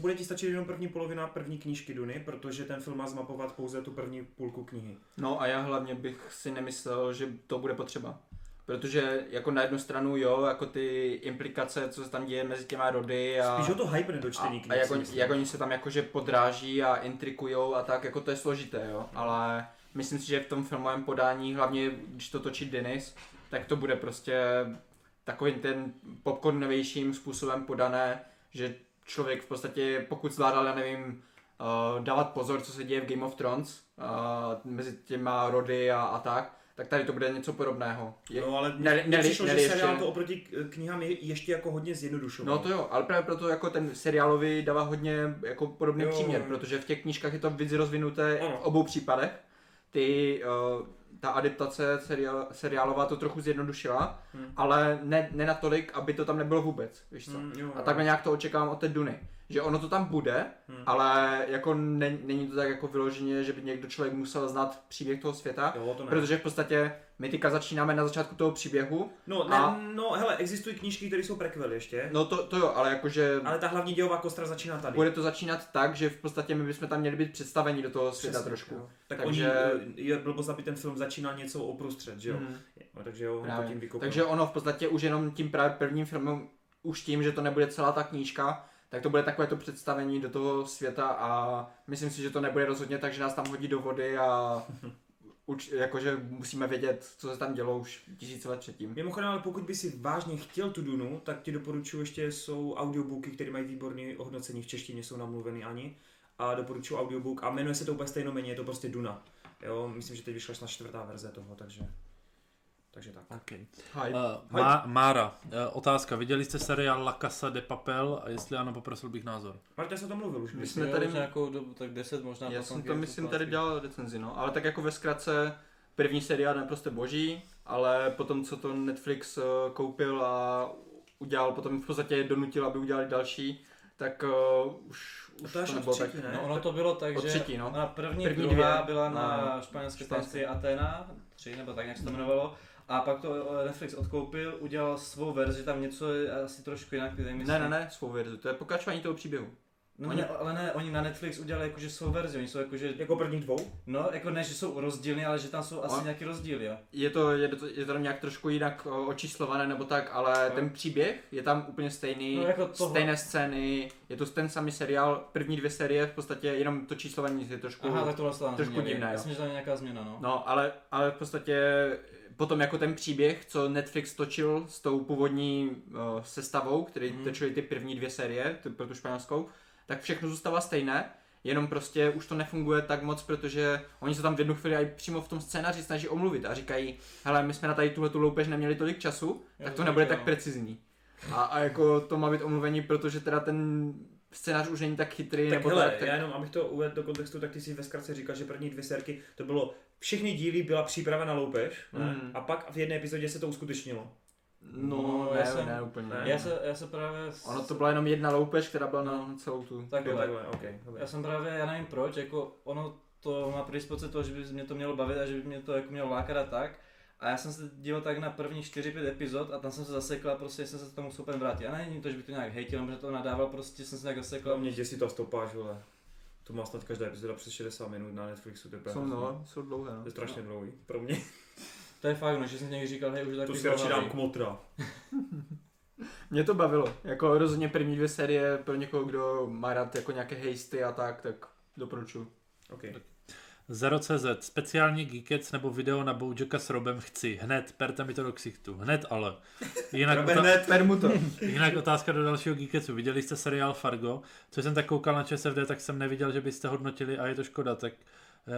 bude ti stačit jenom první polovina první knížky Duny, protože ten film má zmapovat pouze tu první půlku knihy. No a já hlavně bych si nemyslel, že to bude potřeba. Protože jako na jednu stranu jo, jako ty implikace, co se tam děje mezi těma rody a... Spíš o to hype do a, čtení a knih. jak, oni, jak oni se tam jakože podráží a intrikujou a tak, jako to je složité, jo. Ale myslím si, že v tom filmovém podání, hlavně když to točí Denis, tak to bude prostě takovým ten popcornovějším způsobem podané, že člověk v podstatě, pokud zvládal, já nevím, uh, dávat pozor, co se děje v Game of Thrones, uh, mezi těma rody a, a tak, tak tady to bude něco podobného. Je, No ale ne- ne, přišlo, ne- že ještě- seriál to oproti knihám je ještě jako hodně zjednodušoval. No to jo, ale právě proto jako ten seriálový dává hodně jako podobný Jo, příměr, protože v těch knížkách je to víc rozvinuté Ano. v obou případech. Ty, uh, ta adaptace seriál, seriálová to trochu zjednodušila, Hmm. ale ne, ne natolik, aby to tam nebylo vůbec, víš co. Mm, jo, A takhle nějak to očekávám od té Duny. Že ono to tam bude, Hmm. ale jako ne, není to tak jako vyloženě, že by někdo člověk musel znát příběh toho světa, Jo, to ne. protože v podstatě my teďka začínáme na začátku toho příběhu. No, ne, A- no, hele, existují knížky, které jsou prequely ještě, No to, to jo, ale jakože ale ta hlavní dějová kostra začíná tady. Bude to začínat tak, že v podstatě my bychom tam měli být představeni do toho světa Přesně, trošku. jo. Tak Takže- oni, eh, je blbost, aby ten film začínal něco uprostřed, že jo? Mhm. No, takže jo, on to tím. Takže ono v podstatě už jenom tím právě prvním filmem, už tím, že to nebude celá ta knížka, tak to bude takové to představení do toho světa a myslím si, že to nebude rozhodně tak, že nás tam hodí do vody a [laughs] uč, jakože musíme vědět, co se tam dělo už tisíce let předtím. Mimochodem, ale pokud by si vážně chtěl tu Dunu, tak ti doporučuji ještě jsou audiobooky, které mají výborné ohodnocení, v češtině jsou namluveny ani. A doporučuji audiobook a jmenuje se to úplně stejnoměně, je to prostě Duna. Jo, myslím, že teď vyšla snad čtvrtá verze toho, takže... Takže tak. Okay. Hype. Uh, Má, Mára, uh, otázka. Viděli jste seriál La Casa de Papel a jestli ano, poprosil bych názor. Marta se o tom mluvil už. My jsme tady- už nějakou dobu, tak 10 možná. Já jsem to myslím tady dělal recenzi, no. Ale tak jako ve zkratce, první seriál je prostě boží, ale potom, co to Netflix eh, koupil a udělal, potom v podstatě donutil, aby udělali další, tak uh, už, A už to až od nebylo tak... třetí, ne? No ono to bylo tak, Od že třetí, no. ona první, První první druhá dvě byla na na španělské stanci Atena, tři nebo tak, jak se to jmenovalo. A pak to Netflix odkoupil, udělal svou verzi, tam něco je asi trošku jinak, nevím, Ne, ne, ne, svou verzi, to je pokračování toho příběhu. No, Oni- ne, ale ne, oni na Netflix udělali jakože svou verzi, oni jsou jakože, Jako prvních dvou? no jako ne, že jsou rozdílny, ale že tam jsou asi A- nějaký rozdíly, jo. Je to, je to, je to tam nějak trošku jinak očíslované nebo tak, ale No. ten příběh je tam úplně stejný, No, jako tohle- stejné scény, je to ten samý seriál, první dvě série v podstatě jenom to číslování je trošku... Aha, tak tohle tam trošku divné, jo. Myslím, že tam je nějaká změna, no. No, ale, ale v podstatě potom jako ten příběh, co Netflix točil s tou původní uh, sestavou, který mm. točili ty první dvě série, ty, pro tu španělskou, tak všechno zůstává stejné, jenom prostě už to nefunguje tak moc, protože oni se tam v jednu chvíli i přímo v tom scénáři snaží omluvit a říkají, hele, my jsme na tady tuhle tu loupež neměli tolik času, Já tak to nebude tak precizní. A, a jako to má být omluvení, protože teda ten scénář už není tak chytrý, Tak nebo hele, tak, tak já jenom, abych to uvedl do kontextu, tak ty si ve zkratce říkal, že první dvě sérky, to bylo, všechny díly byla příprava na loupež, ne? Mm. a pak v jedné epizodě se to uskutečnilo. No, No, ne, já jsem- ne, úplně. ne. Já se, já se právě... s- Ono to byla jenom jedna loupež, která byla na celou tu. Jo, Takhle, takhle, ok, dobré. Já jsem právě, já nevím proč, jako ono to má predispozice toho, že by mě to mělo bavit a že by mě to jako mělo lákat a tak. A já jsem se díval tak na první 4-5 epizod a tam jsem se zasekl a prostě jsem se k tomu super vrátil. A není to, že bych to nějak hejtil, nebo že to nadával, prostě jsem se nějak zasekl. Mě děsí ta stopáž, vole. To má snad každá epizoda přes 60 minut na Netflixu, to je Jsou, no, jsou dlouhé, To no. je strašně dlouhý. Pro mě. To je fakt, no, že jsem někdy říkal, hej, už je To si radši dám kmotra. [laughs] Mě to bavilo. Jako rozhodně první dvě série pro někoho, kdo má rád jako nějaké hejsty a tak, tak doporučuji. Ok. Zero.cz, speciální Geekets nebo video na Bojacka s Robem chci. Hned, perte mi to do ksichtu. Hned ale. Jinak, Robe, ota- hned. Per mu to. jinak otázka do dalšího Geeketsu. Viděli jste seriál Fargo? Co jsem tak koukal na ČSFD, tak jsem neviděl, že byste hodnotili a je to škoda. Tak eh,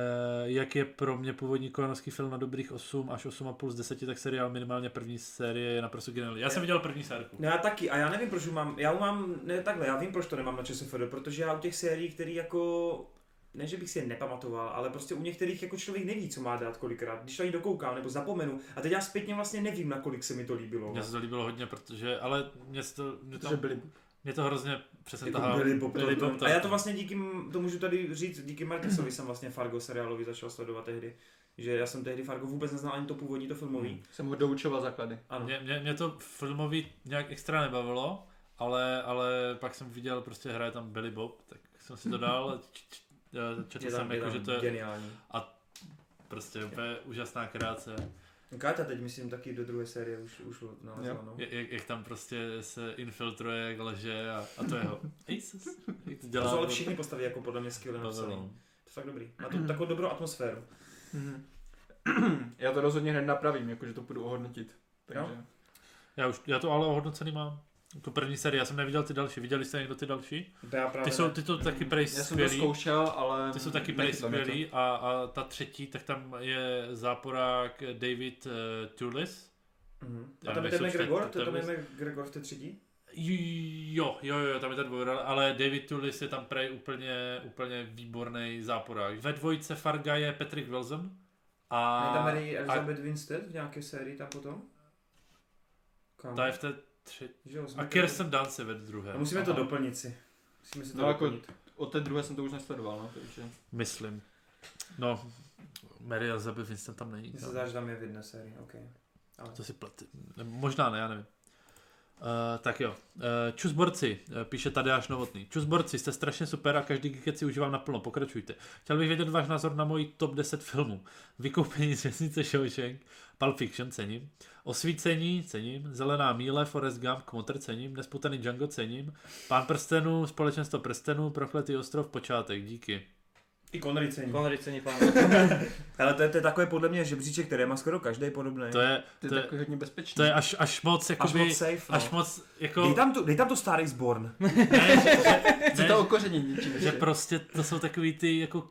jak je pro mě původní kolonovský film na dobrých 8 až 8,5 z 10, tak seriál minimálně první série je naprosto geniální. Já jsem viděl první sérku. No já taky, a já nevím, proč mám, já mám, ne takhle, já vím, proč to nemám na ČSFD, protože já u těch sérií, který jako, ne, že bych si je nepamatoval, ale prostě u některých jako člověk neví, co má dát kolikrát, když to ani dokoukám nebo zapomenu. A teď já zpětně vlastně nevím, na kolik se mi to líbilo. Mně se to líbilo hodně, protože, ale mě, to, mě, to, byli. mě to hrozně přesně Jako tahá. Bob Billy Thornton. Bob A já to vlastně díky, to můžu tady říct, díky Martisovi jsem vlastně Fargo seriálový začal sledovat tehdy. Že já jsem tehdy Fargo vůbec neznal ani to původní, to filmový. Jsem ho doučoval základy. Ano. Mě, mě, mě to filmový nějak extra nebavilo, ale, ale pak jsem viděl, prostě hraje tam Billy Bob, tak jsem si to dal, č- [laughs] četl jsem, jako, že to je geniální. prostě úplně úžasná kreace. Káťa teď myslím taky do druhé série už, už nalezla, no. Jak, jak, tam prostě se infiltruje, jak leže a, a to jeho. [laughs] Aces. Jak to To dělá. jsou ale všichni postavy jako podle mě skvěle napsaný. no. To je fakt dobrý. Má to takovou dobrou atmosféru. Mhm. Já to rozhodně hned napravím, jakože to půjdu ohodnotit. Takže... Já, už, já to ale ohodnocený mám. Tu první sérii, já jsem neviděl ty další. Viděli jste někdo ty další? Já právě Ty jsou, ty to taky prej Já jsem to zkoušel, ale... Ty jsou taky prej skvělý a, a ta třetí, tak tam je záporák David uh, Tulis. Mhm. Já A tam je ten McGregor? čtyři- To tam je to- McGregor v té třetí? Jo, jo, jo, tam je ta dvojrole, ale David Tulis je tam prej úplně, úplně výborný záporák. Ve dvojce Farga je Patrick Wilson. A, A tam Mary a Elizabeth Winstead v nějaké sérii tam potom? Kam? ta je v té třetí. A Kirsten Dunst je ve druhé. No, musíme to doplnit si. Musíme si to No, jako- doplnit. Od té druhé jsem to už nesledoval, no, takže... Myslím. No, Mary Elizabeth Winston tam není. Mně se tam. zdá, že tam je v jedné sérii, ok. Ale... To si plety. Ne, Možná ne, já nevím. Uh, tak jo. Uh, čusborci, uh, píše Tadeáš Novotný. Čusborci, jste strašně super a každý geeket si užívám naplno, pokračujte. Chtěl bych vědět váš názor na můj top 10 filmů. Vykoupení z věznice Shawshank, Pulp Fiction cením, Osvícení cením, Zelená míle, Forrest Gump, Kmotr cením, Nesputaný Django cením, Pán prstenů, Společenstvo prstenů, Prokletý ostrov, počátek, díky. I Connery cení. Konrad cení pán. [laughs] Ale to je, to je takové podle mě žebříček, který má skoro každý podobný. To je, To to je, takový hodně bezpečný. to je až, až moc, až jakoby, moc safe, no. až moc, jako, Dej tam, to, dej tam to Star is Born. [laughs] ne, že, Chci ne, to okořenit něčím. že ještě. prostě to jsou takový ty jako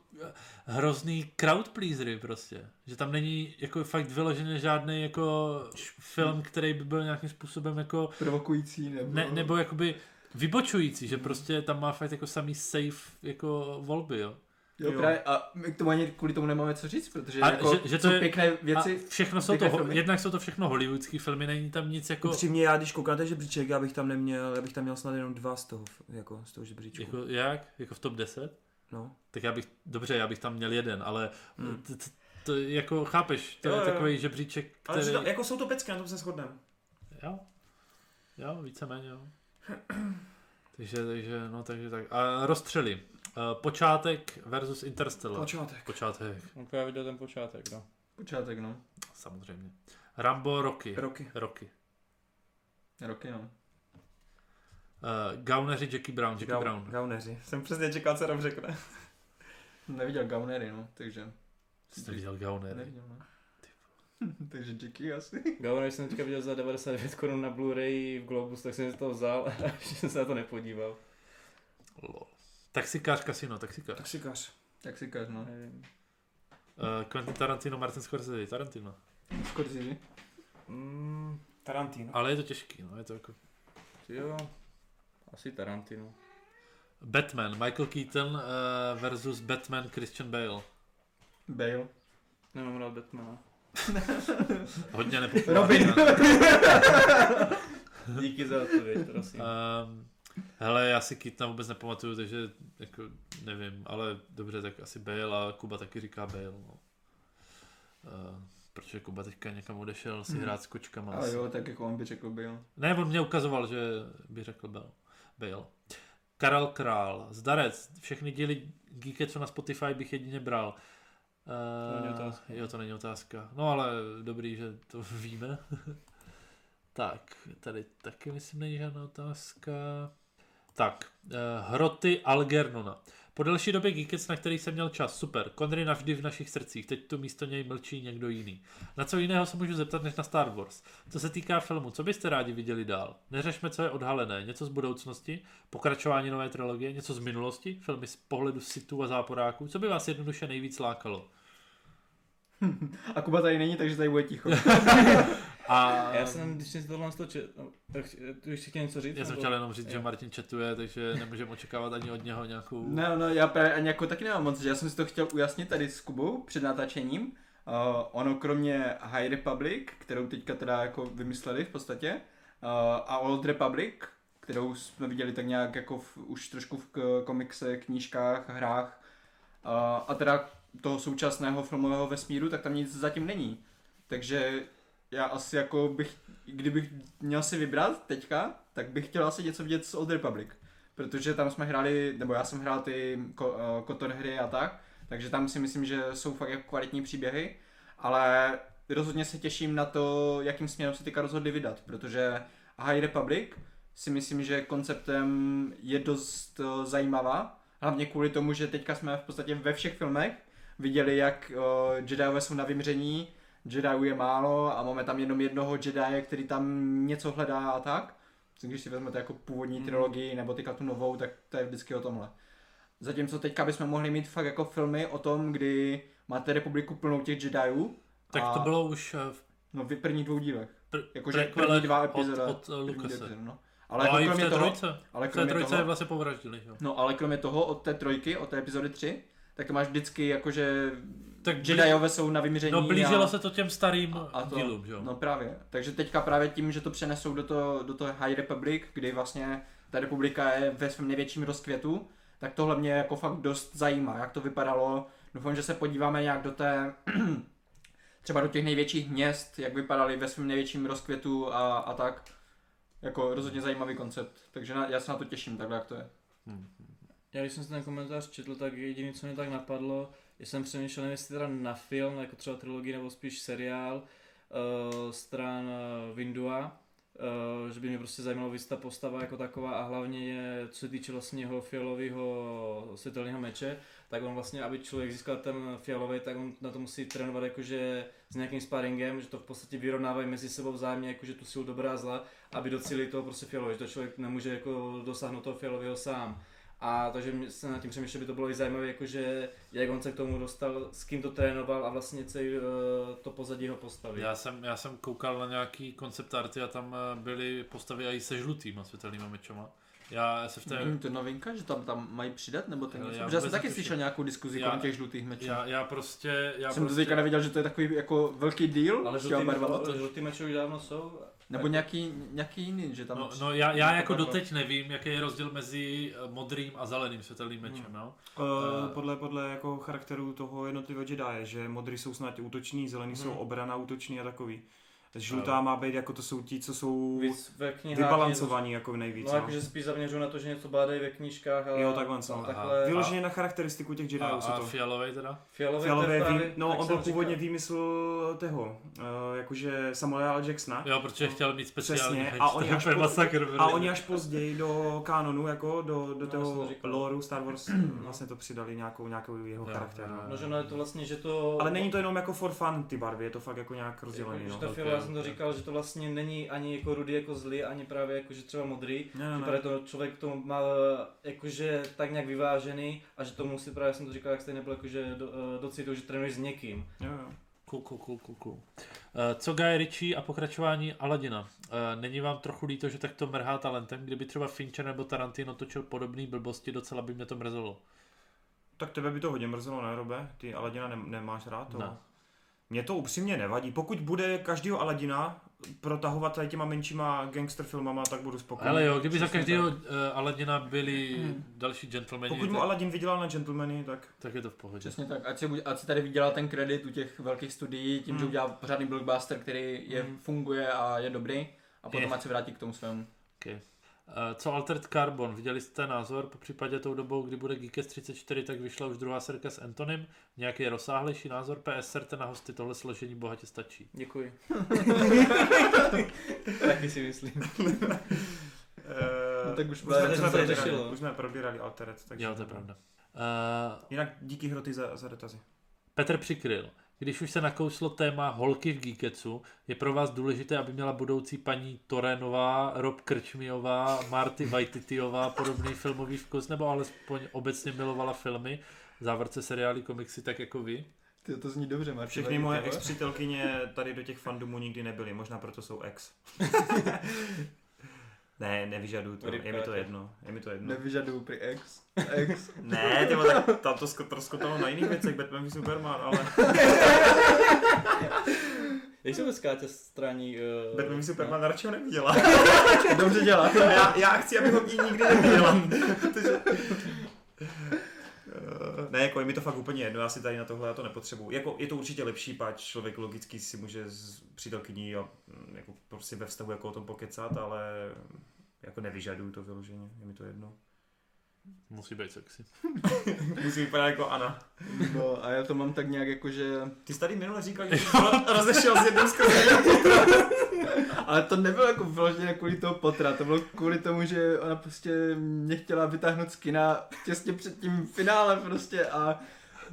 hrozný crowd pleasery prostě. Že tam není jako fakt vyloženě žádný jako film, který by byl nějakým způsobem jako Provokující nebo... ne, nebo jakoby vybočující, že prostě tam má fakt jako samý safe jako volby, jo. Jo, Jo. právě, a my k tomu ani kvůli tomu nemáme co říct, protože A jako že- že to jsou je- pěkné věci. A všechno jsou to, filmy. jednak jsou to všechno hollywoodský filmy, není tam nic jako, Upřímně, já když ten žebříček, já bych tam neměl, já bych tam měl snad jenom dva z toho, jako z toho žebříčku. jako jak? Jako v top 10? No. Tak já bych, dobře, já bych tam měl jeden, ale Hmm. t, t, to jako chápeš, to Jo, je jo, jo. takový žebříček, Ale který... že to, jako jsou to pecky, na tom se shodneme. Jo, jo, víceméně jo. [clears throat] takže, takže, no, takže tak. A rozstřely. Uh, počátek versus Interstellar. Počátek. počátek, Jako já viděl ten počátek, no. Počátek, no. samozřejmě. Rambo, Rocky. Roky. Rocky. Roky, no. Uh, Gauneři, Jackie Brown, Jackie Gau- Brown. Gauneři. Jsem přesně čekal, co Ram řekne. [laughs] Neviděl Gaunery, no, takže... Jste viděl Gaunery? Neviděl, no. [laughs] takže Jackie asi. Gauner jsem teďka viděl za 99 korun na Blu-ray v Globus, tak jsem si to vzal a [laughs] ještě jsem se na to nepodíval. Lol. Taxikář, kasino, taxikář. Taxikář. Kaž, no. Nevím. Uh, Quentin Tarantino, Martin Scorsese, Tarantino. Scorsese. Mm, Tarantino. Ale je to těžký, no, je to jako... Jo, asi Tarantino. Batman, Michael Keaton uh, versus Batman Christian Bale. Bale. Nemám rád Batmana. [laughs] Hodně nepopulární. Robin. [laughs] Díky za odpověď, prosím. Um, hele, já si Keatona vůbec nepamatuju, takže jako nevím, ale dobře, tak asi Bale a Kuba taky říká Bale. No. Uh, protože Kuba teďka někam odešel si Hmm. hrát s kočkama. Ale jo, tak jako on by řekl Bale. Ne, on mě ukazoval, že by řekl Bale. Bale. Karel Král, Zdarec, všechny díly Geeke, co na Spotify bych jedině bral. To není Uh, otázka. Jo, to není otázka. No ale dobrý, že to [laughs] víme. tak, tady taky myslím není žádná otázka. Tak, uh, Hroty Algernona. Po delší době Geekets, na který jsem měl čas, super. Connery navždy v našich srdcích, teď tu místo něj mlčí někdo jiný. Na co jiného se můžu zeptat než na Star Wars? Co se týká filmu, co byste rádi viděli dál? Neřešme, co je odhalené, něco z budoucnosti, pokračování nové trilogie, něco z minulosti, filmy z pohledu sitů a záporáků, co by vás jednoduše nejvíc lákalo? [laughs] A Kuba tady není, takže tady bude ticho. [laughs] A Já jsem, když jsem si tohle stočil, no, tak tu ještě chtěl něco říct? já jsem chtěl jenom říct, že Jo. Martin četuje, takže nemůžeme očekávat ani od něho nějakou... Ne, no, já právě ani jako taky nemám moc, že já jsem si to chtěl ujasnit tady s Kubou před natáčením. Uh, ono kromě High Republic, kterou teďka teda jako vymysleli v podstatě, uh, a Old Republic, kterou jsme viděli tak nějak jako v, už trošku v k- komiksech, knížkách, hrách, uh, a teda toho současného filmového vesmíru, tak tam nic zatím není. Takže já asi jako bych, kdybych měl si vybrat teďka, tak bych chtěl asi něco vidět z Old Republic. Protože tam jsme hráli, nebo já jsem hrál ty ko, uh, Kotor hry a tak, takže tam si myslím, že jsou fakt jako kvalitní příběhy, ale rozhodně se těším na to, jakým směrem se teďka rozhodli vydat, protože High Republic si myslím, že konceptem je dost uh, zajímavá, hlavně kvůli tomu, že teďka jsme v podstatě ve všech filmech viděli, jak uh, Jediové jsou na vymření, Jediů je málo a máme tam jenom jednoho Jedi, který tam něco hledá a tak. Když si vezmete jako původní Hmm. trilogii nebo teďka tu novou, tak to je vždycky o tomhle. Zatímco teďka bychom mohli mít fakt jako filmy o tom, kdy máte republiku plnou těch Jediů. Tak a, to bylo už eh, v No v prvních dvou dílech. pr- Jakože první dva od, epizoda. od eh, první Lucase. epizoda, no. Ale no, jako kromě toho, trojce. ale V té kromě trojce je toho, vlastně povraždili. Jo. no ale kromě toho od té trojky, od té epizody 3, tak to máš vždycky jakože Tak blí- Jediové jsou na vymření. No blížilo a... se to těm starým A- a to- dílům, že jo. No právě. Takže teďka právě tím, že to přenesou do toho, do toho High Republic, kdy vlastně ta republika je ve svém největším rozkvětu, tak tohle mě jako fakt dost zajímá, jak to vypadalo. Doufám, že se podíváme nějak do té, [clears throat] třeba do těch největších měst, jak vypadaly ve svém největším rozkvětu a, a tak. Jako rozhodně zajímavý koncept, takže na, já se na to těším, takhle jak to je. Hm. Já když jsem si ten komentář četl, tak jediné, co mě tak napadlo, že jsem přemýšlel, nevím, jestli teda na film, jako třeba trilogii nebo spíš seriál uh, stran Windua, uh, že by mě prostě zajímalo víc ta postava jako taková a hlavně je, co se týče vlastně jeho fialového světelného meče, tak on vlastně, aby člověk získal ten fialový, tak on na to musí trénovat jakože s nějakým sparingem, že to v podstatě vyrovnávají mezi sebou vzájemně, jakože tu sílu dobrá a zla, aby docílili toho prostě fialového, že to člověk nemůže jako dosáhnout toho fialového sám. A takže se nad tím přemýšlel, že by to bylo i zajímavé, jakože jak on se k tomu dostal, s kým to trénoval a vlastně celý eh, to pozadí jeho postavy. Já jsem, já jsem koukal na nějaký koncept arty a tam eh, byly postavy i se žlutýma světelnýma mečama. Já se v té... Hmm, to je novinka, že tam, tam mají přidat, nebo ten něco? já Protože já jsem taky netuším. slyšel nějakou diskuzi Já- kolem těch žlutých mečů. Já, já prostě... Já jsem to prostě... teďka nevěděl, že to je takový jako velký deal, Ale žlutý, žlutý meče už dávno jsou. Nebo nějaký, nějaký jiný, že tam... No, no já, já jako doteď nevím, jaký je rozdíl mezi eh, modrým a zeleným světelným mečem, jo? Uh, Eh. podle, podle jako charakteru toho jednotlivého Jedi, že modrý jsou snad útoční, zelený jsou Mhm. obrana útoční a takový. Žlutá má být jako to jsou ti, co jsou Víc ve knihách. vybalancovaní jako nejvíc. No, jakože spíš zaměřuju na to, že něco bádají ve knížkách, ale... Jo, takhle, no. no, takhle Vyloženě na charakteristiku těch A, Jediů jsou a to. fialový teda? to je vý... právě, no on byl původně říkal. výmysl toho, uh, jakože Samuela L. Jacksona. Jo, protože chtěl mít speciální Přesně, a oni až masakr. A oni až později do kanonu, jako do, do No, toho loreu Star Wars, [clears throat] vlastně to přidali nějakou, nějakou jeho charakter. no. No, že no je to vlastně, že to... Ale není to jenom jako for fun ty barvy, je to fakt jako nějak rozdělený. Že No. Právě jsem to říkal, že to vlastně není ani jako rudý jako zlý, ani právě jako že třeba modrý. Ne, Že ne, právě ne. to člověk to má jakože tak nějak vyvážený a že to musí právě jsem to říkal, jak jste nebyl jakože do, eh, docitu, že trénuješ s někým. Jo, jo. Cool, cool, cool, cool, cool. Uh, co Guy Ritchie a pokračování Aladina? Uh, není vám trochu líto, že takto mrhá talentem? Kdyby třeba Fincher nebo Tarantino točil podobné blbosti, docela by mě to mrzelo. Tak tebe by to hodně mrzelo, ne, Robe? Ty Aladina ne, nemáš rád to? Ne. Mně to upřímně nevadí. Pokud bude každýho Aladina protahovat tady těma menšíma gangster filmama, tak budu spokojený. Ale jo, kdyby za Přesně každého tak. uh, Aladina byli další gentlemani, Pokud mu tak, Aladin vydělal na gentlemany, tak tak je to v pohodě. Přesně tak, ať si, buď- ať si tady vydělá ten kredit u těch velkých studií, tím, že Hmm. udělá pořádný blockbuster, který je, Hmm. funguje a je dobrý, a potom Je. ať se vrátí k tomu svému. Okay. Uh, co Altered Carbon? Viděli jste názor? Po případě tou dobou, kdy bude Geekest 34, tak vyšla už druhá serka s Antonym. Nějaký rozsáhlejší názor? PS serte na hosty, tohle složení bohatě stačí. Děkuji. [laughs] Taky si myslím. Uh, No tak už už, jsme, jsme probírali, řešilo. už jsme probírali Alteret. Takže Jo, to je pravda. Uh, Jinak díky hroty za, za dotazy. Petr přikryl. Když už se nakouslo téma holky v Geeketsu, je pro vás důležité, aby měla budoucí paní Torenová, Rob Krčmiová, Marty Vajtityová podobný filmový vkus, nebo alespoň obecně milovala filmy, v závorce seriály, komiksy, tak jako vy? Ty, to zní dobře, Martin. Všechny moje ex-přítelkyně tady do těch fandomů nikdy nebyly, možná proto jsou ex. [laughs] ne, nevyžaduju to, je mi to jedno, je mi to jedno. Nevyžaduju pri ex. Ex. [laughs] Ne, ty vole, tak tam to sko- troskotalo na jiných věcech, Batman v Superman, ale [laughs] Jak se dneska tě straní... Uh, Batman v Superman radši ho neviděla. Dobře dělá. já, já chci, aby ho nikdy neviděla. [laughs] Ne, jako je mi to fakt úplně jedno, já si tady na tohle já to nepotřebuju. Jako, je to určitě lepší, páč člověk logicky si může s přítelkyní a mm, jako prostě ve vztahu jako o tom pokecat, ale jako nevyžaduju to vyloženě, je mi to jedno. Musí být sexy. [laughs] Musí vypadat jako Ana. No a já to mám tak nějak jako, že... Ty jsi tady minule říkal, že jsi rozešel s jednou skrze. [laughs] Ale to nebylo jako vyloženě kvůli toho potra, to bylo kvůli tomu, že ona prostě mě chtěla vytáhnout z kina těsně před tím finále prostě a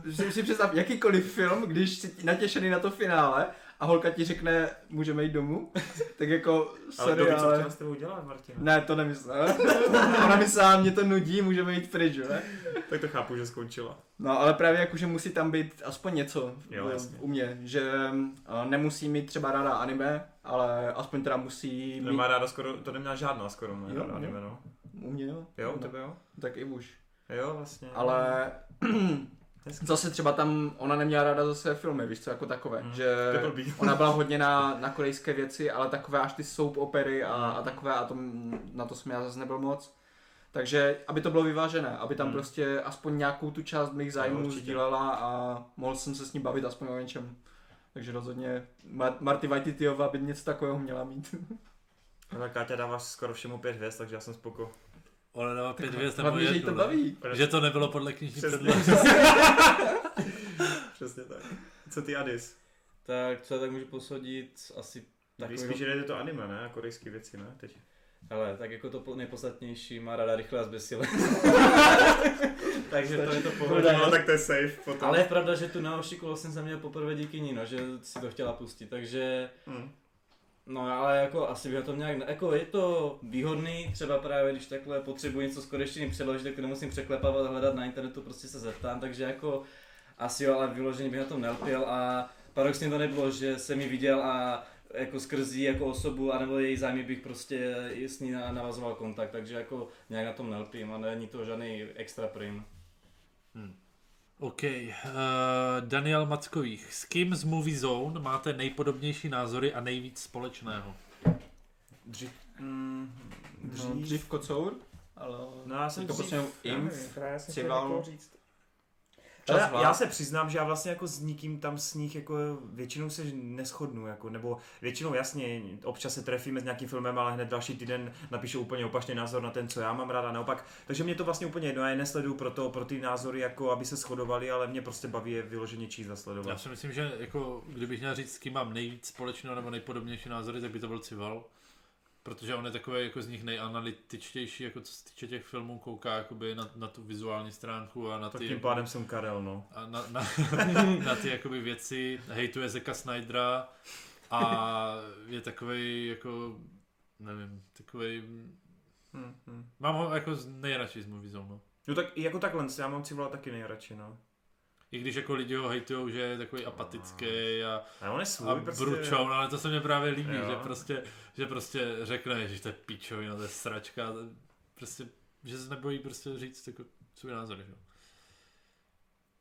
že si představ jakýkoliv film, když jsi natěšený na to finále a holka ti řekne, můžeme jít domů, [laughs] tak jako, Ale kdo sorry, ví, co ale... chtěla s tebou dělat, Martin? Ne, to nemyslel. [laughs] Ona myslela, mě to nudí, můžeme jít pryč, jo? Tak to chápu, že skončila. No, ale právě jako, že musí tam být aspoň něco Jo, v- jasně. u mě, že uh, nemusí mít třeba ráda anime, ale aspoň teda musí mít... nemá ráda skoro, to neměla žádná skoro, ne? Jo, Jo, anime, no. U mě jo. Jo, u no, tebe jo? Tak i už. Jo, vlastně. Ale [clears throat] Hezky. zase třeba tam ona neměla ráda zase filmy, víš co, jako takové, Mm, že [laughs] ona byla hodně na, na korejské věci, ale takové až ty soap opery a, a takové a to, na to jsem já zase nebyl moc. Takže, aby to bylo vyvážené, aby tam Mm. prostě aspoň nějakou tu část mých zájmů určitě. sdílela a mohl jsem se s ní bavit aspoň o něčem. Takže rozhodně Mar- Marty Vajtityová by něco takového měla mít. [laughs] Ale Káťa dává skoro všemu pět hvězd, takže já jsem spoko. Ona dává pět hvězd nebo Hlavně, že jí jednu, to ne? baví. Že to nebylo podle knižní předlohy. [laughs] Přesně tak. Co ty Adis? Tak co já tak můžu posodit asi Takový... Spíš jde to anime, ne? Korejské věci, ne? Teď. Ale tak jako to po- nejpodstatnější má rada rychle a zbesile. [laughs] Takže to je to pohoda. No, tak to je safe potom. Ale je pravda, že tu naošiku vlastně jsem měl poprvé díky ní, no, že si to chtěla pustit, takže Hm. No ale jako asi by tom nějak, jako je to výhodný, třeba právě když takhle potřebuji něco z korejštiny přeložit, tak to nemusím překlepávat a hledat na internetu, prostě se zeptám, takže jako asi jo, ale vyloženě bych na tom nelpěl a paradoxně to nebylo, že jsem ji viděl a jako skrz jako osobu, anebo její zájmy bych prostě s ní na- navazoval kontakt, takže jako nějak na tom nelpím a není to žádný extra prim. OK. Uh, Daniel Mackových. S kým z Movie Zone máte nejpodobnější názory a nejvíc společného? Dřív. Mm, No, dřív kocour, ale No, já jsem dřív... posledně já Čas já, vlád. já se přiznám, že já vlastně jako s nikým tam s nich jako většinou se neschodnu, jako, nebo většinou jasně, občas se trefíme s nějakým filmem, ale hned další týden napíšu úplně opačný názor na ten, co já mám rád a naopak. Takže mě to vlastně úplně jedno, já je nesleduju pro, to, pro ty názory, jako aby se shodovali, ale mě prostě baví je vyloženě číst a Já sledovat. si myslím, že jako, kdybych měl říct, s kým mám nejvíc společného nebo nejpodobnější názory, tak by to byl Cival. Protože on je takový jako z nich nejanalytičtější, jako co se týče těch filmů, kouká jakoby na, na tu vizuální stránku a na Tak ty, tím pádem jsem Karel, no. a na, na, [laughs] na ty jakoby věci, hejtuje Zeka Snydera, a je takový jako, nevím, takový, Hm, hm. mám ho jako nejradši z Movie Zone, no. No tak jako takhle, já mám Civila taky nejradši, no. I když jako lidi ho hejtujou, že je takový apatický a, A on je svůj, a prostě. bručoun, ale to se mi právě líbí, Jo. že prostě, že prostě řekne, že to je pičovina, to je sračka, prostě, že se nebojí prostě říct jako svůj názor, že?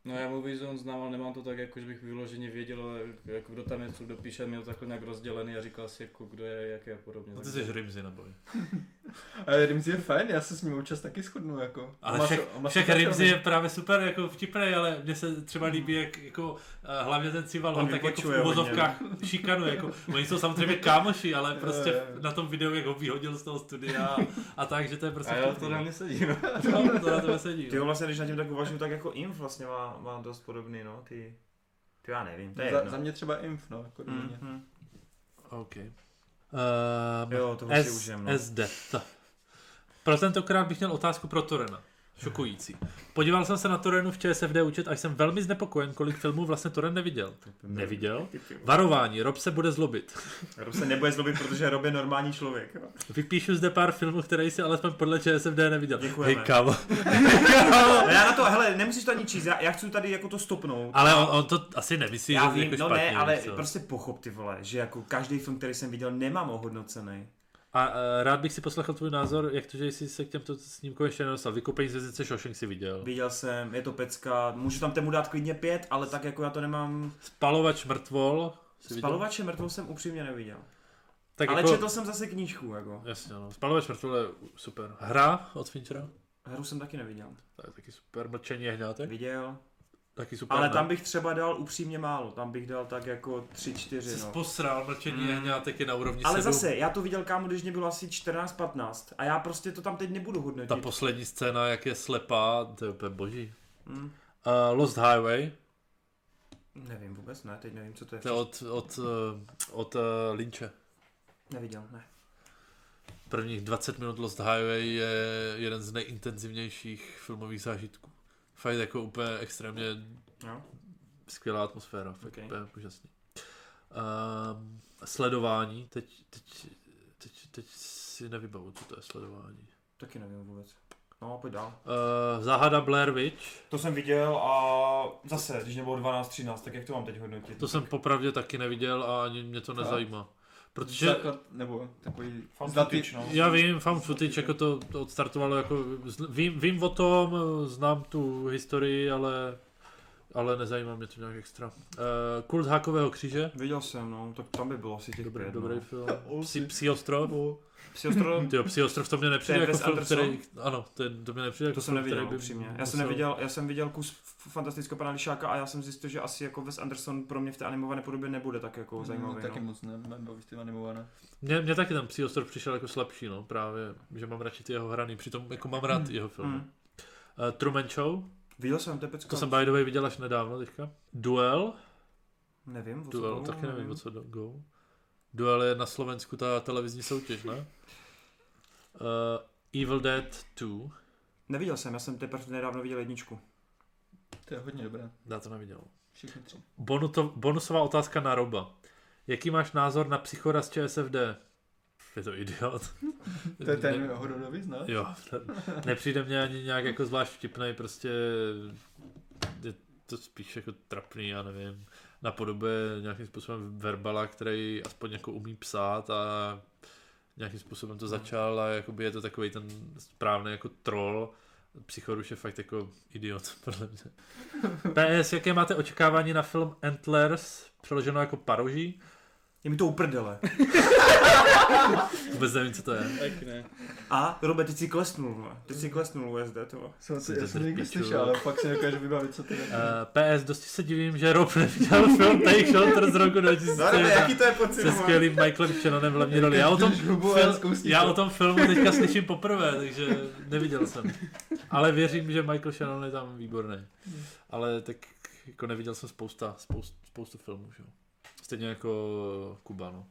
No já Movie Zone znám, ale nemám to tak, jako, že bych vyloženě věděl, ale jako kdo tam je, co kdo píše, měl takhle nějak rozdělený a říkal si, jako, kdo je, jaký a podobně. No ty jsi Rimzy neboj. [laughs] Ale Rimsey je fajn, já se s ním občas taky shodnu, jako. Ale však, však Rimzy je právě super jako vtipný, ale mně se třeba líbí, jak jako eh, hlavně ten Cival On ho tak jako v uvozovkách šikanuje, jako, oni jsou samozřejmě kámoši, ale [laughs] prostě Jo, jo. na tom videu, jak ho vyhodil z toho studia a, a tak, že to je prostě A to na mě sedí, no. [laughs] no, to na tebe sedí. Ty no. vlastně, když na tím tak uvažuji, tak jako Inf vlastně má, má dost podobný, no, ty, ty já nevím, to je Za, jedno. za mě třeba Inf, no, jako Hm, mm. hm. OK. Um, Jo, toho si užijem, no. SD. To. Pro tentokrát bych měl otázku pro Torena. Šokující. Podíval jsem se na Torenu v ČSFD účet a jsem velmi znepokojen, kolik filmů vlastně Toren neviděl. Neviděl? Varování, Rob se bude zlobit. Rob se nebude zlobit, protože Rob je normální člověk. Jo. Vypíšu zde pár filmů, které jsi alespoň podle ČSFD neviděl. Děkujeme. Hej, kámo. No já na to, hele, nemusíš to ani číst, já, já chci tady jako to stopnout. Ale on, on to asi nemyslí, já že vím, jako no špatně, ne, ale co. prostě pochop ty vole, že jako každý film, který jsem viděl, nemám ohodnocený. A uh, rád bych si poslechl tvůj názor, jak to, že jsi se k těmto snímkům ještě nedostal. Vykupení z hvězdice Shawshank si viděl. Viděl jsem, je to pecka, můžu tam tomu dát klidně pět, ale tak jako já to nemám. Spalovač mrtvol. Spalovače mrtvou jsem upřímně neviděl. Tak ale jako, četl jsem zase knížku, jako. Jasně, no. Spalovač mrtvol je super. Hra od Finchera. Hru jsem taky neviděl. To je taky super. Mlčení jehňátek. Viděl. Taky super. Ale ne? tam bych třeba dal upřímně málo, tam bych dal tak jako tři, čtyři, Jsi no. posral, mlčení Mm. jehňátek je na úrovni Ale sedm. zase, já to viděl kámo, když mě bylo asi 14-15 a já prostě to tam teď nebudu hodnotit. Ta poslední scéna, jak je slepá, to je úplně boží. Hm, Uh, Lost Highway, nevím vůbec, ne, teď nevím, co to je. to je od, od, uh, od uh, Lynče. Neviděl, ne. Prvních 20 minut Lost Highway je jeden z nejintenzivnějších filmových zážitků. Fakt jako úplně extrémně No. skvělá atmosféra, fakt Ok. úplně úžasný. Um, sledování, teď, teď, teď, teď si nevybavu, co to je sledování. Taky nevím vůbec. No, pojď dál. Uh, Záhada Blair Witch, To jsem viděl a zase, když nebylo 12-13, tak jak to mám teď hodnotit? to jsem popravdě taky neviděl a ani mě to nezajímá. Protože Základ, nebo takový Found zlatý, footage, no. já vím, found footage, jako to, to odstartovalo, jako, vím, vím o tom, znám tu historii, ale, ale nezajímá mě to nějak extra. Uh, Kult hákového kříže, Viděl jsem, no, tak tam by bylo asi těch dobrý, pět, dobrý no. film. [laughs] Psi, Psi ostrov. Psi ostrov, Tyjo, [laughs] Psi ostrov to mě nepřijde To je jako film, který, ano, to, je, to mě nepřijde jako to jsem film, neviděl, by upřímně. Já jsem neviděl, já jsem viděl kus fantastického pana Lišáka a já jsem zjistil, že asi jako Wes Anderson pro mě v té animované podobě nebude tak jako zajímavý, No, taky no. moc ne, nebaví ty animované. Mně, mně taky ten Psi ostrov přišel jako slabší, no, právě, že mám radši ty jeho hraný, přitom jako mám rád jeho filmy. Mm. Uh, Truman Show, Viděl jsem Tepecka. to jsem by the way viděl až nedávno teďka. Duel, Nevím, o co Duel, bylo, taky nevím, o co do, go. Duel je na Slovensku ta televizní soutěž, ne? Uh, Evil Dead 2, Neviděl jsem, já jsem teprve nedávno viděl jedničku. To je hodně dobré. já to neviděl. Tři. Bonuto, bonusová otázka na Roba. Jaký máš názor na psychora z ČSFD? Je to idiot. [laughs] To je ten Ne- hororový, ne? Jo, ten, nepřijde mě ani nějak jako zvlášť vtipnej, prostě je to spíš jako trapný, já nevím. Napodobuje nějakým způsobem verbala, který aspoň jako umí psát a nějakým způsobem to začal a jakoby je to takový ten správný jako troll. Psychoruš je fakt jako idiot, [laughs] podle mě. [laughs] PS, jaké máte očekávání na film Antlers, přeloženo jako paroží? Je mi to uprdele. [laughs] Vůbec nevím, co to je. Tak ne. A, Robert, ty jsi klesnul. Ty jsi klesnul USD, to. Jsem, Jsi já to jsem někdy piču. slyšel, ale fakt si nedokážu vybavit, co to je. Uh, PS, dosti se divím, že Rob neviděl film Take Shelter z roku 2001 to je pocit, se skvělým Michaelem Shannonem v hlavní roli. Já o tom, fil, já o tom filmu teďka slyším poprvé, takže neviděl jsem. Ale věřím, že Michael Shannon je tam výborný. Ale tak jako neviděl jsem spousta, spoustu, spoustu filmů, že jo. Stejně jako Kuba, no.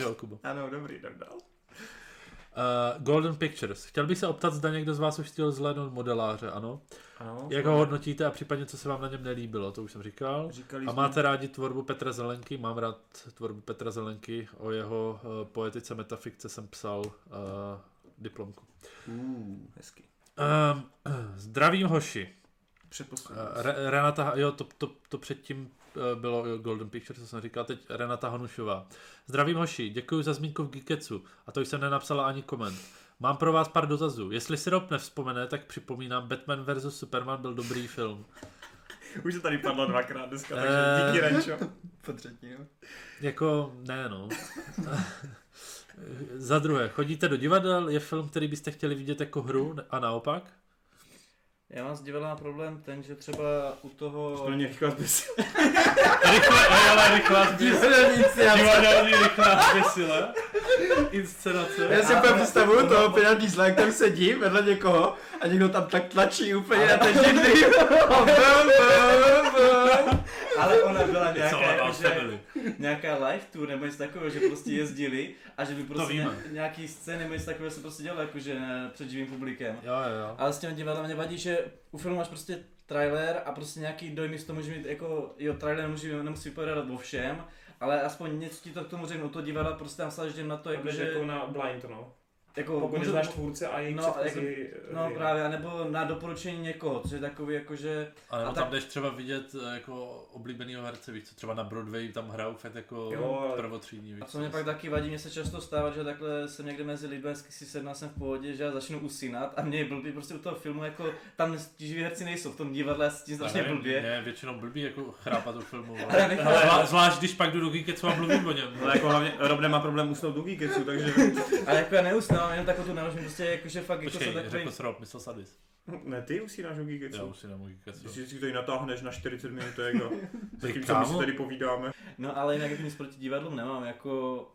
Jo, Kuba. Ano, dobrý, jdem dál. Uh, Golden Pictures. Chtěl bych se optat, zda někdo z vás už chtěl zhlédnout modeláře, ano. Ano, Jak ho hodnotíte a případně co se vám na něm nelíbilo, to už jsem říkal. Říkali A jsme- máte rádi tvorbu Petra Zelenky? Mám rád tvorbu Petra Zelenky. O jeho uh, poetice metafikce jsem psal uh, diplomku. Uh, hezky. Um, [clears throat] zdravím hoši. Předposlední. Uh, Re- Renata, jo, to, to, to předtím bylo jo, Golden Pictures, co jsem říkal, teď Renata Hanušová. Zdravím hoši, děkuji za zmínku v Geeketsu a to jsem nenapsala ani koment. Mám pro vás pár dotazů. Jestli si Rob nevzpomene, tak připomínám, Batman vs. Superman byl dobrý film. [laughs] Už to tady padlo dvakrát dneska, takže Eh. díky Renčo. [laughs] Po třetí, jo. Jako, ne no. [laughs] Za druhé, chodíte do divadel? Je film, který byste chtěli vidět jako hru a naopak? Já mám s divadlem problém ten, že třeba u toho... To není rychle zbys. Rychle, ale rychlá Divadelní rychlá zběsile. Inscenace. Já si úplně představuju toho Pina Diesla, jak tam sedí vedle někoho a někdo tam tak tlačí úplně na ten bum. Ale ona byla nějaká, že, nějaká live tour nebo něco takového, že prostě jezdili a že by prostě ně, nějaký scény nebo něco takového se prostě dělalo jakože před živým publikem. Jo, jo, jo. Ale s těmi divadlem mě vadí, že u filmu máš prostě trailer a prostě nějaký dojmy z toho může mít jako, jo, trailer nemusí, nemusí vypovídat o všem, ale aspoň něco ti to k tomu řeknu, toho divadla prostě tam sáždím na to, jako, že, jako na blind, no. Jako, Pokud můžu- neznáš tvůrce a jejich No, předchozí... No hry. právě, nebo na doporučení někoho, což je takový jako, že A nebo A tam tak- jdeš třeba vidět eh, jako oblíbenýho herce, víš co, třeba na Broadway tam hrajou fakt jako Jo, ale- prvotřídní, víš A co mě pak taky vadí, mě se často stává, že takhle jsem někde mezi lidmi, si sedná jsem v pohodě, že já začnu usínat a mě je blbý prostě u toho filmu, jako tam ti živí herci nejsou, v tom divadle já se tím strašně blbě. Ne, většinou blbý jako chrápat u filmu. [laughs] Ale Zvlá- Zvlášť, když pak jdu do Geeketsu a mluvím o něm. No jako hlavně Rob nemá problém usnout do Geeketsu, takže... [laughs] Ale jako já neusnám, jenom takovou tu nemožím, prostě jakože fakt jako Počkej, jsem takový... řekl jsi Rob, myslel Sadis. Ne, ty usínáš do Já Geeketsu. už si nemůžu Geeketsu. Když si tady natáhneš na 40 minut, to je jako... Ty Tím, co my si tady povídáme. No ale jinak jako nic proti divadlům nemám, jako...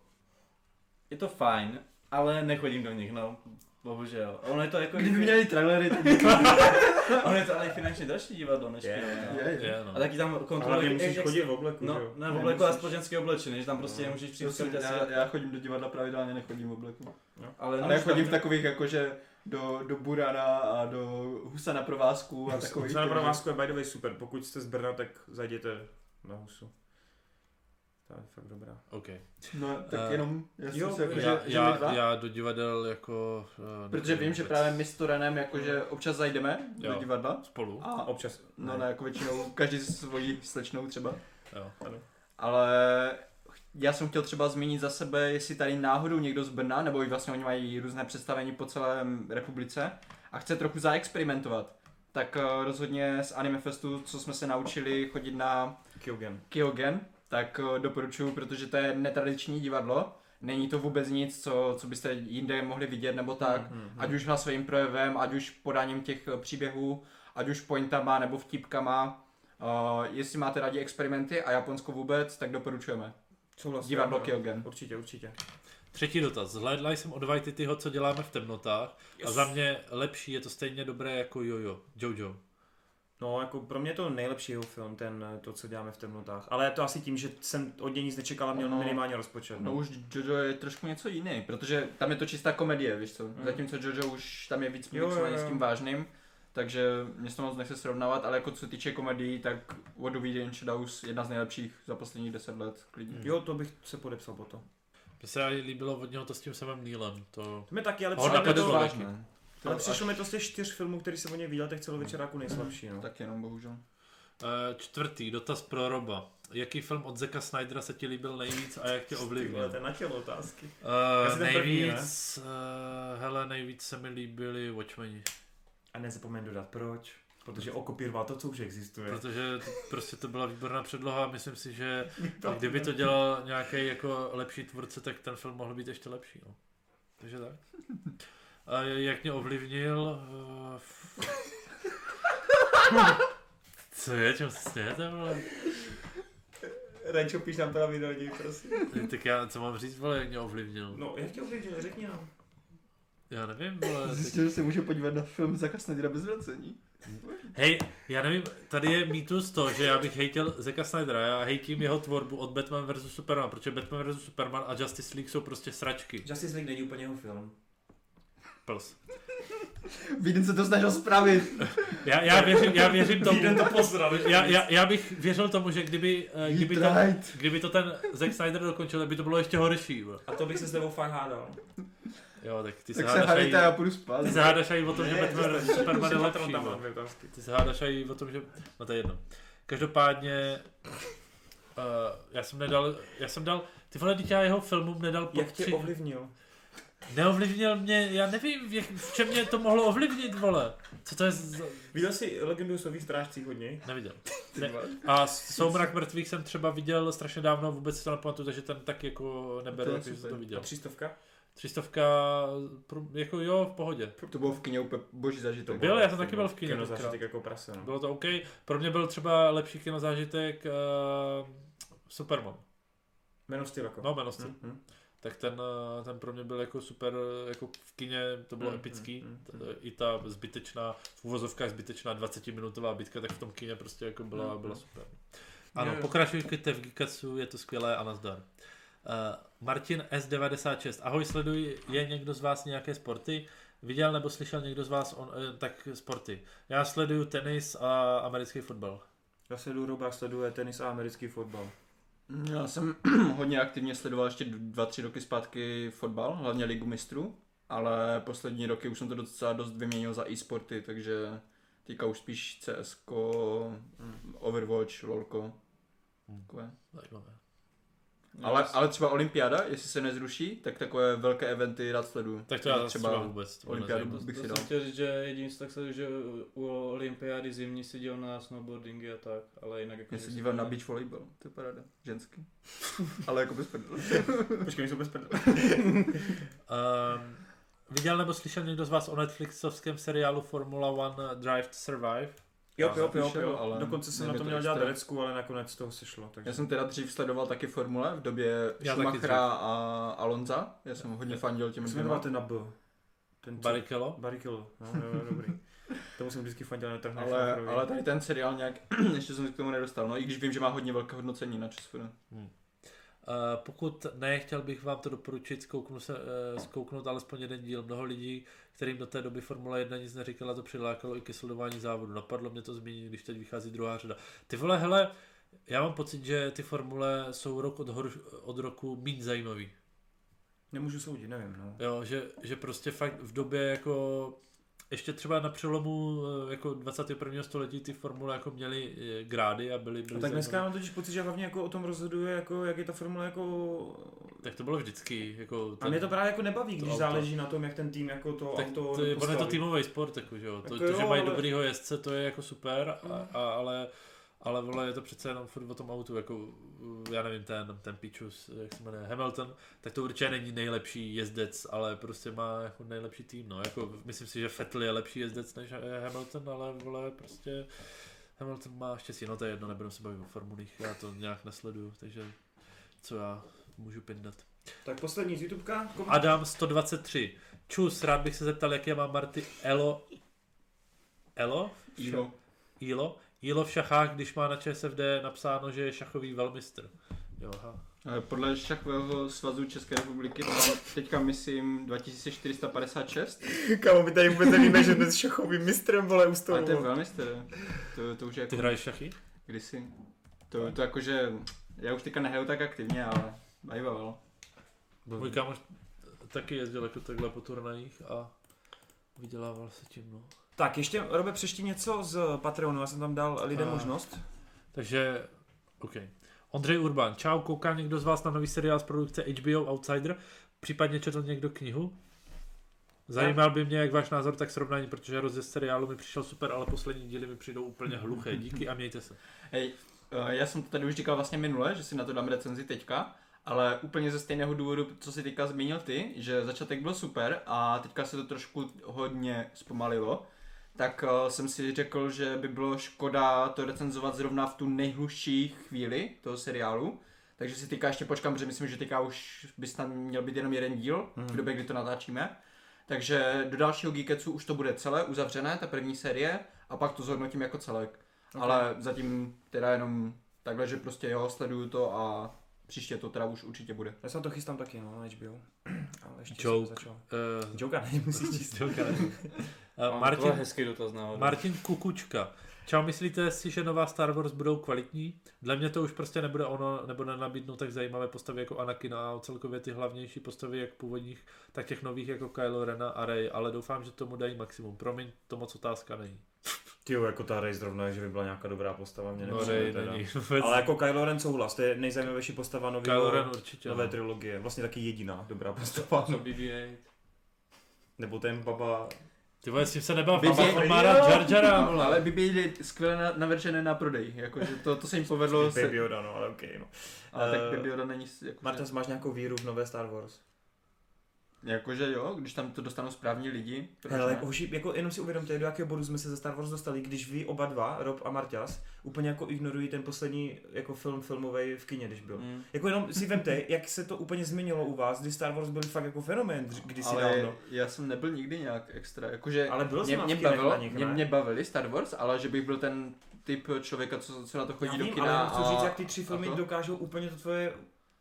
Je to fajn, ale nechodím do nich, no. Bohužel. Ono je to jako... Kdyby měli trailery, tak [laughs] ono je to ale i finančně dražší divadlo než Je, kino, je. no. je, no. A taky tam Ale kontrolují... hlavně musíš chodit v obleku, No, že jo? ne, v obleku a společensky oblečený, že tam prostě No. nemůžeš přijít já, já, chodím do divadla pravidelně, nechodím v obleku. ale, Ale já chodím v takových jakože do, do Burana a do Husa na provázku a takových. Husa na provázku je by the way super, pokud jste z Brna, tak zajděte na Husu. To je fakt dobrá. OK. No, tak Eh, jenom, já jsem jo, si jako, Já, že, že já, dva, já do divadel jako... eh, protože vím, že právě my s Torenem jakože občas zajdeme do Jo. divadla. Spolu? A Občas. No ne, jako většinou, každý se svojí slečnou třeba. Jo. Ale já jsem chtěl třeba zmínit za sebe, jestli tady náhodou někdo z Brna, nebo i vlastně oni mají různé představení po celé republice a chce trochu zaexperimentovat, tak eh, rozhodně z Anime Festu, co jsme se naučili chodit na Kyogen. Kyogen, tak eh, doporučuji, protože to je netradiční divadlo. Není to vůbec nic, co, co byste jinde mohli vidět nebo tak. Hmm, hmm, Ať už hlasovým projevem, ať už podáním těch eh, příběhů, ať už pointama nebo vtipkama. Uh, jestli máte rádi experimenty a Japonsko vůbec, tak doporučujeme. Souhlasím. Divadlo. Kyogen. Určitě, určitě. Třetí dotaz. Zhlédla jsem od Waititiho, co děláme v temnotách. A za mě lepší, je to stejně dobré jako Jojo. Jojo. No, jako pro mě je to nejlepší jeho film, ten, to, co děláme v temnotách. Ale je to asi tím, že jsem od něj nic nečekal a měl Ono- minimálně rozpočet. No už Jojo je trošku něco jiný, protože tam je to čistá komedie, víš co. Zatímco Jojo už tam je víc Jo, jo, mixovaný s tím vážným, takže mě se to moc nechce srovnávat, ale jako co se týče komedií, tak What Do We Do in Shadows jedna z nejlepších za posledních deset let, klidně. Jo, to bych se podepsal po to. Mně se líbilo od něho to s tím samým Neilem. To... To mi taky, ale mi to vážné. Ale přišlo mi to z těch čtyř filmů, který jsem o něj viděl, tak celovečeráku nejslabší. No. Tak jenom bohužel. Eh, čtvrtý, dotaz pro Roba. Jaký film od Zeka Snydera se ti líbil nejvíc a jak tě ovlivnil? na tělo otázky. Uh, Asi ten první, nejvíc, uh, hele, nejvíc se mi líbili Watchmeni, A nezapomeň dodat proč. Protože okopíroval to, co už existuje. protože to, prostě to byla výborná předloha a myslím si, že [laughs] kdyby to dělal nějaký jako lepší tvůrce, tak ten film mohl být ještě lepší. No. Takže tak. [laughs] A jak mě ovlivnil... Uh, [laughs] co je, čem se smějete, vole? Renčo, píš nám pravidelně, prosím. Tak já, co mám říct, vole, jak mě ovlivnil? No, jak tě ovlivnil, řekni nám. Já nevím, vole. teď- Zjistil, že se může podívat na film Zaka Snydera bez vracení. Hej, já nevím, tady je mýtus to, že já bych hejtil Zeka Snydera, já hejtím jeho tvorbu od Batman vs. Superman, protože Batman vs. Superman a Justice League jsou prostě sračky. Justice League není úplně jeho film. Pls. Víden se to snažil spravit. Já, já, věřím, já věřím tomu, Jeden to posral. já, já, já, bych věřil tomu, že kdyby, eh, kdyby, to, kdyby to ten Zack Snyder dokončil, tak by to bylo ještě horší. bro. A to bych se s tebou fakt hádal. Jo, tak ty se Tak se hádáš aj, já půjdu spát. ty se hádáš aj o tom, že Batman. Superman je lepší. tam. Ty se hádáš aj o tom, že... No to je jedno. Každopádně... Uh, já jsem nedal, já jsem dal, ty vole, dítě já jeho filmům nedal pod Jak tě ovlivnil? Neovlivnil mě, já nevím, v, jak, v čem mě to mohlo ovlivnit, vole. Co to je za... Viděl jsi legendu o Sových strážcích hodně? Neviděl. [laughs] Ne. A Soumrak mrtvých jsem třeba viděl strašně dávno, vůbec si to nepamatuju, takže ten tak jako neberu, že jsem to A viděl. třístovka? Třistovka, pro- jako jo, v pohodě. To bylo v kině úplně boží zažitek. Byl, já jsem taky byl v kině Kino zážitek jako prase, no. Bylo to OK. Pro mě byl třeba lepší kinozážitek uh, Superman. Man of Steel jako. No, Man of Steel. Hm, hm. Tak ten, eh, ten pro mě byl jako super, eh, jako v kině to bylo Mm, epický. mm, mm, T- I ta zbytečná, v uvozovkách zbytečná 20-minutová bitka, tak v tom kině prostě jako byla, Mm, byla mm. super. Ano, pokračujte v Geekatsu, je to skvělé a nazdar. Uh, Martin S96. Ahoj, sleduj, je někdo z vás nějaké sporty? Viděl nebo slyšel někdo z vás on, eh, tak sporty? Já sleduju tenis a americký fotbal. Já sleduju Roba, sleduje tenis a americký fotbal. Já jsem [clears throat] hodně aktivně sledoval ještě dva, tři roky zpátky fotbal, hlavně Ligu mistrů, ale poslední roky už jsem to docela dost vyměnil za e-sporty, takže teďka už spíš CSK, Overwatch, LOLko. Hmm. Takové. Zajímavé. Ale, ale třeba olympiáda, jestli se nezruší, tak takové velké eventy rád sleduju. Tak to já zase třeba vůbec. olympiádu bych si dal. chtěl říct, že jediný tak se, že u olympiády zimní si dělal na snowboardingy a tak, ale jinak jako... Já se dívám na beach volleyball, to je paráda, ženský. [laughs] ale jako bez prdele. [laughs] Počkej, mi jsou bez prdele. Um, viděl nebo slyšel někdo z vás o Netflixovském seriálu Formula One Drive to Survive? Jo, Já jo, jo, jo. ale Dokonce jsem na to to měl dělat herecku, ale nakonec toho sešlo. Takže... Já jsem teda dřív sledoval taky formule v době Já taky Schumachera a Alonza. Já jsem hodně fandil těm Jak se dvěma. ten na B? Ten Barrichello? Barrichello, no, jo, jo, dobrý. Tomu jsem vždycky fandil na trh Ale, ale tady ten seriál nějak, [clears throat] ještě jsem se k tomu nedostal, no i když vím, že má hodně velké hodnocení na ČSFD. Uh, pokud ne, chtěl bych vám to doporučit zkouknout, se, uh, zkouknout alespoň jeden díl. Mnoho lidí, kterým do té doby Formule 1 nic neříkala, to přilákalo i ke sledování závodu. Napadlo mě to zmínit, když teď vychází druhá řada. Ty vole, hele, já mám pocit, že ty formule jsou rok od, hor, od roku méně zajímavý. Nemůžu soudit, nevím, no. Jo, že, že prostě fakt v době jako ještě třeba na přelomu eh, jako 21. století ty formule jako měly eh, grády a byly, byly A tak dneska mám totiž pocit, že hlavně jako o tom rozhoduje, jako, jak je ta formule jako... Tak to bylo vždycky. Jako A mě to právě jako nebaví, to když auto. záleží na tom, jak ten tým jako to tak auto to je, on je to týmový sport, jako, že jo. To, Jako to, jo, že mají ale- dobrýho jezdce, to je jako super, a, a, ale, ale vole, je to přece jenom furt o tom autu, jako, uh, já nevím, ten, ten Pichus, jak se jmenuje, Hamilton, tak to určitě není nejlepší jezdec, ale prostě má jako nejlepší tým, no, jako, myslím si, že Vettel je lepší jezdec než eh, Hamilton, ale vole, prostě Hamilton má štěstí, no to je jedno, nebudeme se bavit o formulích, já to nějak nesleduju, takže co já můžu pindat. Tak poslední z YouTubeka. Kom... Adam 123. Čus, rád bych se zeptal, jaké má Marty Elo... Elo? Ilo. Ilo? Ilo v šachách, když má na ČSFD napsáno, že je šachový velmistr. Jo, aha. Podle šachového svazu České republiky mám teďka myslím 2456, Kámo, my tady vůbec nevíme, že dnes šachovým mistrem, vole, u ale stolu. to je velmi staré. To, to už je Ty jako hraješ šachy? kdysi. To, to jakože, já už teďka nehraju tak aktivně, ale bývalo. Můj kámoš taky jezdil jako takhle po turnajích a vydělával se tím, no. Tak, ještě, Robe, přešti něco z Patreonu, já jsem tam dal lidem A. možnost. Takže, OK. Ondřej Urban, čau, kouká někdo z vás na nový seriál z produkce HBO Outsider? Případně četl někdo knihu? Zajímal by mě, jak váš názor, tak srovnání, protože rozjezd seriálu mi přišel super, ale poslední díly mi přijdou úplně hluché. Díky a mějte se. Hej, eh, já jsem to tady už říkal vlastně minule, že si na to dám recenzi teďka, ale úplně ze stejného důvodu, co si teďka zmínil ty, že začátek byl super a teďka se to trošku hodně zpomalilo, tak eh, jsem si řekl, že by bylo škoda to recenzovat zrovna v tu nejhlužší chvíli toho seriálu, takže si teďka ještě počkám, protože myslím, že teďka už by snad měl být jenom jeden díl v době, kdy to natáčíme. Takže do dalšího Geeketsu už to bude celé uzavřené, ta první série, a pak to zhodnotím jako celek. Okay. Ale zatím teda jenom takhle, že prostě jo, sleduju to a Příště to teda už určitě bude. Já se na to chystám taky, no, na HBO. [clears throat] Ale ještě Joke. jsem začal. Uh, Joka nemusíš číst. Joker. Uh, Martin, hezký dotaz náhodou. Martin Kukučka. Čau, myslíte si, že nová Star Wars budou kvalitní? Dle mě to už prostě nebude ono, nebo nenabídnou tak zajímavé postavy jako Anakin a celkově ty hlavnější postavy jak původních, tak těch nových jako Kylo Rena a Rey, ale doufám, že tomu dají maximum. Promiň, to moc otázka není. Ty jo, jako ta Rey zrovna, že by byla nějaká dobrá postava, mě No, Rey není vůbec. Ale jako Kylo Ren souhlas, to je nejzajímavější postava nového, Kylo Ren určitě. nové no. trilogie. Vlastně taky jediná dobrá postava. Co BB-8? Nebo ten baba... Ty vole, s tím se nebav, Baba má rád Jar Jara, [laughs] vole. Ale by byly skvěle na, navržené na prodej, jakože to, to se jim povedlo. Baby Yoda, no, ale okej, no. ale tak Eh, Baby Yoda není jakože, Marta, máš nějakou víru v nové Star Wars? Jakože jo, když tam to dostanou správní lidi. Hele, jako, hoši, jako jenom si uvědomte, do jakého bodu jsme se za Star Wars dostali, když vy oba dva, Rob a Marťas, úplně jako ignorují ten poslední jako film filmový v kině, když byl. Mm. Jako jenom si vemte, [laughs] jak se to úplně změnilo u vás, kdy Star Wars byl fakt jako fenomén kdysi ale dávno. já jsem nebyl nikdy nějak extra, jakože Ale byl mě, mě, bavilo, nich, mě, mě bavili Star Wars, ale že bych byl ten typ člověka, co, co na to chodí Já do vím, kina ale jenom chci a, říct, jak ty tři a filmy to. dokážou úplně to tvoje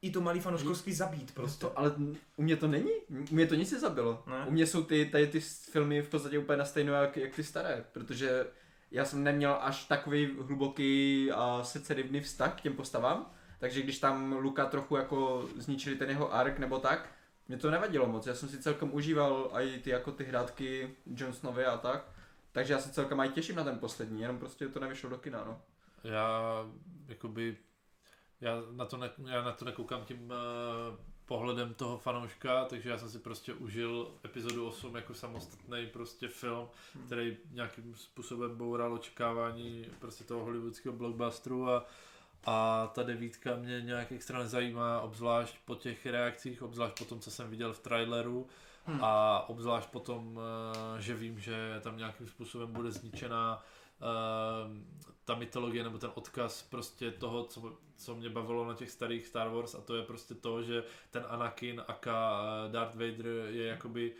i to malý fanouškovství zabít prostě. To, ale u mě to není, u mě to nic nezabilo. Ne? U mě jsou ty, tady ty filmy v podstatě úplně na stejno jak, jak ty staré, protože já jsem neměl až takový hluboký a srdcerivný vztah k těm postavám, takže když tam Luka trochu jako zničili ten jeho ark nebo tak, mě to nevadilo moc, já jsem si celkem užíval i ty jako ty hrátky Johnsonovi a tak, takže já se celkem aj těším na ten poslední, jenom prostě to nevyšlo do kina, no. Já jakoby, já na to, ne, já na to nekoukám tím uh, pohledem toho fanouška, takže já jsem si prostě užil epizodu 8 jako samostatný prostě film, Hmm. který nějakým způsobem boural očekávání prostě toho hollywoodského blockbusteru a a ta devítka mě nějak extra nezajímá, obzvlášť po těch reakcích, obzvlášť po tom, co jsem viděl v traileru Hmm. a obzvlášť po tom, eh, že vím, že tam nějakým způsobem bude zničená ta mytologie nebo ten odkaz prostě toho, co, co mě bavilo na těch starých Star Wars a to je prostě to, že ten Anakin aka eh, Darth Vader je jakoby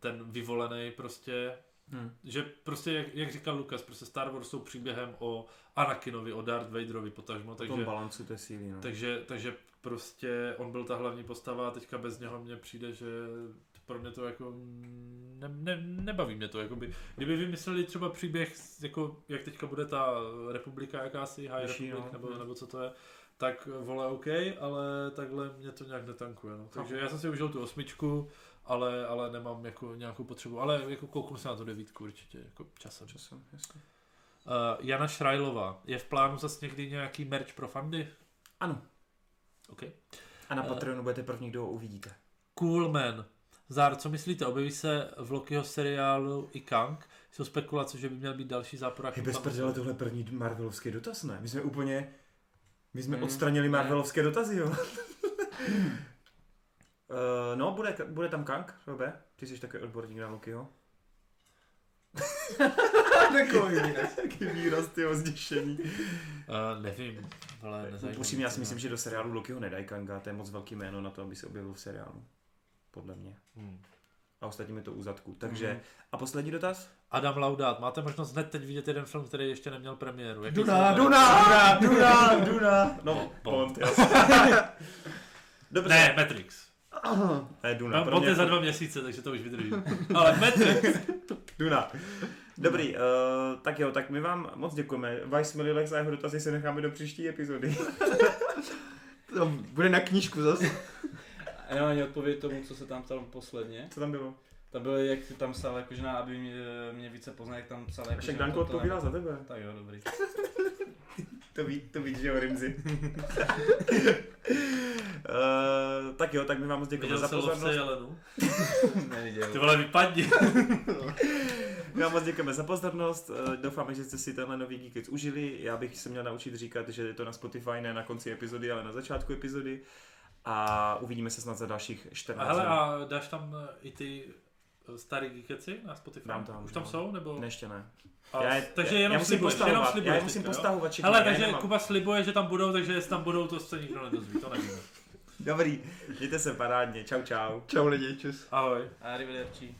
ten vyvolený prostě Hmm. že prostě, jak, jak říkal Lukas, prostě Star Wars jsou příběhem o Anakinovi, o Darth Vaderovi potažmo, Takže... takže, tom balancu té síly, no. takže, takže prostě on byl ta hlavní postava a teďka bez něho mně přijde, že pro mě to jako ne, ne, nebaví mě to, jakoby, kdyby vymysleli třeba příběh, jako jak teďka bude ta republika jakási, High Vyšší, Republic, no. nebo, nebo co to je, tak vole OK, ale takhle mě to nějak netankuje, no. takže já jsem si užil tu osmičku, ale, ale nemám jako nějakou potřebu, ale jako kouknu se na tu devítku určitě, jako časem. Časem, jasně. Uh, Jana Šrajlová, je v plánu zase někdy nějaký merch pro fandy? Ano. OK. A na Eh. Patreonu budete první, kdo ho uvidíte. Cool Man. Zár, co myslíte? Objeví se v Lokiho seriálu i Kang? Jsou spekulace, že by měl být další záporák. Hej, bez prdele, tohle je první Marvelovský dotaz, ne? My jsme úplně... My jsme Hmm. odstranili Marvelovské dotazy, jo? uh, [laughs] no, bude, bude tam Kang, Robe? Ty jsi takový odborník na Lokiho. [laughs] Takový výraz. Jaký výraz, tyho zděšení. Uh, nevím, ale nezajímá. Upřímně, já si myslím, že do seriálu Lokiho nedají Kanga, to je moc velký jméno na to, aby se objevil v seriálu. Podle mě. Hmm. A ostatním je to u zadku. Takže, Mhm. a poslední dotaz? Adam Laudát, máte možnost hned teď vidět jeden film, který ještě neměl premiéru. Jaký Duna, to- Duna, Duna, Duna. No, Bond. [laughs] Dobře. Ne, Matrix. Ne, Duna. No, pro Bond mě je za dva měsíce, takže to už vydržím. Ale Matrix. [laughs] Duna. Dobrý, uh, tak jo, tak my vám moc děkujeme. Vice Mililex a jeho dotazy se necháme do příští epizody. To bude na knížku zase. [laughs] A já ani odpověď tomu, co se tam ptal posledně. Co tam bylo? To bylo, jak ty tam psal, jakože na, aby mě, mě více poznal, jak tam psal. Jako, Však Danko odpovídal za tebe. Tak jo, dobrý. [laughs] To ví, to ví, že jo, Rimzi. uh, [laughs] tak jo, tak my vám moc děkujeme Viděl za pozornost. Jelenu? [laughs] Neviděl. Ty vole, vypadni. My vám moc děkujeme za pozornost. Eh, Doufáme, že jste si tenhle nový Geekets užili. Já bych se měl naučit říkat, že je to na Spotify, ne na konci epizody, ale na začátku epizody. A uvidíme se snad za dalších 14 A hele, dní. a dáš tam eh, i ty eh, starý geekeci na Spotify? Dám tam, Už tam no. jsou, nebo? Ne, ještě ne. A, Já takže jenom já musím slibuješ, jenom postahovat, slibuješ já je musím postahovat všechny, Hele, takže nemám. Kuba slibuje, že tam budou, takže jestli tam budou, to se nikdo nedozví, to nevíme. Dobrý, mějte se parádně, čau čau. Čau lidi, čus. Ahoj. Arrivederci.